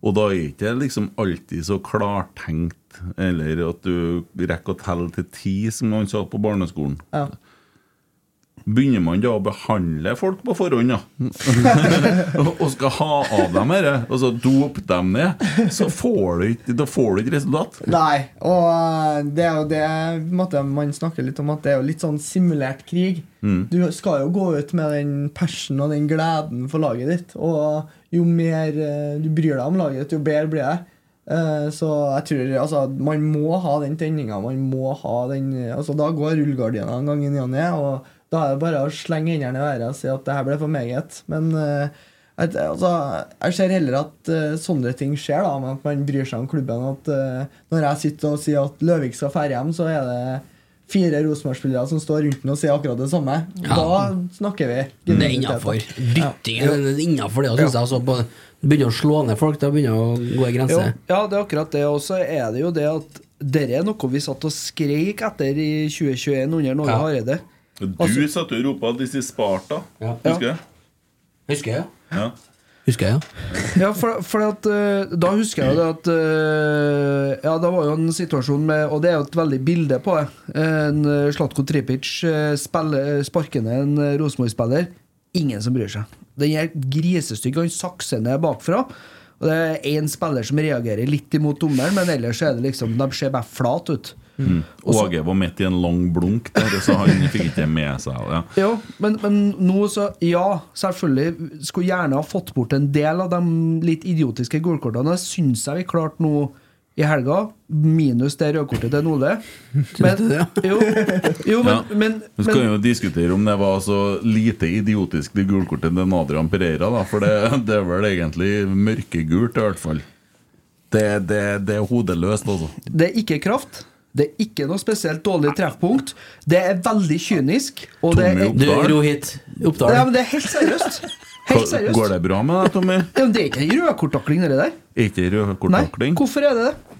S2: Og da er ikke det liksom alltid så klartenkt, eller at du rekker å telle til ti, som man sa på barneskolen.
S1: Ja.
S2: Begynner man da å behandle folk på forhånd, da? [laughs] og skal ha av dem dette, og så dope dem ned, så får du ikke, da får du ikke resultat.
S1: Nei, og eh, det er jo det måte, man snakker litt om at det er jo litt sånn simulert krig. Du skal jo gå ut med den passion og den gleden for laget ditt. Og jo mer eh, du bryr deg om laget ditt, jo bedre blir det. Eh, Så jeg tror altså, man må ha den tenninga. Man må ha den altså, Da går rullegardina en gang i ny og ned, og da er det bare å slenge hendene i været og si at det her ble for meget. Men eh, at, altså, jeg ser heller at uh, sånne ting skjer, da, at man bryr seg om klubben. At uh, Når jeg sitter og sier at Løvik skal ferde hjem, så er det fire Rosenborg-spillere som står rundt den og sier akkurat det samme.
S3: Ja.
S1: Da snakker vi.
S3: Det er innafor. Dytting er innafor det, syns jeg. Altså, på, begynner å slå ned folk, da begynner det å gå ei
S4: Jo, ja, det er akkurat det. Og så er det jo det at dette er noe vi satt og skreik etter i 2021 under Norge
S3: Ja.
S4: Hareide.
S2: Du
S4: Altså-
S2: satt og ropa 'This is Sparta'.
S3: Ja.
S2: Husker du?
S3: Husker jeg, ja. Husker jeg, ja.
S4: Ja, for, for at, eh, da husker jeg jo det at eh, Ja, det var jo en situasjon med Og det er jo et veldig bilde på det. En uh, Slatko Tripic sparker ned en Rosenborg-spiller. Ingen som bryr seg. Den er grisestygg. Han sakser ned bakfra. Og det er én spiller som reagerer litt imot dommeren, men ellers er det liksom de ser bare flat ut.
S2: Åge var midt i en lang blunk der, så han fikk ikke med seg det. Ja. [laughs]
S4: Jo, men, men nå så Ja, selvfølgelig skulle gjerne ha fått bort en del av de litt idiotiske gulkortene. Det syns jeg vi klarte nå i helga, minus det rødkortet til Nole. [laughs] Men, jo, jo, men,
S2: Ja.
S4: men,
S2: Vi skal
S4: men
S2: jo diskutere om det var så lite idiotisk det gulkortet til Adrian Pereira, da, for det, [laughs] det er vel egentlig mørkegult, i hvert fall. Det, det, det er hodeløst, altså.
S4: det er ikke kraft. Det er ikke noe spesielt dårlig treffpunkt. Det er veldig kynisk. Og det er,
S3: Du, ro hit. Oppdal.
S4: ja, men det er helt seriøst. Helt seriøst.
S2: Går det bra med deg, Tommy?
S4: Ja, men det er ikke en rødkorttakling, det der.
S2: Er ikke rødkorttakling?
S4: hvorfor er det det?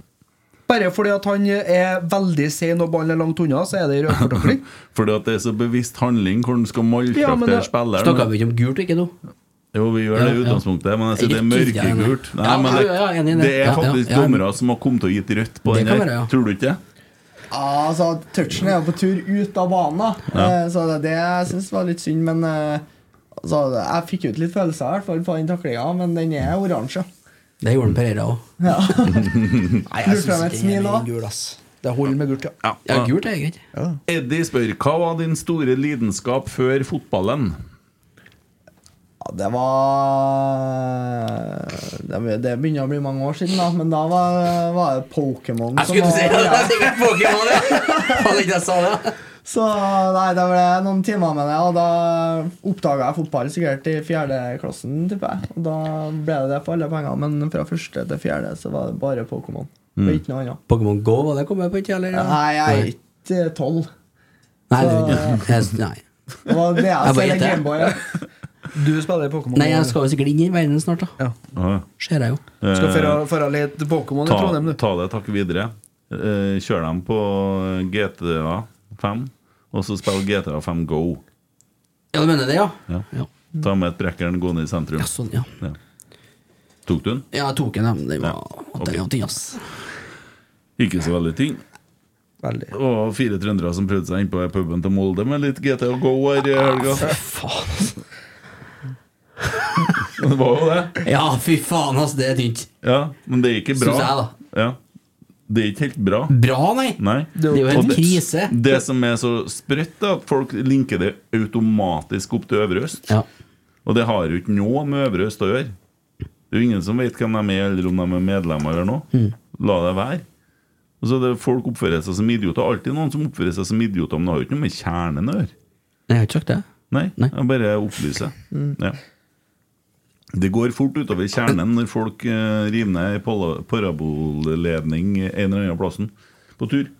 S4: Bare fordi at han er veldig sein og ballen er langt unna, så er det rødkorttakling. [laughs]
S2: Fordi at det er så bevisst handling hvor han skal maltraktere
S4: ja,
S2: spilleren.
S3: Snakka vi ikke om gult, ikke nå?
S2: Jo, vi gjør det i utgangspunktet, men jeg sier det er mørkegult. Nei, men det,
S3: det.
S2: er faktisk dommere som har kommet å gitt rødt på den der. Tror du ikke det?
S1: Ja, altså, touchen er jo på tur ut av banen.
S2: Ja.
S1: Eh, Så det, det jeg syns var litt synd, men eh, altså, Jeg fikk ut litt følelser i hvert fall på den taklinga, men den er oransje.
S3: Det gjorde Pereira òg.
S1: Ja. [laughs]
S4: Nei, jeg syns ikke det er gul, ass. Det holder med gult, ja.
S3: Ja, gult er greit.
S2: Eddie spør hva var din store lidenskap før fotballen?
S1: Det var det, begynner å bli mange år siden, da, men da var, var det Pokémon
S3: Jeg skulle si det! Det er sikkert Pokémon, ja! Faen, ikke jeg sa det.
S1: Så nei, det ble noen timer med det, og da oppdaga jeg fotball sikkert i fjerde klassen, tipper jeg. Og da ble det det for alle pengene, men fra første til fjerde så var det bare Pokémon.
S2: Mm.
S1: Ikke noe annet.
S3: Pokémon Go, var det kommet på ikke, eller?
S1: Nei, jeg er ikke tolv.
S3: Nei,
S1: så-
S3: nei.
S1: Det var det
S3: Jeg
S1: jeg i
S3: gjetter.
S1: Ja.
S4: Du spiller Pokémon.
S3: Nei, jeg skal jo sikkert inn i verden snart, da.
S2: Ah,
S3: Ser jeg jo.
S4: Skal
S2: eh,
S4: dra lete Pokémon i
S2: ta,
S4: Trondheim, du.
S2: ta det takk videre. Eh, kjør dem på GTA 5, og så spill GTA 5 Go.
S3: Ja, du mener det, ja?
S2: Ja.
S3: Ja,
S2: Ta med et brekkeren gående i sentrum.
S3: ja sånn, ja.
S2: Ja. Tok du den?
S3: Ja, jeg tok den, men Den var
S2: Ja,
S3: okay.
S2: ok.
S3: den ass.
S2: Ikke så veldig tynn.
S4: Veldig.
S2: Og fire trøndere som prøvde seg innpå puben til Molde med litt GTA Go her i helga. [laughs] Det var jo det.
S3: Ja, fy faen, ass. Det er tynt.
S2: Ja, men det er ikke bra.
S3: Syns jeg, da.
S2: Ja. Det er ikke helt bra.
S3: Bra, nei.
S2: Nei.
S3: Det er jo
S2: Og
S3: helt krise.
S2: Det som er så sprøtt, er at folk linker det automatisk opp til Øvre Øst.
S3: Ja.
S2: Og det har jo ikke noe med Øvre Øst å gjøre. Det er jo ingen som vet hvem de er, eller om de er medlemmer eller noe.
S3: Mm.
S2: La det være. Altså det, folk oppfører seg som idioter. Alltid noen som oppfører seg som idioter, men det har jo ikke noe med kjernen å gjøre.
S3: Nei, Jeg har ikke sagt det.
S2: Nei,
S3: Nei. Mm.
S2: jeg bare opplyser. Ja. Det går fort utover kjernen når folk eh, river ned parabolledning en eller annen plassen på tur.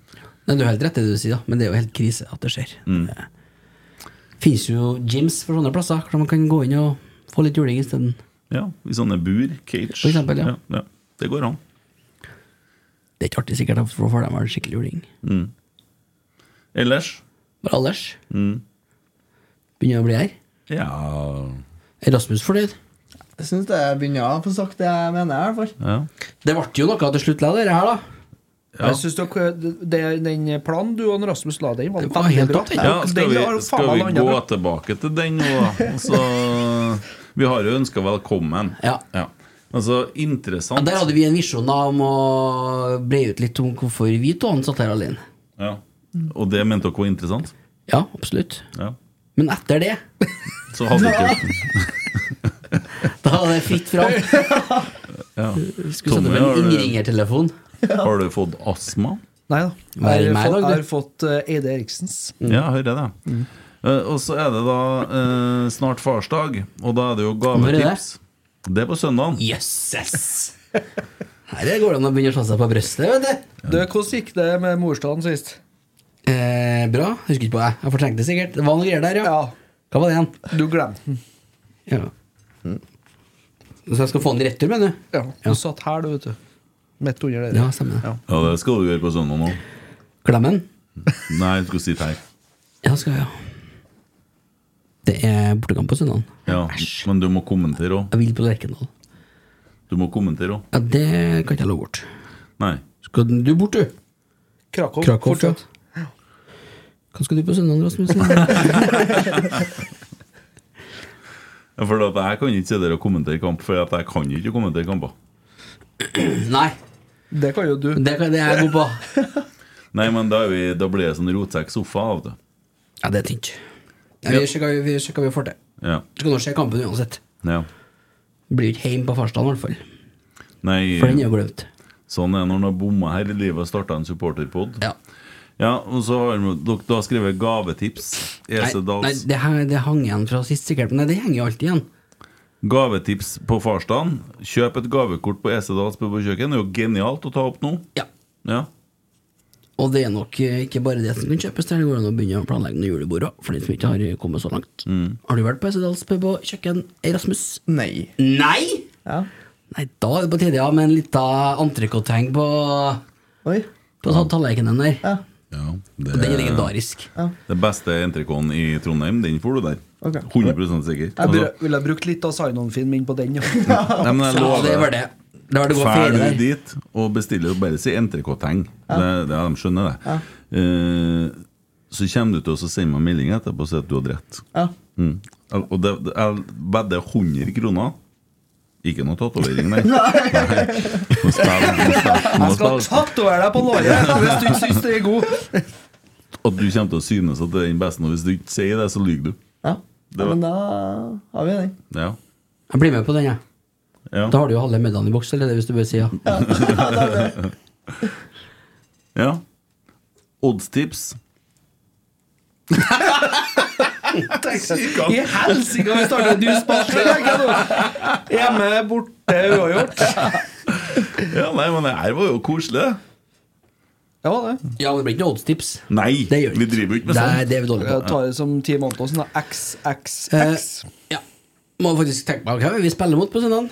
S3: Nei, Du har helt rett det du sier, da. men det er jo helt krise at det skjer.
S2: Mm.
S3: Det fins jo gyms for sånne plasser, hvor man kan gå inn og få litt juling isteden.
S2: Ja, I sånne bur, cage.
S3: For eksempel, ja.
S2: ja. Det går an.
S3: Det er ikke artig sikkert, for får de en skikkelig juling.
S2: Ellers
S3: Bare ellers.
S2: Mm.
S3: Begynner å bli her.
S2: Ja
S3: Er Rasmus fornøyd?
S1: Jeg syns det begynner å få sagt det jeg mener, i hvert fall.
S2: Ja.
S3: Det ble jo noe til slutt, det her, da.
S2: Ja.
S4: Jeg synes dere, det, Den planen du og Rasmus la, den var
S3: Det var helt
S4: bra.
S2: Ja, skal vi, skal vi gå
S4: bra.
S2: tilbake til den nå, da? [laughs] Altså, vi har jo ønska velkommen.
S3: Ja.
S2: Altså,
S3: Ja,
S2: interessant.
S3: der hadde vi en visjon om å bre ut litt om hvorfor vi to satt her alene.
S2: Ja. Og det mente dere var interessant?
S3: Ja, absolutt.
S2: Ja.
S3: Men etter det,
S2: Så hadde ikke [laughs] [laughs]
S3: da var det fritt fram.
S2: ja.
S3: Skulle
S2: Tommy,
S3: opp en innringertelefon. [laughs]
S2: Har du fått astma?
S4: Nei da. Jeg har fått, jeg har fått eh, Eide Eriksens.
S3: Mm.
S2: Ja, hører det. Uh, og så er det da uh, snart farsdag, og da er det jo
S3: er det?
S2: gavetips. Det er på søndagen.
S3: Jøsses! Her går det an å begynne å slå seg på brystet, vet du.
S4: Du, Hvordan gikk det med morsdagen sist?
S3: Eh, bra. Husker ikke på det. Jeg fortrengte det sikkert. Det var noe greier der, ja.
S4: Ja,
S3: Hva var det igjen?
S4: du glemte den.
S3: Ja. Så jeg skal få den i retur, mener du?
S4: Ja, du satt her, du, vet du. Midt under der.
S3: Ja, stemmer det.
S4: Ja.
S2: Ja, det skal du gjøre på søndag nå.
S3: Glem den? [laughs]
S2: Nei, du skal sitte her.
S3: Ja, skal jeg, ja. Det er bortekamp på søndag.
S2: Ja, men du må kommentere òg.
S3: Jeg vil på Lerkendal.
S2: Du må kommentere òg.
S3: Ja, det kan ikke jeg love bort.
S2: Nei.
S3: Skal du bort, du?
S4: Krakow.
S3: Krakow, ja.
S4: fortsatt.
S3: Hva skal du på søndag, Rasmus? [laughs] [laughs]
S2: For at jeg kan ikke sitte der og kommentere kamp, for at jeg kan ikke kommentere kamper. [clears throat]
S3: Nei,
S4: Det kan jo du.
S3: det, kan, det er jeg god på. [laughs]
S2: Nei, men da, er vi, da blir det sånn rotsekk sofa av det.
S3: Ja, det er tynt. Ja, vi ser hva vi, vi hva vi får til.
S2: Ja.
S3: Vi skal nå se kampen uansett.
S2: ja.
S3: Blir ikke hjemme på farstad, i hvert fall.
S2: Nei,
S3: For den er jo glemt.
S2: sånn er det når man har bomma her i livet og starta en supporterpod.
S3: Ja.
S2: Ja, og så har dere da skrevet gavetips.
S3: Nei, nei det, hang, det hang igjen fra sist, sikkert. Men nei, det henger jo alltid igjen.
S2: gavetips på farsdagen. Kjøp et gavekort på Esedals pub og kjøkken. Det er jo genialt å ta opp nå.
S3: Ja.
S2: Ja.
S3: Og det er nok eh, ikke bare det som kan kjøpes. Der det går an å begynne å planlegge noen julebord òg, for de som ikke har kommet så langt. Har du vært på Esedals pub og kjøkken, Rasmus?
S1: Nei.
S3: Nei!
S1: Ja.
S3: Nei, da er det på tide ja, med en liten entrecôte-heng på
S1: Oi.
S3: På tallerkenen der.
S1: Ja.
S2: Ja,
S3: Og den er legendarisk.
S2: Det beste entrecôten i Trondheim, den får du der.
S1: Okay.
S2: 100 sikker.
S4: Jeg
S2: Altså,
S4: ville ha brukt litt av Signon-film min på den. Ja. [laughs]
S2: nei, men jeg lover
S3: det var det. Det var det ferie
S2: du
S3: der.
S2: dit og bestiller bare si entrecôte-teng. Det, det, de skjønner det. Uh, så kommer du til å sende meg melding etterpå og si at du hadde rett.
S1: Ja.
S2: Mm. Og det, det, jeg vedder 100 kroner. Ikke noe tatovering, nei. [laughs] Nei. Nå spiller- nå spiller-
S4: Jeg skal tatovere deg på låret hvis du syns det er god.
S2: At du kommer til å synes at det er den beste, og hvis du ikke sier det, så lyver du.
S1: ja. Ja men da har vi den.
S2: Ja.
S3: Jeg blir med på den, jeg.
S2: Ja.
S3: Da har du jo halve middagen i boks, eller det, hvis du bør si ja. [laughs]
S2: ja. Oddstips. [laughs]
S4: I helsike, vi starter en ny spalte! tenker jeg nå. Hjemme, borte, uavgjort.
S2: Ja, nei, men det her var jo koselig.
S4: Ja, det.
S3: Ja, men det blir ikke noe oddstips.
S2: Nei,
S3: Det gjør
S2: vi driver jo ikke med
S3: Nei, det er vi dårlige på.
S4: tar det som ti måneder sånn da. XXX.
S3: Ja. Må faktisk tenke meg Hvem vi spiller mot på søndag?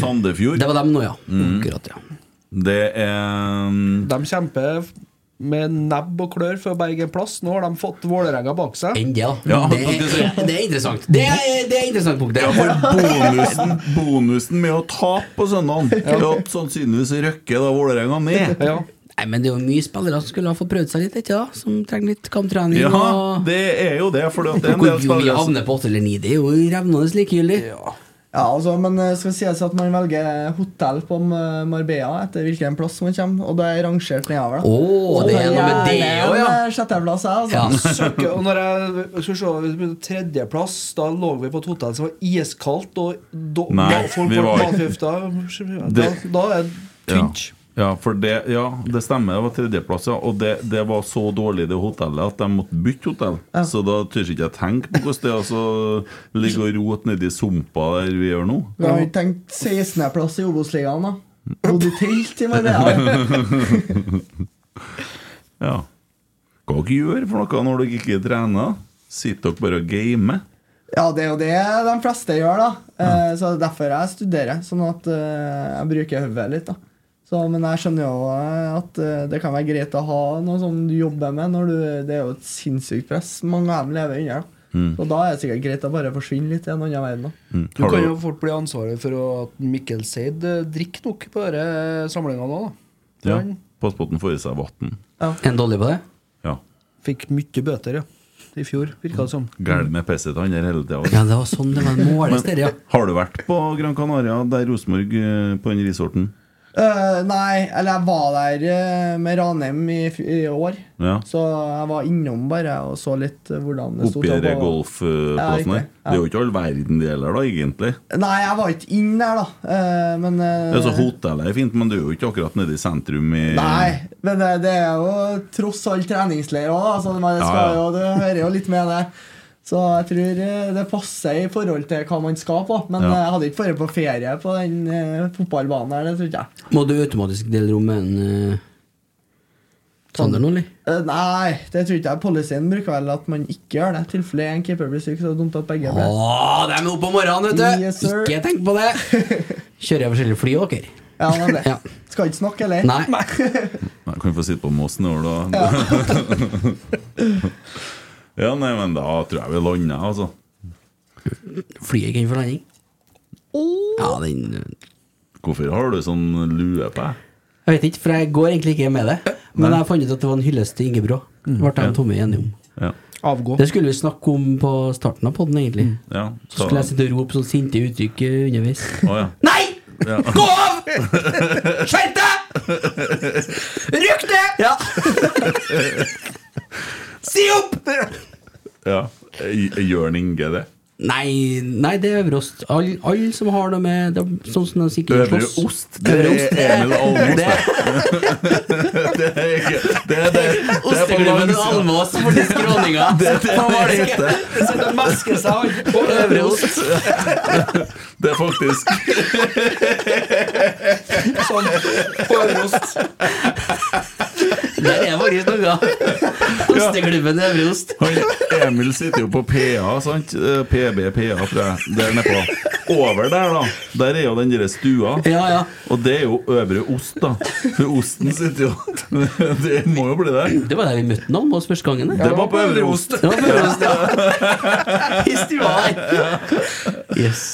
S2: Sandefjord.
S3: Det var dem nå, ja.
S2: Mm.
S3: Akkurat, ja.
S2: Det er mm,
S4: De kjemper med nebb og klør for å berge en plass. Nå har de fått Vålerenga bak seg.
S3: Det.
S2: Ja,
S3: det, er, det er interessant. Det er, det er interessant punkt.
S2: ja, for bonusen, bonusen med å tape på søndagen er at sannsynligvis røkker da Vålerenga ned.
S4: Ja.
S3: Nei, men det er jo mye spillere som skulle ha fått prøvd seg litt, ikke da? Som trenger litt kamptrening.
S2: Ja,
S3: og...
S2: det er jo det, for det er en del
S3: vi
S2: Hvor mye
S3: havner på åtte eller ni, det er jo revnende likegyldig.
S1: Ja, altså, men skal skal sies at man velger hotell på eh, Marbella etter hvilken plass man kommer, og det er rangert nedover. da.
S3: Å, det er noe med det òg, ja.
S1: en Sjetteplass, jeg, altså.
S3: Ja.
S4: Søkke, og når jeg skal se, vi begynte tredjeplass, da lå vi på et hotell som var iskaldt, og da,
S2: Nei,
S4: da folk
S2: vi var-
S4: matforgifta. Da, da er det tynt.
S2: Ja. Ja, for det, ja, det stemmer. Det var tredjeplass, ja. Og det, det var så dårlig, det hotellet, at de måtte bytte hotell. Så da tør ikke jeg tenke på hvordan det er altså, ligge og rote nedi sumpa der vi gjør nå.
S1: Vi har ikke tenkt 16.-plass i Obos-ligaen, da. Bodde i telt i morgen? [laughs]
S2: Ja. Hva dere gjør for noe når dere ikke trener? Sitter dere bare og gamer?
S1: Ja, det er jo det de fleste gjør, da. Ja. så det er derfor jeg studerer, sånn at eh, jeg bruker hodet litt. da så, Men jeg skjønner jo at eh, det kan være greit å ha noe som du jobber med. Når du, det er jo et sinnssykt press mange av dem lever under. Mm. Så da er det sikkert greit å bare forsvinne litt i en annen verden.
S2: Mm.
S4: Du kan jo fort bli ansvarlig for at Mikkel Seid eh, drikker nok på disse samlingene òg, da.
S2: Ja, pass på at han får i seg vann.
S3: Er han dårlig på det?
S2: Ja.
S4: fikk mye bøter, ja. I fjor, virka det som.
S2: Gæren med pisset han der hele tida.
S3: Ja, det var sånn det var måles, der, ja.
S2: Har du vært på Gran Canaria, der Rosenborg, eh, på den resorten?
S1: Eh, nei, eller jeg var der eh, med Ranheim i, i år.
S2: Ja.
S1: Så jeg var innom bare og så litt eh, hvordan det sto til Oppi
S2: golfplassen
S1: Ja,
S2: der? Det er jo ikke all verden det gjelder, da, egentlig.
S1: Nei, jeg var ikke inn der, da. Uh, men eh,
S2: Altså, Hotellet er fint, men det er jo ikke akkurat nede i sentrum i
S1: Nei, men det, det er jo tross alt treningsleir òg. så man
S2: Ja,
S1: skal
S2: ja.
S1: jo- det hører jo litt med det. Så jeg tror eh, det passer i forhold til hva man skal på. Men
S2: Ja.
S1: eh, jeg hadde ikke vært på ferie på den uh, fotballbanen her, det tror ikke jeg.
S3: Må du automatisk dele rom med en uh, Sander nå, eller?
S1: Uh, nei, det tror ikke jeg. Policyen bruker vel at man ikke gjør det. I tilfelle en keeper blir syk, så er det dumt at begge blir
S3: Åh, det. er noe om morgenen, vet du!
S1: Yes,
S3: ikke tenk på det! [laughs] Kjører jeg forskjellige fly, dere?
S1: Ja, nemlig.
S3: Ja.
S1: Skal ikke snakke, eller?
S3: Nei. [laughs]
S2: Nei, Kan vi få sitte på Moss år, da? Ja. [laughs] nei, men da tror jeg vi lander, altså.
S3: Flyet gikk inn for landing. Ja, den eh,
S2: Hvorfor har du sånn lue på deg?
S3: Jeg vet ikke, for jeg går egentlig ikke med det. Men jeg fant ut at det var en hyllest til Ingebrå. Ble jeg og Tomme enige om.
S2: Ja.
S4: Avgå.
S3: Det skulle vi snakke om på starten av podden, egentlig.
S2: ja
S3: Så skulle jeg sitte og rope sånn sinte uttrykk eh, underveis.
S2: Oh, ja.
S3: Nei!
S2: Ja.
S3: Gå av! Skjerp deg! Rykk det! Ja. [laughs] si opp!
S2: ja. Gjør han Inge det?
S3: Nei, nei, det er øverost. Alle all som har noe med det er Sånn som de sikkert
S2: Øvre
S3: slåss.
S2: ost? Det er Emil Almås, [laughs]
S3: det.
S2: det. Det er ikke Det er det. på
S3: Osteklubben. Almås for de skråninga.
S2: Det er det
S3: Hva var
S2: det heter.
S4: Sitter og mesker seg på
S3: Øvre ost.
S2: Det er faktisk [laughs]
S4: sånn på øverost.
S3: Det er faktisk noe. Osteklubben Øvre Ost.
S2: Han, Emil sitter jo på PA, sant? Eh, PB, PA, tror jeg. Der nedpå. Over der, da. Der er jo den derre stua.
S3: Ja, ja.
S2: Og det er jo Øvre Ost, da. For osten sitter jo [laughs] Det må jo bli der.
S3: Det var der vi møtte på oss første gangen.
S2: Det var på Øvre Ost.
S3: Det var på Øvre Ost, ja. [laughs] I stua der. Yes.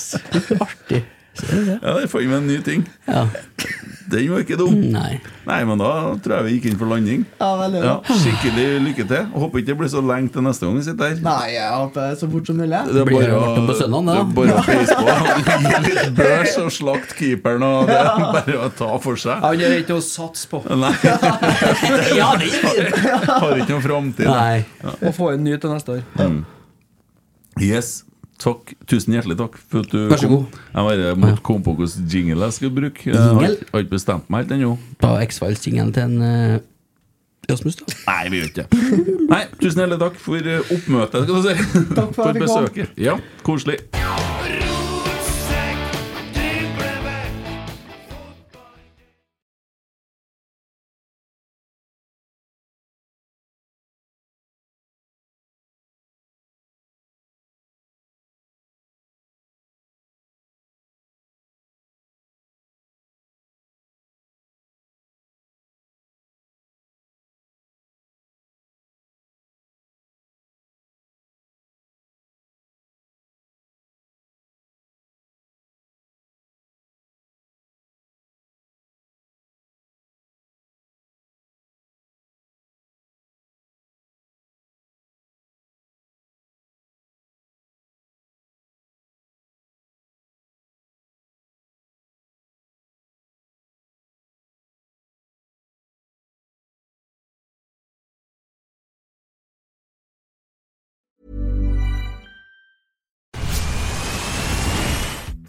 S3: Artig.
S2: Ja, der fant vi en ny ting.
S3: Ja.
S2: Den var ikke dum.
S3: Nei.
S2: Nei, men da tror jeg vi gikk inn for landing.
S1: Ja, veldig
S2: Ja, skikkelig lykke til. Håper ikke det blir så lenge til neste gang vi sitter her.
S1: Nei, jeg håper så fort som mulig.
S2: Det er
S3: Blir det
S2: bare
S3: varmt på søndagen,
S2: det
S3: da?
S2: er bare å [laughs] peise på. Gi [laughs] litt børs og slakt keeperen, og det er bare å ta for seg.
S4: Han er ikke å satse på.
S2: Nei, [laughs]
S3: Ja, det er
S2: har ikke noen framtid.
S3: Nei.
S4: Å få en ny til neste år.
S2: Yes. Takk. Tusen hjertelig takk for at du
S3: Vær så
S2: kom.
S3: god.
S2: Jeg bare måtte komme på hvilken jingle jeg skal bruke. Jeg har, ikke- har ikke bestemt meg helt ennå.
S3: På X-Files-jingelen til en uh, Rasmus, da.
S2: Nei, vi gjør ikke det. Nei, tusen hjertelig takk for eh, oppmøtet, skal du si.
S1: Takk for [laughs] fikk
S2: besøket. Ja, koselig.